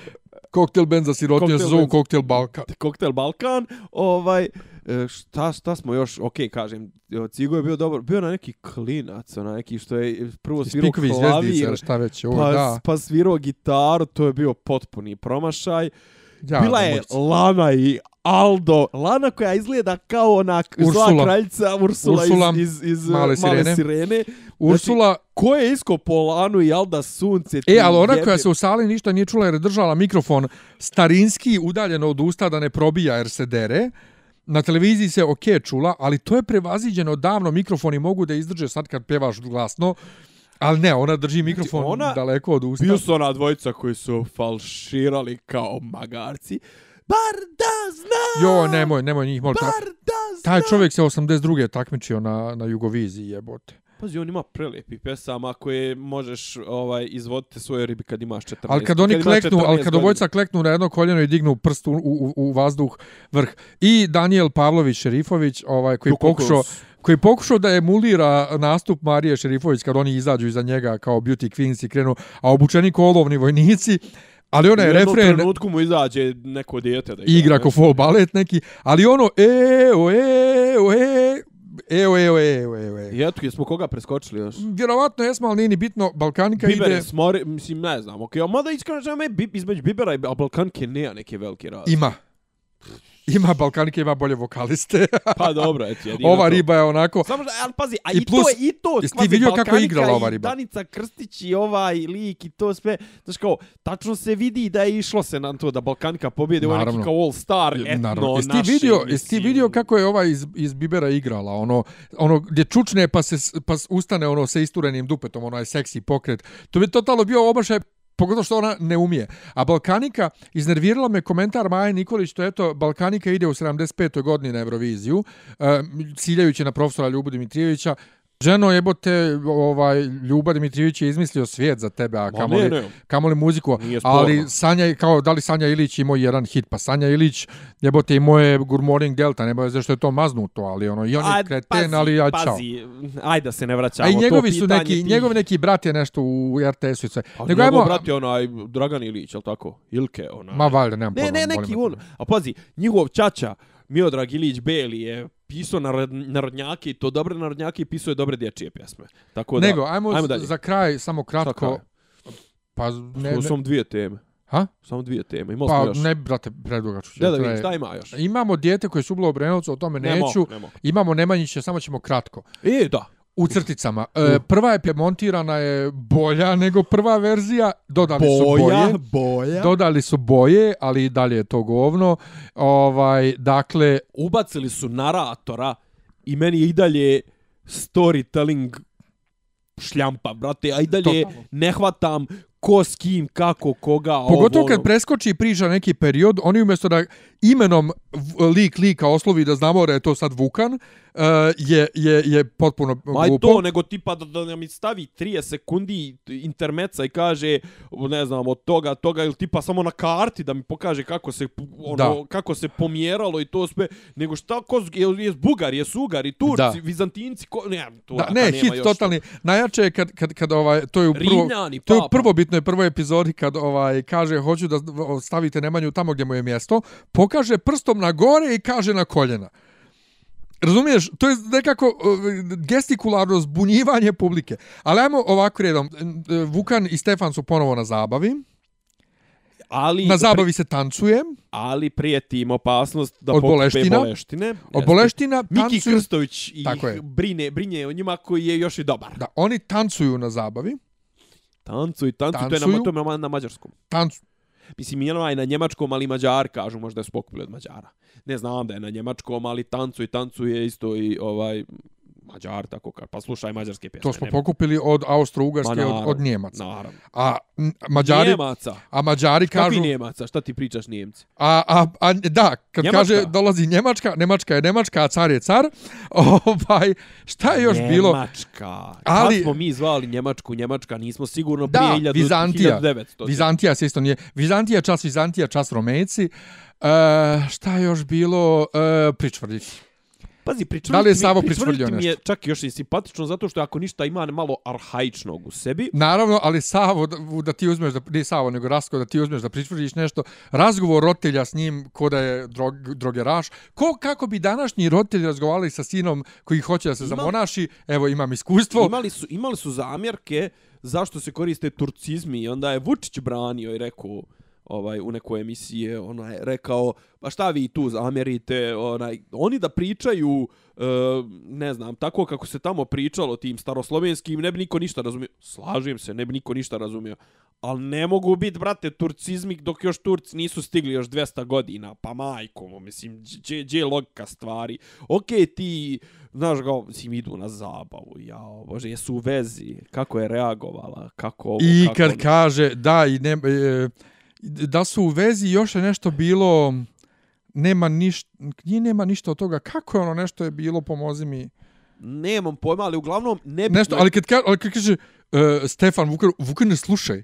Koktel band za sirotinje se zovu. Koktel Balkan. [LAUGHS] Koktel Balkan, ovaj, e, šta, šta smo još, ok, kažem, Cigo je bio dobar, bio na neki klinac, na neki što je prvo svirao Spikovi zvijezdice, klavir, ili šta već, ovo, pa, da. pa svirao gitaru, to je bio potpuni promašaj. Ja, Bila je mojica. Lana i Aldo. Lana koja izgleda kao ona k- zla Ursula. kraljica Ursula, Ursula, iz, iz, iz Male male, sirene. sirene. Ursula, Ko je iskopo Lanu i Alda sunce? E, ali ona jebe- koja se u sali ništa nije čula jer je držala mikrofon starinski udaljeno od usta da ne probija jer se dere. Na televiziji se ok čula, ali to je prevaziđeno davno. Mikrofoni mogu da izdrže sad kad pevaš glasno. Ali ne, ona drži mikrofon Znači, ona- daleko od usta. Bio su ona dvojica koji su falširali kao magarci. Bar da zna! Jo, nemoj, nemoj njih, molim. Bar da zna! taj čovjek se 82. takmičio na, na Jugoviziji, jebote. Pazi, on ima prelijepi pesama koje možeš ovaj izvoditi svoje ribi kad imaš 14. Ali kad oni imaš kleknu, 14 ali kad obojica kleknu na jedno koljeno i dignu prst u, u, u vazduh vrh. I Daniel Pavlović Šerifović, ovaj koji Kukuruz. pokušao koji pokušao da emulira nastup Marije Šerifović kad oni izađu iza njega kao beauty queens i krenu, a obučeni kolovni vojnici, ali ona je U jednom refren trenutku mu izađe neko dijete da igra ko nešto. fol balet neki, ali ono e o e o e Evo, evo, evo, evo, evo. I eto, jesmo koga preskočili još? Vjerovatno jesmo, ali nije ni bitno. Balkanika Bibere, ide... smori, mislim, ne znam, okej, okay, mada iskreno žena me između Bibera i Balkanke nema neke velike razlike. Ima. [LAUGHS] Ima Balkanika, ima bolje vokaliste. [LAUGHS] Pa dobro, eto, jedino Ova to. riba je onako... Samo što, ali pazi, a I i, plus, to, i to, jesi ti vidio kako je igrala ova riba? Danica Krstić i ovaj lik i to sve, znaš kao, tačno se vidi da je išlo se na to da Balkanika pobjede, je neki kao all star, etno, Naravno. Jesi ti vidio, jesi ti vidio kako je ova iz, iz Bibera igrala? Ono, ono gdje čučne pa se pa ustane ono sa isturenim dupetom, onaj seksi pokret. To bi totalno bio obašaj pogotovo što ona ne umije. A Balkanika, iznervirala me komentar Maje Nikolić, to eto, Balkanika ide u 75. godini na Euroviziju, uh, ciljajući na profesora Ljubu Dimitrijevića, Ženo, jebote, ovaj, Ljuba Dimitrijević je izmislio svijet za tebe, a kamoli, ne, ne. kamoli muziku. Ali Sanja, kao, da li Sanja Ilić imao jedan hit? Pa Sanja Ilić, jebote, imao je Good Morning Delta, ne boje zašto je to maznuto, ali ono, i on je Aj, kreten, ali ja čao. Pazi, ajde da se ne vraćamo. A i to njegovi su neki, tih- njegovi neki brat je nešto u RTS-u i sve. A Nego njegov ajmo, brat je onaj Dragan Ilić, jel tako? Ilke, onaj. ma valjda, nemam Ne, pojma. ne, molim neki on. A pazi, njegov čača, Miodrag Ilić Beli je pisao narod, narodnjake i to dobre narodnjake i pisao je dobre dječje pjesme. Tako da, Nego, ajmo, ajmo dalje. za kraj, samo kratko. kraj? Pa, ne, ne, Samo dvije teme. ha? Samo dvije teme. Imali Pa, još. ne, brate, preduga ću. Da, da vidim, šta ima još? Imamo dijete koje su ubilo u Brenovcu, o tome Ne neću. ne mogu. Imamo Nemanjića, samo ćemo kratko. E, da. U crticama. E, prva je montirana je bolja nego prva verzija. Dodali su boje. boja. Dodali su boje, ali i dalje je to govno. Ovaj, dakle, Ubacili su naratora i meni je i dalje storytelling šljampa, brate, a i dalje Totalno. ne hvatam ko s kim, kako, koga, Pogotovo ovo, kad ono. preskoči i priča neki period, oni umjesto da imenom lik lika oslovi da znamo da je to sad Vukan, uh, je, je, je potpuno Ma i glupo. to, nego tipa da, da mi stavi 30 sekundi intermeca i kaže, ne znam, od toga, toga, ili tipa samo na karti da mi pokaže kako se, ono, Da. kako se pomjeralo i to sve, nego šta, ko, je, je Bugari, je Sugari, Turci, Da. Vizantinci, ko, ne, tu Da, ne, nema hit još. totalni. Najjače je kad, kad, kad ovaj, to je u prvo, Rimljani, to je u prvobitnoj prvoj epizodi kad ovaj kaže hoću da stavite Nemanju tamo gdje mu je mjesto, pokaže prstom na gore i kaže na koljena. Razumiješ? To je nekako uh, gestikularno zbunjivanje publike. Ali ajmo ovako redom. Vukan i Stefan su ponovo na zabavi. Ali, Na zabavi se tancuje. ali prijeti im opasnost da Od boleština. boleštine. Od boleština Miki tancuju. Krstović ih Tako je. brine, brinje o njima koji je još i dobar. Da, oni tancuju na zabavi. Tancuj, tancuj, to je na, Tancuju. to je na, na mađarskom. Tancu, Mislim, je na njemačkom, ali Mađar, kažu možda je spokupili od mađara. Ne znam da je na njemačkom, ali tancu i tancu tancuje isto i ovaj mađar, tako kao. Pa slušaj mađarske pjesme. to smo nema- pokupili od Austro-Ugarske, od, od Njemaca. Naravno. A Mađari, Njemaca. a Mađari Kakvi kažu... Njemaca? Šta ti pričaš Njemci? A, a, a, da, kad Njemačka. kaže dolazi Njemačka, Njemačka je Njemačka, a car je car. [LAUGHS] Ovaj, šta je još bilo? Njemačka. Ali-. Kad smo mi zvali Njemačku, Njemačka, nismo sigurno Da, prije 1000, Vizantija. 1900. Vizantija se isto nije. Vizantija, čas Vizantija, čas Romejci. E, šta je još bilo? E, Pričvrdići. Pazi, pričvrljiti Da li je Savo pričvrljiti pričvrljio mi je čak još i simpatično, zato što ako ništa ima malo arhaičnog u sebi, Naravno, ali Savo, da, da ti uzmeš, da, nije Savo, nego Rasko, da ti uzmeš da pričvrdiš nešto, razgovor roditelja s njim ko da je drog, drogeraš, ko kako bi današnji roditelji razgovarali sa sinom koji hoće da se Ima- zamonaši, evo imam iskustvo, imali su, imali su zamjerke zašto se koriste turcizmi i onda je Vučić branio i rekao ovaj u nekoj emisiji je ona je rekao pa šta vi tu zamjerite onaj oni da pričaju e, ne znam tako kako se tamo pričalo tim staroslovenskim ne bi niko ništa razumio. Slažem se ne bi niko ništa razumio. Ali ne mogu biti brate turcizmi dok još Turci nisu stigli još 200 godina. Pa majko mislim gdje gdje je logika stvari? Okej ti znaš ga mislim idu na zabavu jao bože jesu u vezi? Kako je reagovala? Kako ovo I kako kad ono. kaže, da, i ne, e, da su u vezi još je nešto bilo, nema ništa, nije nema ništa od toga, kako je ono nešto je bilo, pomozi mi. nemam pojma ali uglavnom ne bi Nešto, ali kad, ka, ali kad kaže, uh, Stefan Vukan, Vukan ne slušaj.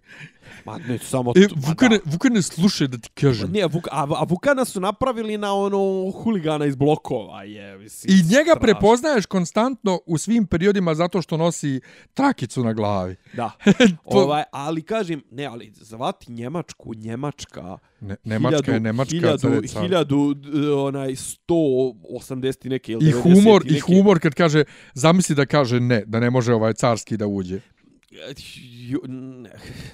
Ma ne samo E, tu, ma Vukan, da. ne, Vukan ne slušaj da ti kažem. Ne, Vuk, a, a Vukana su napravili na ono huligana iz blokova, je, mislim. I njega strašno. prepoznaješ konstantno u svim periodima zato što nosi trakicu na glavi. Da. [LAUGHS] To- ovaj, ali kažem, ne, ali zvati Njemačku, Njemačka, Ne, Nemačka je Nemačka hiljadu, careca. hiljadu, onaj, 180 neke ili I 90 humor, i neke. humor kad kaže, zamisli da kaže ne, da ne može ovaj carski da uđe.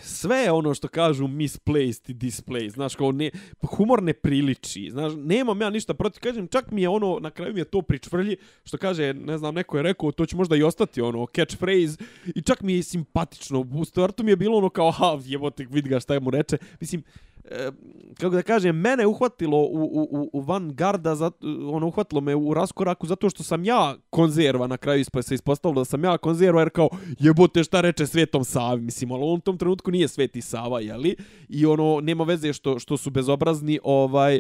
Sve je ono što kažu misplaced i displaced, znaš, kao ne, humor ne priliči, znaš, nemam ja ništa protiv, kažem, čak mi je ono, na kraju mi je to pričvrlji, što kaže, ne znam, neko je rekao, to će možda i ostati ono, catchphrase, i čak mi je simpatično, u startu mi je bilo ono kao, ha, jebote, vidi ga šta je mu reče, mislim, E, kako da kažem, mene uhvatilo u, u, u, u van garda, za, ono, uhvatilo me u raskoraku zato što sam ja konzerva na kraju ispa se ispostavilo da sam ja konzerva jer kao jebote šta reče Svetom Savi, mislim, ali on u tom trenutku nije Sveti Sava, jeli? I ono, nema veze što, što su bezobrazni, ovaj,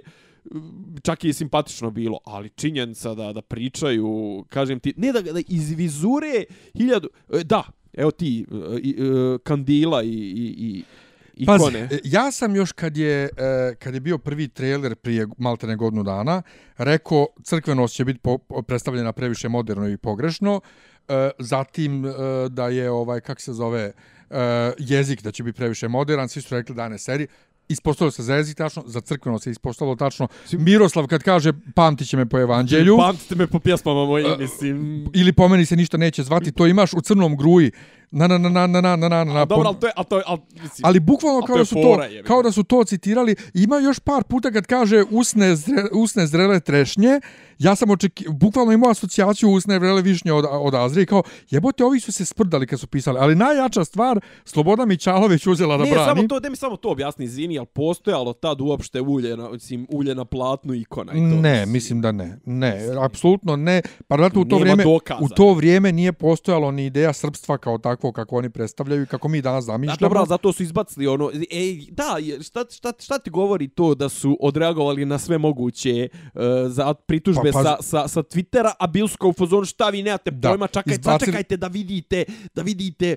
čak i simpatično bilo, ali činjenica da da pričaju, kažem ti, ne da, da iz vizure hiljadu, e, da, evo ti, e, i, i, kandila i, i, i ikone. e, ja sam još kad je, e, kad je bio prvi trailer prije malte ne godinu dana, rekao crkvenost će biti po, predstavljena previše moderno i pogrešno, e, zatim da je ovaj, kak se zove, jezik da će biti previše modern, svi su rekli da ne seri, ispostavilo se za jezik tačno, za crkveno se ispostavilo tačno. Miroslav kad kaže pamtit će me po evanđelju, Pamtite me po pjesmama mojim, mislim. ili po meni se ništa neće zvati, to imaš u crnom gruji, na na na na na na na na na dobro, ali to je, ali to je, ali, mislim, Ali bukvalno kao da su to, kao da su to citirali. Ima još par puta kad kaže usne, zre, usne zrele trešnje, ja sam očeki, bukvalno imao asocijaciju usne zrele višnje od, od Azrije, kao jebote, ovi su se sprdali kad su pisali. Ali najjača stvar, Sloboda Mićalović uzela da ne, brani. samo to, da mi samo to objasni, izvini, ali postojalo tad uopšte ulje na, mislim, ulje na platnu ikona i to. Ne, mislim da ne. Ne, apsolutno ne. Pa u to vrijeme dokaza. u to vrijeme nije postojalo ni ideja srpstva kao takvo kako oni predstavljaju i kako mi danas Da, zamišljamo. dobro, zato su izbacili ono, ej, da, šta, šta, šta ti govori to da su odreagovali na sve moguće uh, za pritužbe Pa, pa, sa, sa, sa Twittera, a bil su kao u fazonu šta vi nemate Da, pojma, čakaj, izbacili- sačekajte da vidite, da vidite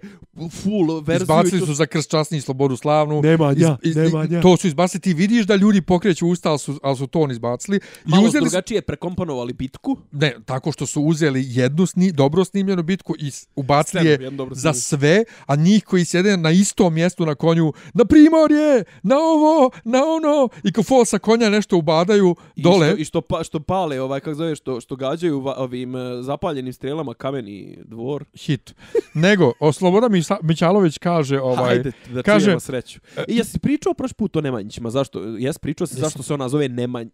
full verziju. Izbacili i to- su za krst časni i slobodu slavnu. Nemanja, Nemanja. To su izbacili, ti vidiš da ljudi pokreću usta, ali su, ali su to oni izbacili. I Malo uzeli su, drugačije prekomponovali bitku. ne, tako što su uzeli jednu sni, dobro snimljenu bitku i ubacili je za. Sve, a njih koji sjede na istom mjestu na konju, na primorje, na ovo, na ono, i ko fol sa konja nešto ubadaju dole. I što, i što, pa, što pale, ovaj, kako zove, što, što gađaju va, ovim eh, zapaljenim strelama kameni dvor. hit. Nego, o Sloboda Mićalović kaže, ovaj, Hajde, da kaže- sreću. I jesi pričao prošli put o Nemanjićima? Zašto? Jes pričao si zašto se ona zove Nemanj...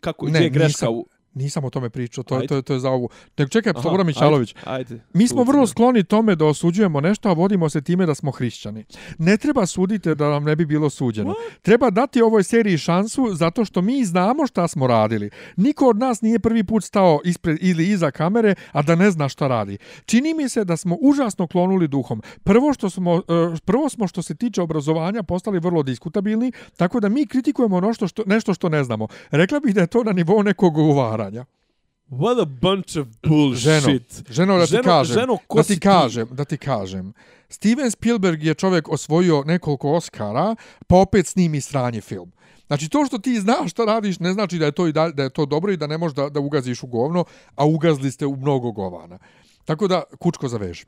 Kako, Ne, gdje je greška nisam. u... nisam o tome pričao, to, Ajde. to, to je za ovu. Nego čekaj, Aha, Sloboda Mićalović, Ajde, ajde. Mi smo vrlo skloni tome da osuđujemo nešto, a vodimo se time da smo hrišćani. Ne treba suditi da nam ne bi bilo suđeno. Treba dati ovoj seriji šansu zato što mi znamo šta smo radili. Niko od nas nije prvi put stao ispred ili iza kamere, a da ne zna šta radi. Čini mi se da smo užasno klonuli duhom. Prvo što smo e, prvo smo što se tiče obrazovanja postali vrlo diskutabilni, tako da mi kritikujemo nešto što nešto što ne znamo. Rekla bih da je to na nivou nekog uvaranja. What a bunch of bullshit. Ženo, ženo da ti Ženo- kažem, ženo, ko da ti ti? kažem, da ti kažem. Steven Spielberg je čovjek osvojio nekoliko Oscara, pa opet snimi sranje film. Znači, to što ti znaš šta radiš, ne znači da je to, i da, da je to dobro i da ne možeš da, da ugaziš u govno, a ugazli ste u mnogo govana. Tako da, kučko zaveži.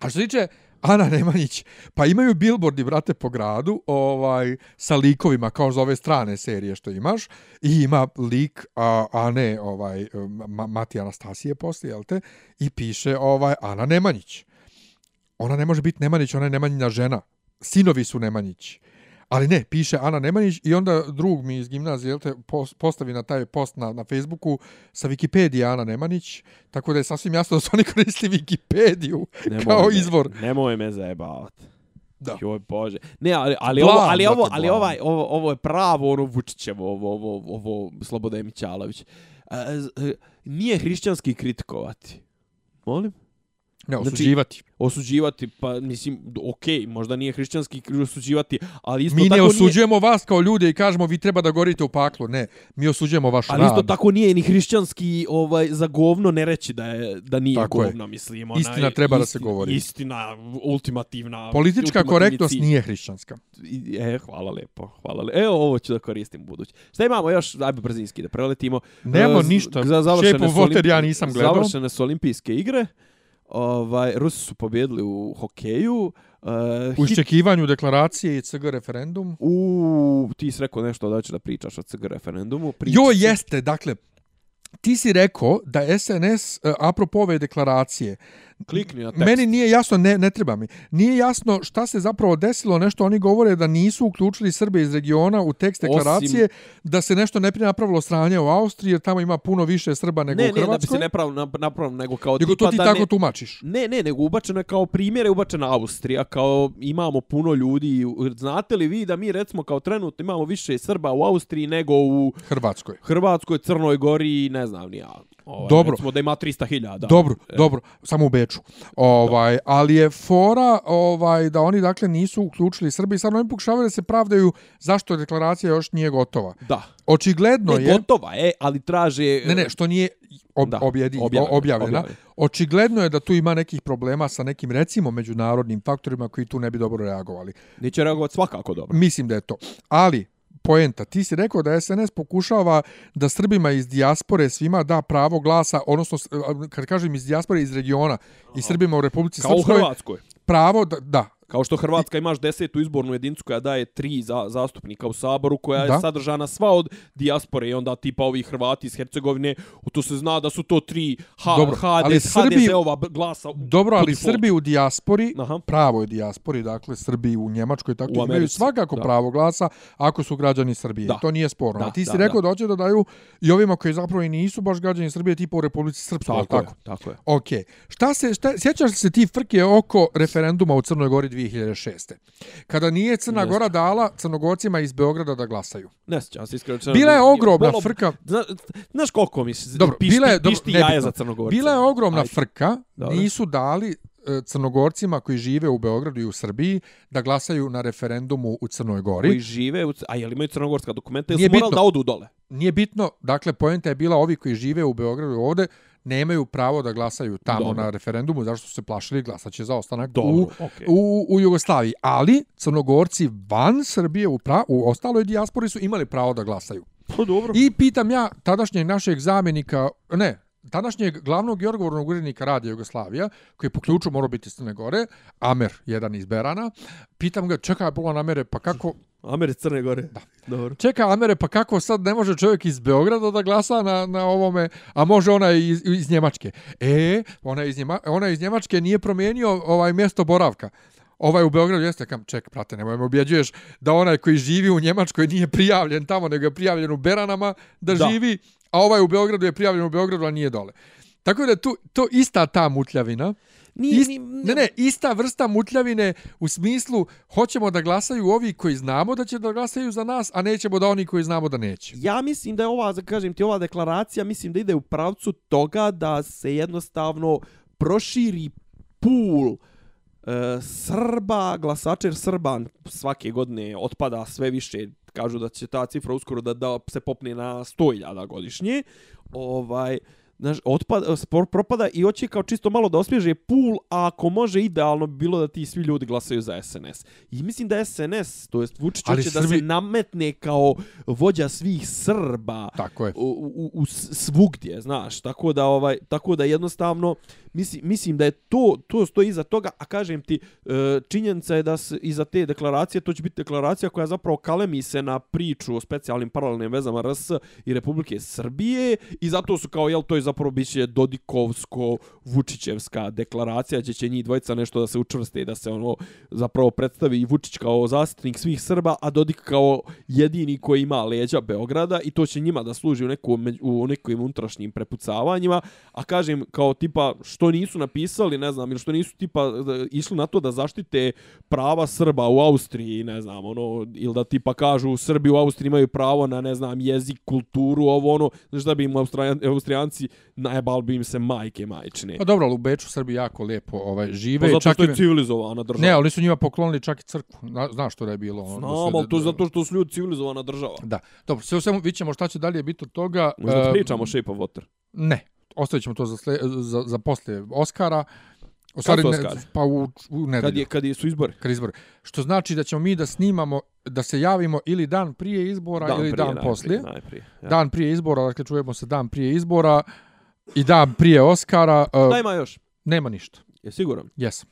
A što se tiče Ana Nemanjić, pa imaju billboardi, brate, po gradu, ovaj, sa likovima, kao za ove strane serije što imaš, i ima lik, a, a ne, ovaj, Ma, Mati Anastasije poslije, jel te, i piše, ovaj, Ana Nemanjić. Ona ne može biti Nemanjić, ona je Nemanjina žena. Sinovi su Nemanjići. Ali ne, piše Ana Nemanjić i onda drug mi iz gimnazije te, postavi na taj post na, na Facebooku sa Wikipedije Ana Nemanjić, tako da je sasvim jasno da su oni koristili Wikipediju nemoj kao me, izvor. Nemoj me zajebavati. Da. Joj bože. Ne, ali, ali, ovo, ali, ovo, ali ovaj, ovo, ovo je pravo ono Vučićevo, ovo, ovo, ovo Sloboda Mićalović. E, e, nije hrišćanski kritikovati. Molim? Ne, znači, osuđivati. Znači, osuđivati, pa mislim, ok, možda nije hrišćanski osuđivati, ali isto mi tako ne osuđujemo nije... vas kao ljude i kažemo vi treba da gorite u paklu, ne, mi osuđujemo vaš ali rad. Ali isto tako nije ni hrišćanski ovaj, za govno ne reći da, je, da nije tako govno, je. mislim. Ona istina treba istina, da se govori. Istina, ultimativna. Politička korektnost nije hrišćanska. E, hvala lepo, hvala lepo. Evo, ovo ću da koristim u budući. Šta imamo još, ajde brzinski da preletimo. Nemo uh, ništa, šepo voter ja nisam gledao. Završene su olimpijske igre. Ovaj, Rusi su pobjedili u hokeju. Uh, u iščekivanju deklaracije i CG referendum. U, ti si rekao nešto da će da pričaš o CG referendumu. Priča jo, jeste, dakle, ti si rekao da SNS, uh, apropo ove deklaracije, Klikni na tekst. Meni nije jasno, ne, ne treba mi. Nije jasno šta se zapravo desilo, nešto oni govore da nisu uključili Srbe iz regiona u tekst deklaracije, Osim... da se nešto ne napravilo stranje u Austriji, jer tamo ima puno više Srba nego ne, u Hrvatskoj. Ne, ne, da bi se napravilo, napravilo nego kao nego tipa to ti da tako ne, tumačiš. Ne, ne, nego ubačeno je kao primjer je ubačena Austrija, kao imamo puno ljudi. Znate li vi da mi recimo kao trenutno imamo više Srba u Austriji nego u Hrvatskoj, Hrvatskoj Crnoj Gori, ne znam ni ja. Ovaj, dobro. Recimo da ima 300.000. Dobro, e. dobro, samo u Beču. Ovaj, ali je fora ovaj da oni dakle nisu uključili Srbi, sad oni pokušavaju da se pravdaju zašto deklaracija još nije gotova. Da. Očigledno ne, je gotova je, ali traže Ne, ne, što nije ob, da, objedi, objavljena. objavljena. Očigledno je da tu ima nekih problema sa nekim recimo međunarodnim faktorima koji tu ne bi dobro reagovali. Neće reagovati svakako dobro. Mislim da je to. Ali poenta. Ti si rekao da SNS pokušava da Srbima iz dijaspore svima da pravo glasa, odnosno, kad kažem iz dijaspore, iz regiona, i Srbima u Republici Kao Srpskoj. Kao u Hrvatskoj. Pravo da, da, Kao što Hrvatska imaš desetu izbornu jedinicu koja daje tri za, zastupnika u Saboru, koja da. je sadržana sva od dijaspore i onda tipa ovi Hrvati iz Hercegovine, u to se zna da su to tri H, dobro, HDZ, ali Srbi, HDZ-ova glasa. Dobro, ali Srbi u dijaspori, Aha. pravo je dijaspori, dakle Srbi u Njemačkoj, tako u imaju svakako da. pravo glasa ako su građani Srbije. Da. To nije sporno. Da, A ti si da, rekao da. da hoće da daju i ovima koji zapravo i nisu baš građani Srbije, tipa u Republici Srpskoj. Tako, tako, je, tako je. Ok. Šta se, šta, sjećaš se ti frke oko referenduma u Crnoj Gori 2006. Kada nije Crna Gora dala crnogorcima iz Beograda da glasaju. Ne sjećam se iskreno. Bila je ogromna bolo, frka. Zna, znaš koliko mi se dobro, pišti, bila je, dobro, pišti jaje za Crnogorce. Bila je ogromna Ajde. frka. Dobro. Nisu dali e, crnogorcima koji žive u Beogradu i u Srbiji da glasaju na referendumu u Crnoj Gori. Koji žive, u, a je li imaju crnogorska dokumenta ili su morali da odu dole? Nije bitno, dakle, pojenta je bila ovi koji žive u Beogradu i ovde, nemaju pravo da glasaju tamo Dobro. na referendumu, zašto su se plašili, glasaće za ostanak Dobro, u, okay. u, u Jugoslaviji. Ali crnogorci van Srbije u, pra, u ostaloj dijaspori su imali pravo da glasaju. Pa dobro. I pitam ja tadašnjeg našeg zamjenika, ne, tadašnjeg glavnog i odgovornog urednika Radija Jugoslavija, koji je po ključu morao biti Crne Gore, Amer, jedan iz Berana, pitam ga, čekaj, bilo Amere, pa kako... Amer iz Crne Gore. Da. Dobro. Čeka Amere, pa kako sad ne može čovjek iz Beograda da glasa na, na ovome, a može ona iz, iz Njemačke. E, ona iz, Njema, ona iz Njemačke nije promijenio ovaj mjesto boravka. Ovaj u Beogradu jeste kam ček, prate, nemoj me objeđuješ da onaj koji živi u Njemačkoj nije prijavljen tamo, nego je prijavljen u Beranama da, da. živi, a ovaj u Beogradu je prijavljen u Beogradu, a nije dole. Tako da tu, to ista ta mutljavina. Nije, Ist, ne, ne, ista vrsta mutljavine u smislu hoćemo da glasaju ovi koji znamo da će da glasaju za nas, a nećemo da oni koji znamo da neće. Ja mislim da je ova, da kažem ti, ova deklaracija, mislim da ide u pravcu toga da se jednostavno proširi pool e, Srba, glasačer Srban svake godine otpada sve više, kažu da će ta cifra uskoro da, da se popne na 100.000 godišnje, ovaj, znaš, otpada, spor, propada i hoće kao čisto malo da osvježe pul, a ako može idealno bi bilo da ti svi ljudi glasaju za SNS. I mislim da SNS, to jest Vučić, Ali hoće da Srbi- se nametne kao vođa svih Srba Tako je. u, u, u svugdje, znaš, tako da ovaj tako da jednostavno mislim mislim da je to to stoji iza toga, a kažem ti e, činjenica je da se iza te deklaracije to će biti deklaracija koja zapravo kalemi se na priču o specijalnim paralelnim vezama RS i Republike Srbije i zato su kao jel to je zapravo biće Dodikovsko Vučićevska deklaracija gdje će njih dvojica nešto da se učvrste i da se ono zapravo predstavi i Vučić kao zastupnik svih Srba, a Dodik kao jedini koji ima leđa Beograda i to će njima da služi u, neku, u nekim unutrašnjim prepucavanjima, a kažem kao tipa što nisu napisali, ne znam, ili što nisu tipa da- išli na to da zaštite prava Srba u Austriji, ne znam, ono, ili da tipa kažu Srbi u Austriji imaju pravo na, ne znam, jezik, kulturu, ovo ono, znaš da bi im Austrijan, Austrijanci najbal bi im se majke majčine. Pa dobro, ali u Beču Srbi jako lepo ovaj, žive. Pa zato čak što je civilizovana država. Ne, ali su njima poklonili čak i crkvu. Zna- Znaš što da je bilo? ono, Znam, ali to je zato što su ljudi civilizovana država. Da. Dobro, sve u svemu vidit ćemo šta će dalje biti od toga. Možda E, pričamo o Shape of Water. Ne, ostavit ćemo to za, sle, za, za poslije Oscara. U stvari, ne, pa u, u nedelju. Kad, je, kad je, su izbori. kad izbori. Što znači da ćemo mi da snimamo, da se javimo ili dan prije izbora ili prije, dan najprije, poslije. Najprije, ja. Dan prije izbora, dakle čujemo se dan prije izbora i dan prije Oscara. Da Uh, ima još. nema ništa. Je siguran? Jesam.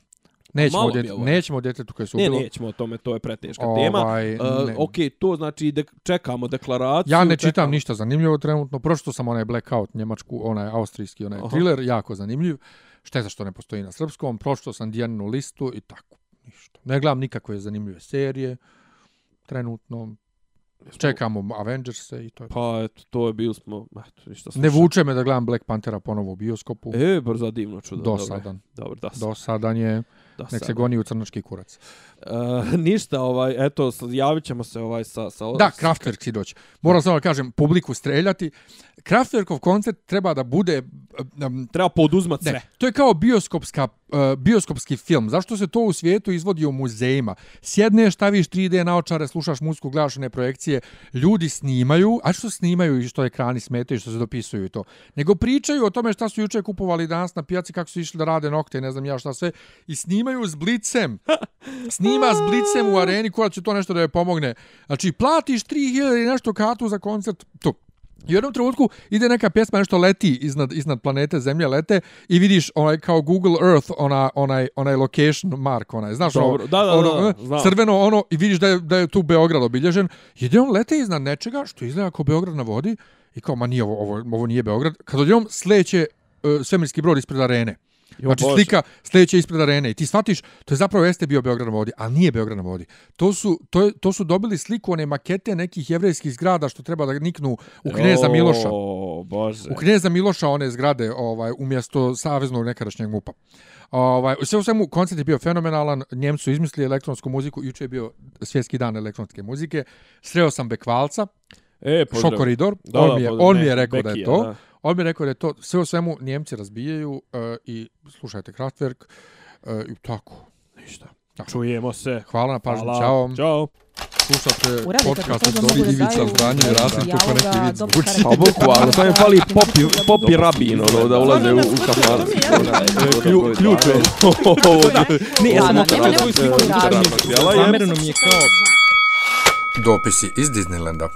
Nećemo, Malo o djet, ovo. nećemo o djetetu koje su Ne, ubilo. nećemo o tome, to je preteška tema. Ovaj, Uh, ne. ok, to znači da čekamo deklaraciju. Ja ne čitam čekamo- ništa zanimljivo trenutno. Prošto sam onaj Blackout, njemačku, onaj austrijski, onaj Aha. thriller, jako zanimljiv. Šteta što ne postoji na srpskom. Prošto sam Dijaninu listu i tako. Ništa. Ne gledam nikakve zanimljive serije. Trenutno čekamo Avengers-e i to je. Pa, eto, to je bilo smo... Eto, ništa Ne slušam. vuče me da gledam Black Panthera ponovo u bioskopu. E, brzo divno čudo. Dosadan. Dobro dosadan. Dosadan je. Nek se goni u crnački kurac. Uh, [LAUGHS] ništa, ovaj, eto, javit ćemo se ovaj sa... sa Da, Kraftwerk si doći. Moram samo da kažem, publiku streljati. Kraftwerkov koncert treba da bude... um, Treba poduzmat sve. Ne, to je kao bioskopska, uh, bioskopski film. Zašto se to u svijetu izvodi u muzejima? Sjedneš, staviš 3D naočare, slušaš muziku, gledaš one projekcije, ljudi snimaju, a što snimaju i što ekrani smetaju i što se dopisuju i to. Nego pričaju o tome šta su juče kupovali danas na pijaci, kako su išli da rade nokte, i ne znam ja šta sve, i snimaju s blicem. [LAUGHS] Snima s blicem u areni koja će to nešto da je pomogne. Znači, platiš 3000 i nešto kartu za koncert, to. I u jednom trenutku ide neka pjesma, nešto leti iznad, iznad planete Zemlje, lete i vidiš onaj kao Google Earth, ona, onaj, onaj location mark, onaj, znaš, Dobro, ono, da, da, ono, da, eh, znam. crveno ono i vidiš da je, da je tu Beograd obilježen. Ide on lete iznad nečega što izgleda kao Beograd na vodi i kao, ma nije ovo, ovo, ovo nije Beograd. Kad odjednom sleće uh, svemirski brod ispred arene. Znači Bože. slika sledeće ispred arene i ti shvatiš, to je zapravo jeste bio Beograd na vodi, ali nije Beograd na vodi. To su, to, je, to su dobili sliku one makete nekih jevrejskih zgrada što treba da niknu u Kneza Miloša. O, bože. U Kneza Miloša one zgrade ovaj umjesto saveznog nekadašnjeg MUPA. Ovaj, sve u svemu, koncert je bio fenomenalan, Njemci su izmislili elektronsku muziku, juče je bio svjetski dan elektronske muzike. Sreo sam Bekvalca, E, pozdrav. Šokoridor, Da, on, da, mi je, on mi je rekao da je Bekija, to. da. On mi je rekao da je to sve u svemu Njemci razbijaju uh, i slušajte Kraftwerk uh, i tako. Ništa. Da. Čujemo se. Hvala na pažnju, čao. Ćao. Slušate podcast od Dobri da Ivica daju Zdanje i Rasim, dijaloga, kako neki vid zvuči. Pa bukvalno, sad mi fali popi, popi rabin, ono, da ulaze u, u. Klju- Ključ je. Ne, ja sam sliku ovo- Zamereno mi je kao Dopisi iz Disneylanda.